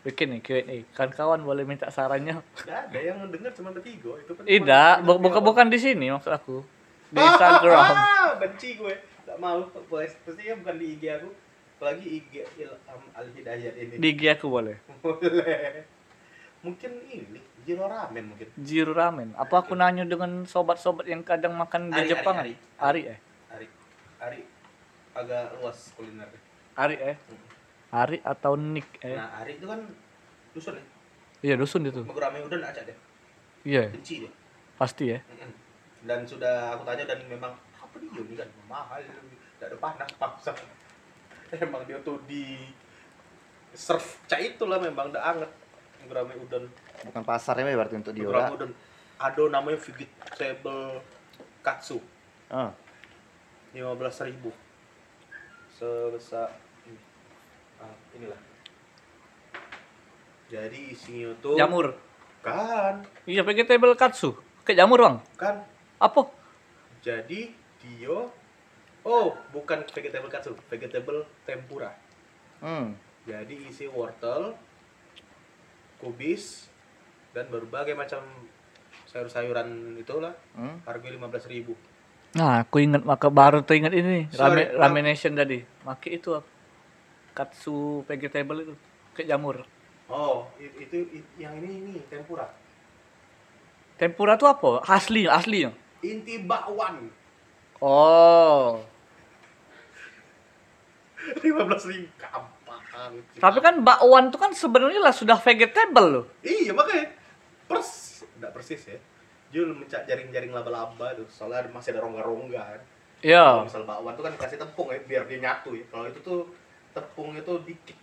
[SPEAKER 3] bikin nih Q&A. Kan kawan boleh minta sarannya.
[SPEAKER 1] Gak ada yang denger cuma bertiga. Itu kan
[SPEAKER 3] Tidak, bukan bukan di sini maksud aku. Di Instagram.
[SPEAKER 1] Ah, benci gue. Gak mau. Pastinya bukan di IG aku. Apalagi IG Ilham Al Hidayat ini.
[SPEAKER 3] Di IG aku boleh.
[SPEAKER 1] Boleh. Mungkin ini Jiro Ramen mungkin.
[SPEAKER 3] Jiru ramen. Apa aku nanya dengan sobat-sobat yang kadang makan di
[SPEAKER 1] Ari,
[SPEAKER 3] Jepang?
[SPEAKER 1] Ari,
[SPEAKER 3] Ari, eh.
[SPEAKER 1] Ari. Ari agak luas kulinernya.
[SPEAKER 3] Ari eh. Ari atau Nick eh.
[SPEAKER 1] Nah, Ari itu kan dusun ya.
[SPEAKER 3] Iya dusun itu.
[SPEAKER 1] Mau ramen udah aja deh.
[SPEAKER 3] Iya,
[SPEAKER 1] Benci dia.
[SPEAKER 3] pasti ya.
[SPEAKER 1] Dan sudah aku tanya dan memang apa dia ini kan mahal, tidak ada panas paksa. Emang dia tuh di serve cak itulah memang udah anget gurame udon
[SPEAKER 2] Bukan pasarnya berarti untuk
[SPEAKER 1] gurame
[SPEAKER 2] diolah.
[SPEAKER 1] udon ada namanya vegetable katsu
[SPEAKER 2] Ah.
[SPEAKER 1] lima belas ribu sebesar ini ah, inilah jadi isinya tuh
[SPEAKER 3] Jamur.
[SPEAKER 1] kan
[SPEAKER 3] Iya, vegetable katsu. Kayak jamur, Bang.
[SPEAKER 1] kan
[SPEAKER 3] Apa?
[SPEAKER 1] jadi dia oh bukan vegetable katsu vegetable tempura
[SPEAKER 2] Hmm.
[SPEAKER 1] jadi isi wortel kubis dan berbagai macam sayur-sayuran itulah
[SPEAKER 2] Hmm.
[SPEAKER 1] harganya lima belas ribu
[SPEAKER 3] Nah, aku ingat maka baru tuh ingat ini
[SPEAKER 1] Sorry,
[SPEAKER 3] ramen ramen nation tadi. Maki itu apa? katsu vegetable itu kayak jamur.
[SPEAKER 1] oh itu, yang ini ini tempura
[SPEAKER 3] Tempura tuh apa? Asli, asli.
[SPEAKER 1] inti bakwan
[SPEAKER 3] Oh.
[SPEAKER 1] Lima belas ribu. Gampang
[SPEAKER 3] Tapi kan bakwan tuh kan sebenarnya lah sudah vegetable loh.
[SPEAKER 1] iya makanya. Pers tidak persis ya. Jul mencak jaring-jaring laba-laba tuh. Soalnya masih ada rongga-rongga kan. Kalau
[SPEAKER 3] Iya.
[SPEAKER 1] misal bakwan tuh kan kasih tepung ya biar dia nyatu ya. Kalau itu tuh tepungnya tuh dikit.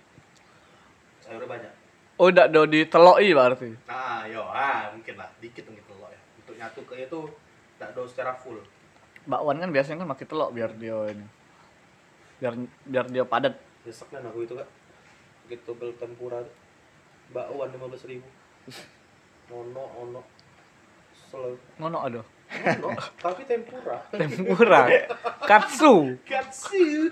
[SPEAKER 1] Sayurnya banyak.
[SPEAKER 3] Oh, udah do diteloki berarti.
[SPEAKER 1] nah yo ah mungkin lah. Dikit mungkin telur ya. Untuk nyatu ke itu tidak do secara full.
[SPEAKER 3] Bakwan kan biasanya kan pakai telok biar dia ini. Biar biar dia padat.
[SPEAKER 1] besok kan aku itu kak gitu bel tempura bakwan lima belas ribu ono ono selalu
[SPEAKER 3] Ngono ada.
[SPEAKER 1] ono tapi tempura
[SPEAKER 3] Tempura. Katsu.
[SPEAKER 1] katsu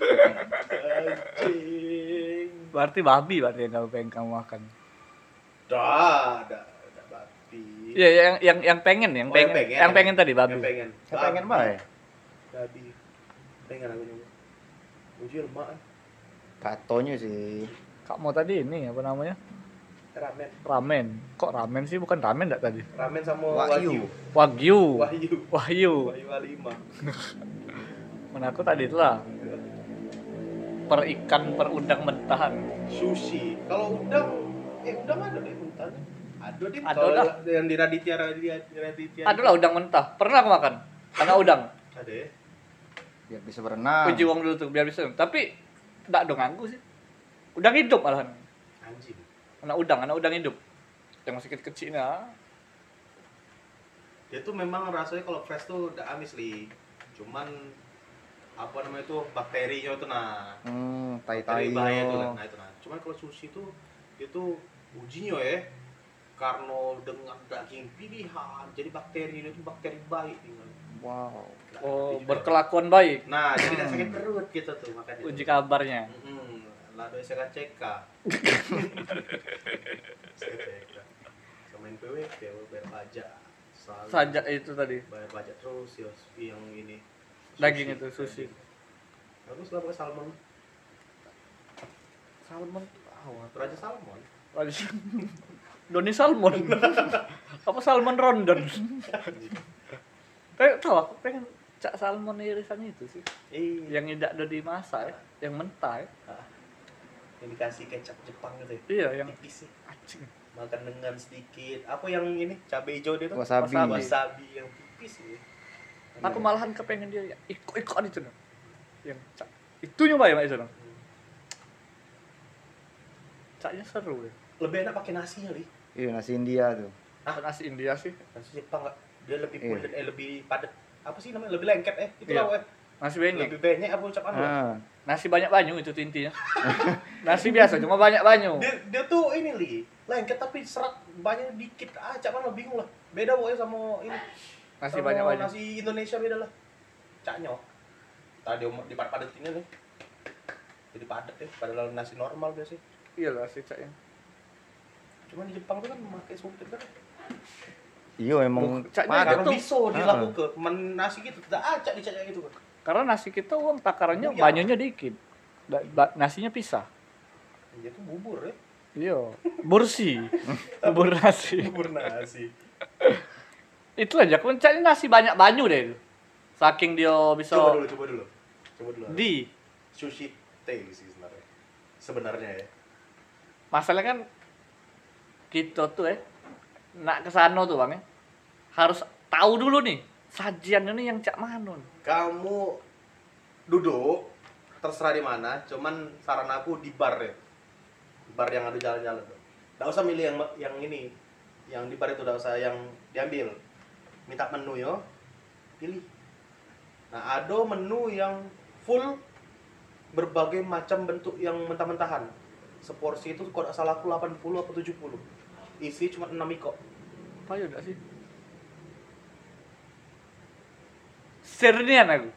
[SPEAKER 1] anjing
[SPEAKER 3] Berarti babi berarti yang kamu pengen kamu makan.
[SPEAKER 1] dah dah dah babi
[SPEAKER 3] Iya, yang yang yang pengen, yang
[SPEAKER 1] Oh, yang
[SPEAKER 3] pengen,
[SPEAKER 1] pengen.
[SPEAKER 3] yang pengen tadi babi.
[SPEAKER 1] yang pengen
[SPEAKER 2] Saya pengen bae.
[SPEAKER 1] babi pengen aku nyoba Ujir mak
[SPEAKER 2] Katonya sih.
[SPEAKER 3] Kak mau tadi ini apa namanya?
[SPEAKER 1] ramen
[SPEAKER 3] Ramen. Kok ramen sih bukan ramen enggak tadi?
[SPEAKER 1] ramen sama
[SPEAKER 2] Wagyu.
[SPEAKER 1] wagyu
[SPEAKER 3] Wagyu.
[SPEAKER 1] Wahyu.
[SPEAKER 3] wahyu
[SPEAKER 1] A5
[SPEAKER 3] Mana aku tadi itulah. Per ikan per udang mentahan.
[SPEAKER 1] sushi kalau udang eh udang ada deh mentah ada deh
[SPEAKER 3] Ada
[SPEAKER 1] kalau
[SPEAKER 3] dah.
[SPEAKER 1] yang di Raditya Raditya Raditya
[SPEAKER 3] Ada lah udang mentah. Pernah aku makan. Karena udang.
[SPEAKER 1] ada ya
[SPEAKER 2] Biar bisa berenang.
[SPEAKER 3] Uji uang dulu tuh biar bisa. Tapi enggak dong aku sih. Udang hidup malahan.
[SPEAKER 1] anjing
[SPEAKER 3] Anak udang, anak udang hidup. Yang masih kecil-kecil nah.
[SPEAKER 1] dia tuh memang rasanya kalau fresh tuh udah amis li cuman apa namanya itu bakterinya itu nah
[SPEAKER 2] Hmm, tai-tai.
[SPEAKER 1] bakteri bahaya itu nah itu nah cuman kalau sushi itu itu ujinya ya karena dengan daging pilihan jadi bakteri itu bakteri baik tinggal
[SPEAKER 2] Wow.
[SPEAKER 3] Oh, berkelakuan baik.
[SPEAKER 1] nah jadi tidak sakit perut gitu tuh makanya
[SPEAKER 3] Uji kabarnya.
[SPEAKER 1] Hmm, lalu saya cek CK sama NPWP ya bayar pajak Selalu
[SPEAKER 3] Sajak itu tadi.
[SPEAKER 1] bayar pajak terus ya yang ini
[SPEAKER 3] Daging itu, sushi.
[SPEAKER 1] bagus lah pakai salmon
[SPEAKER 3] Salmon. Awal.
[SPEAKER 1] raja salmon
[SPEAKER 3] Doni Salmon. Apa Salmon Rondon? Tapi tahu aku pengen cak salmon irisan itu sih.
[SPEAKER 1] eh
[SPEAKER 3] Yang tidak ada dimasak ya, yang mentah ya.
[SPEAKER 1] yang dikasih kecap Jepang gitu ya
[SPEAKER 3] Iya, yang
[SPEAKER 1] tipis sih
[SPEAKER 3] acing.
[SPEAKER 1] makan dengan sedikit apa yang ini cabai hijau dia tuh
[SPEAKER 2] Wasabi.
[SPEAKER 3] Wasabi.
[SPEAKER 1] wasabi yang tipis ya
[SPEAKER 3] Aku malahan kepengen dia ya. Ikut-ikut itu no. Yang cak. Itu nyoba ya Mak itu no. Caknya seru ya.
[SPEAKER 1] lebih enak pakai nasinya li
[SPEAKER 2] Iya, nasi India tuh.
[SPEAKER 3] Ah, nasi India sih.
[SPEAKER 1] nasi Jepang dia lebih
[SPEAKER 2] Iya.
[SPEAKER 1] pulen eh lebih padat apa sih namanya lebih lengket eh itu
[SPEAKER 3] Iya.
[SPEAKER 1] lah eh.
[SPEAKER 3] Nasi banyak.
[SPEAKER 1] lebih banyak apa ucapan lo
[SPEAKER 2] Ah,
[SPEAKER 3] Nasi banyak banyu itu intinya. nasi biasa cuma banyak banyu.
[SPEAKER 1] dia, dia tuh ini li lengket tapi serat banyak dikit ah cak lo bingung lah beda pokoknya sama ini
[SPEAKER 3] Nasi
[SPEAKER 1] sama
[SPEAKER 3] banyak banyu.
[SPEAKER 1] nasi Indonesia beda lah caknya tadi di padat ini nih jadi padat ya padahal nasi normal biasa
[SPEAKER 3] Iya lah si caknya.
[SPEAKER 1] cuman di Jepang tuh kan memakai sumpit kan
[SPEAKER 2] iya emang
[SPEAKER 3] caknya gitu.
[SPEAKER 1] bisa dilakukan men nasi gitu tidak acak di caknya gitu kan
[SPEAKER 3] Karena nasi kita uang takarannya
[SPEAKER 1] Iya.
[SPEAKER 3] banyunya dikit. Da- ba- nasinya pisah.
[SPEAKER 1] dia tuh bubur ya
[SPEAKER 3] Iya, bursi. Bubur nasi.
[SPEAKER 1] bubur nasi
[SPEAKER 3] Itu aja, kencaknya nasi banyak banyu deh. itu. Saking dia bisa
[SPEAKER 1] coba dulu coba dulu coba dulu
[SPEAKER 3] di
[SPEAKER 1] sushi teh sih sebenarnya sebenarnya ya
[SPEAKER 3] masalah kan kita tuh eh nak ke sana tuh bang ya harus tahu dulu nih sajiannya nih yang cak manon
[SPEAKER 1] kamu duduk terserah di mana cuman saran aku di bar ya bar yang ada jalan-jalan. Tuh nggak usah milih yang yang ini. Yang di bar itu nggak usah yang diambil. Minta menu yo. Pilih. Nah ada menu yang full berbagai macam bentuk yang mentah-mentahan. Seporsi itu kalau salah aku 80 atau 70 isi cuma 6 iko
[SPEAKER 3] apa ya sih sernian aku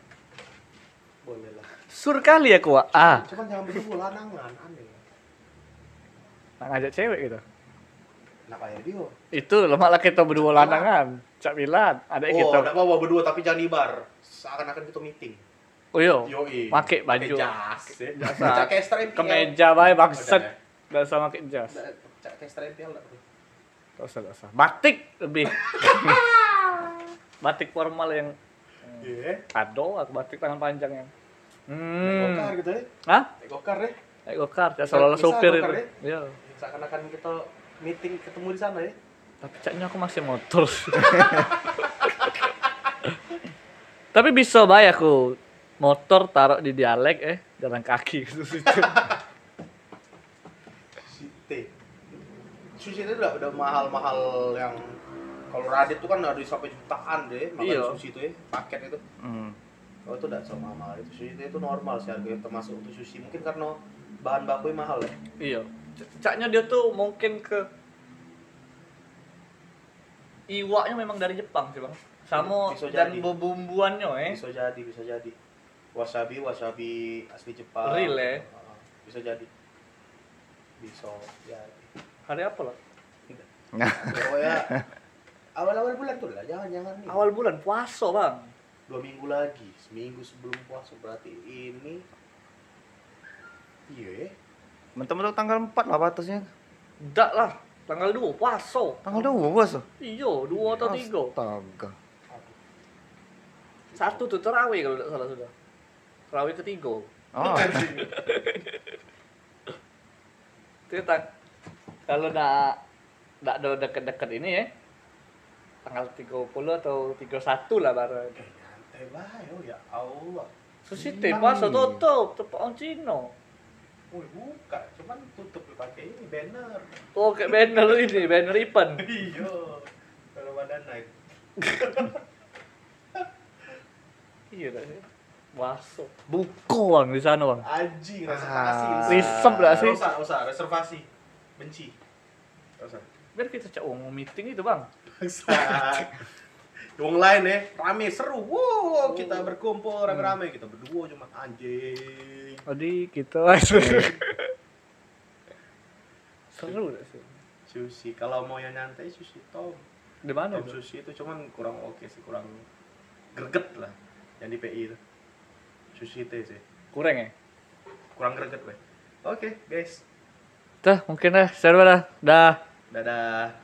[SPEAKER 1] boleh lah
[SPEAKER 3] sur kali aku Wak. ah
[SPEAKER 1] cuman jangan begitu lanangan aneh
[SPEAKER 3] nak ngajak cewek gitu
[SPEAKER 1] kenapa ya dia
[SPEAKER 3] itu lemak lah kita berdua lanangan cak bilan ada
[SPEAKER 1] oh,
[SPEAKER 3] kita
[SPEAKER 1] enggak bawa berdua tapi jangan di bar. Seakan-akan kita meeting.
[SPEAKER 3] oh
[SPEAKER 1] Yoi.
[SPEAKER 3] Make baju.
[SPEAKER 1] jas. ya.
[SPEAKER 3] Kemeja bae bangsat
[SPEAKER 1] Udah,
[SPEAKER 3] nggak usah pakai jas
[SPEAKER 1] ya. Cak kayak strempel enggak?
[SPEAKER 3] Gak usah, gak usah. Batik lebih. batik formal yang
[SPEAKER 1] Iya.
[SPEAKER 3] kado atau batik tangan panjang yang.
[SPEAKER 1] Naik Gokar
[SPEAKER 3] Hmm.
[SPEAKER 1] gitu ya.
[SPEAKER 3] Hah?
[SPEAKER 1] Gokar ya.
[SPEAKER 3] Naik gokar, ya selalu sopir itu. Iya.
[SPEAKER 1] Seakan-akan kita meeting ketemu di sana ya.
[SPEAKER 3] Tapi caknya aku masih motor. Tapi bisa bae aku motor taruh di dialek eh jalan kaki gitu situ.
[SPEAKER 1] Sushi Sushi itu udah, udah mahal-mahal yang kalau Radit tuh kan ada sampai jutaan deh makan
[SPEAKER 3] Iya.
[SPEAKER 1] sushi itu ya paket itu
[SPEAKER 2] Hmm.
[SPEAKER 1] kalau itu tidak sama mahal itu sushi itu normal sih harganya termasuk untuk sushi mungkin karena bahan bakunya mahal ya
[SPEAKER 3] iya. Caknya dia tuh mungkin ke iwaknya memang dari Jepang sih bang. Sama
[SPEAKER 1] Bisa
[SPEAKER 3] dan
[SPEAKER 1] jadi.
[SPEAKER 3] bumbuannya eh.
[SPEAKER 1] bisa jadi bisa jadi wasabi wasabi asli Jepang
[SPEAKER 3] Real, ya?
[SPEAKER 1] Bisa jadi bisa jadi
[SPEAKER 3] Hari apa lah?
[SPEAKER 1] pokoknya awal-awal bulan tuh lah jangan jangan nih
[SPEAKER 3] Awal bulan puasa bang.
[SPEAKER 1] dua minggu lagi seminggu sebelum puasa berarti ini iya ya.
[SPEAKER 2] Mentok-mentok tanggal 4 lah batasnya.
[SPEAKER 3] Enggak lah, tanggal 2 puasa.
[SPEAKER 2] Tanggal 2 bos.
[SPEAKER 3] Iya, 2 atau 3.
[SPEAKER 2] Astaga.
[SPEAKER 3] Satu tuh terawih kalau tidak salah sudah. Terawih ketiga.
[SPEAKER 2] Oh,
[SPEAKER 3] Itu tak kalau nak nak ada deket-deket ini ya. Tanggal 30 atau 31 lah baru.
[SPEAKER 1] eh nyantai bae oh ya Allah
[SPEAKER 3] Susi teh puasa tutup, tepak orang Cina.
[SPEAKER 1] Wih, buka cuman tutup dipakai ini banner
[SPEAKER 3] Oh, kayak banner ini, banner event.
[SPEAKER 1] iya kalau badan naik
[SPEAKER 3] Iya dah sih. Masuk. Buko bang di sana bang.
[SPEAKER 1] Anjing,
[SPEAKER 2] Ah.
[SPEAKER 1] reservasi.
[SPEAKER 3] Risep gak sih?
[SPEAKER 1] Usah, usah, reservasi. Benci. Usah.
[SPEAKER 3] Biar kita cak mau meeting itu bang.
[SPEAKER 1] Bangsat. Wong lain ya, rame seru. Wow, kita berkumpul rame-rame, kita berdua cuma anjing.
[SPEAKER 3] Tadi kita langsung. Seru gak sih?
[SPEAKER 1] Sushi, kalau mau yang nyantai sushi tom.
[SPEAKER 3] Di mana?
[SPEAKER 1] Tom
[SPEAKER 3] itu?
[SPEAKER 1] sushi itu cuman kurang oke sih, kurang greget lah. Yang di PI itu. Sushi teh sih.
[SPEAKER 3] Kurang ya?
[SPEAKER 1] Kurang greget weh. Oke, guys.
[SPEAKER 3] Tuh mungkin dah. Seru dah. Dah.
[SPEAKER 1] Dadah.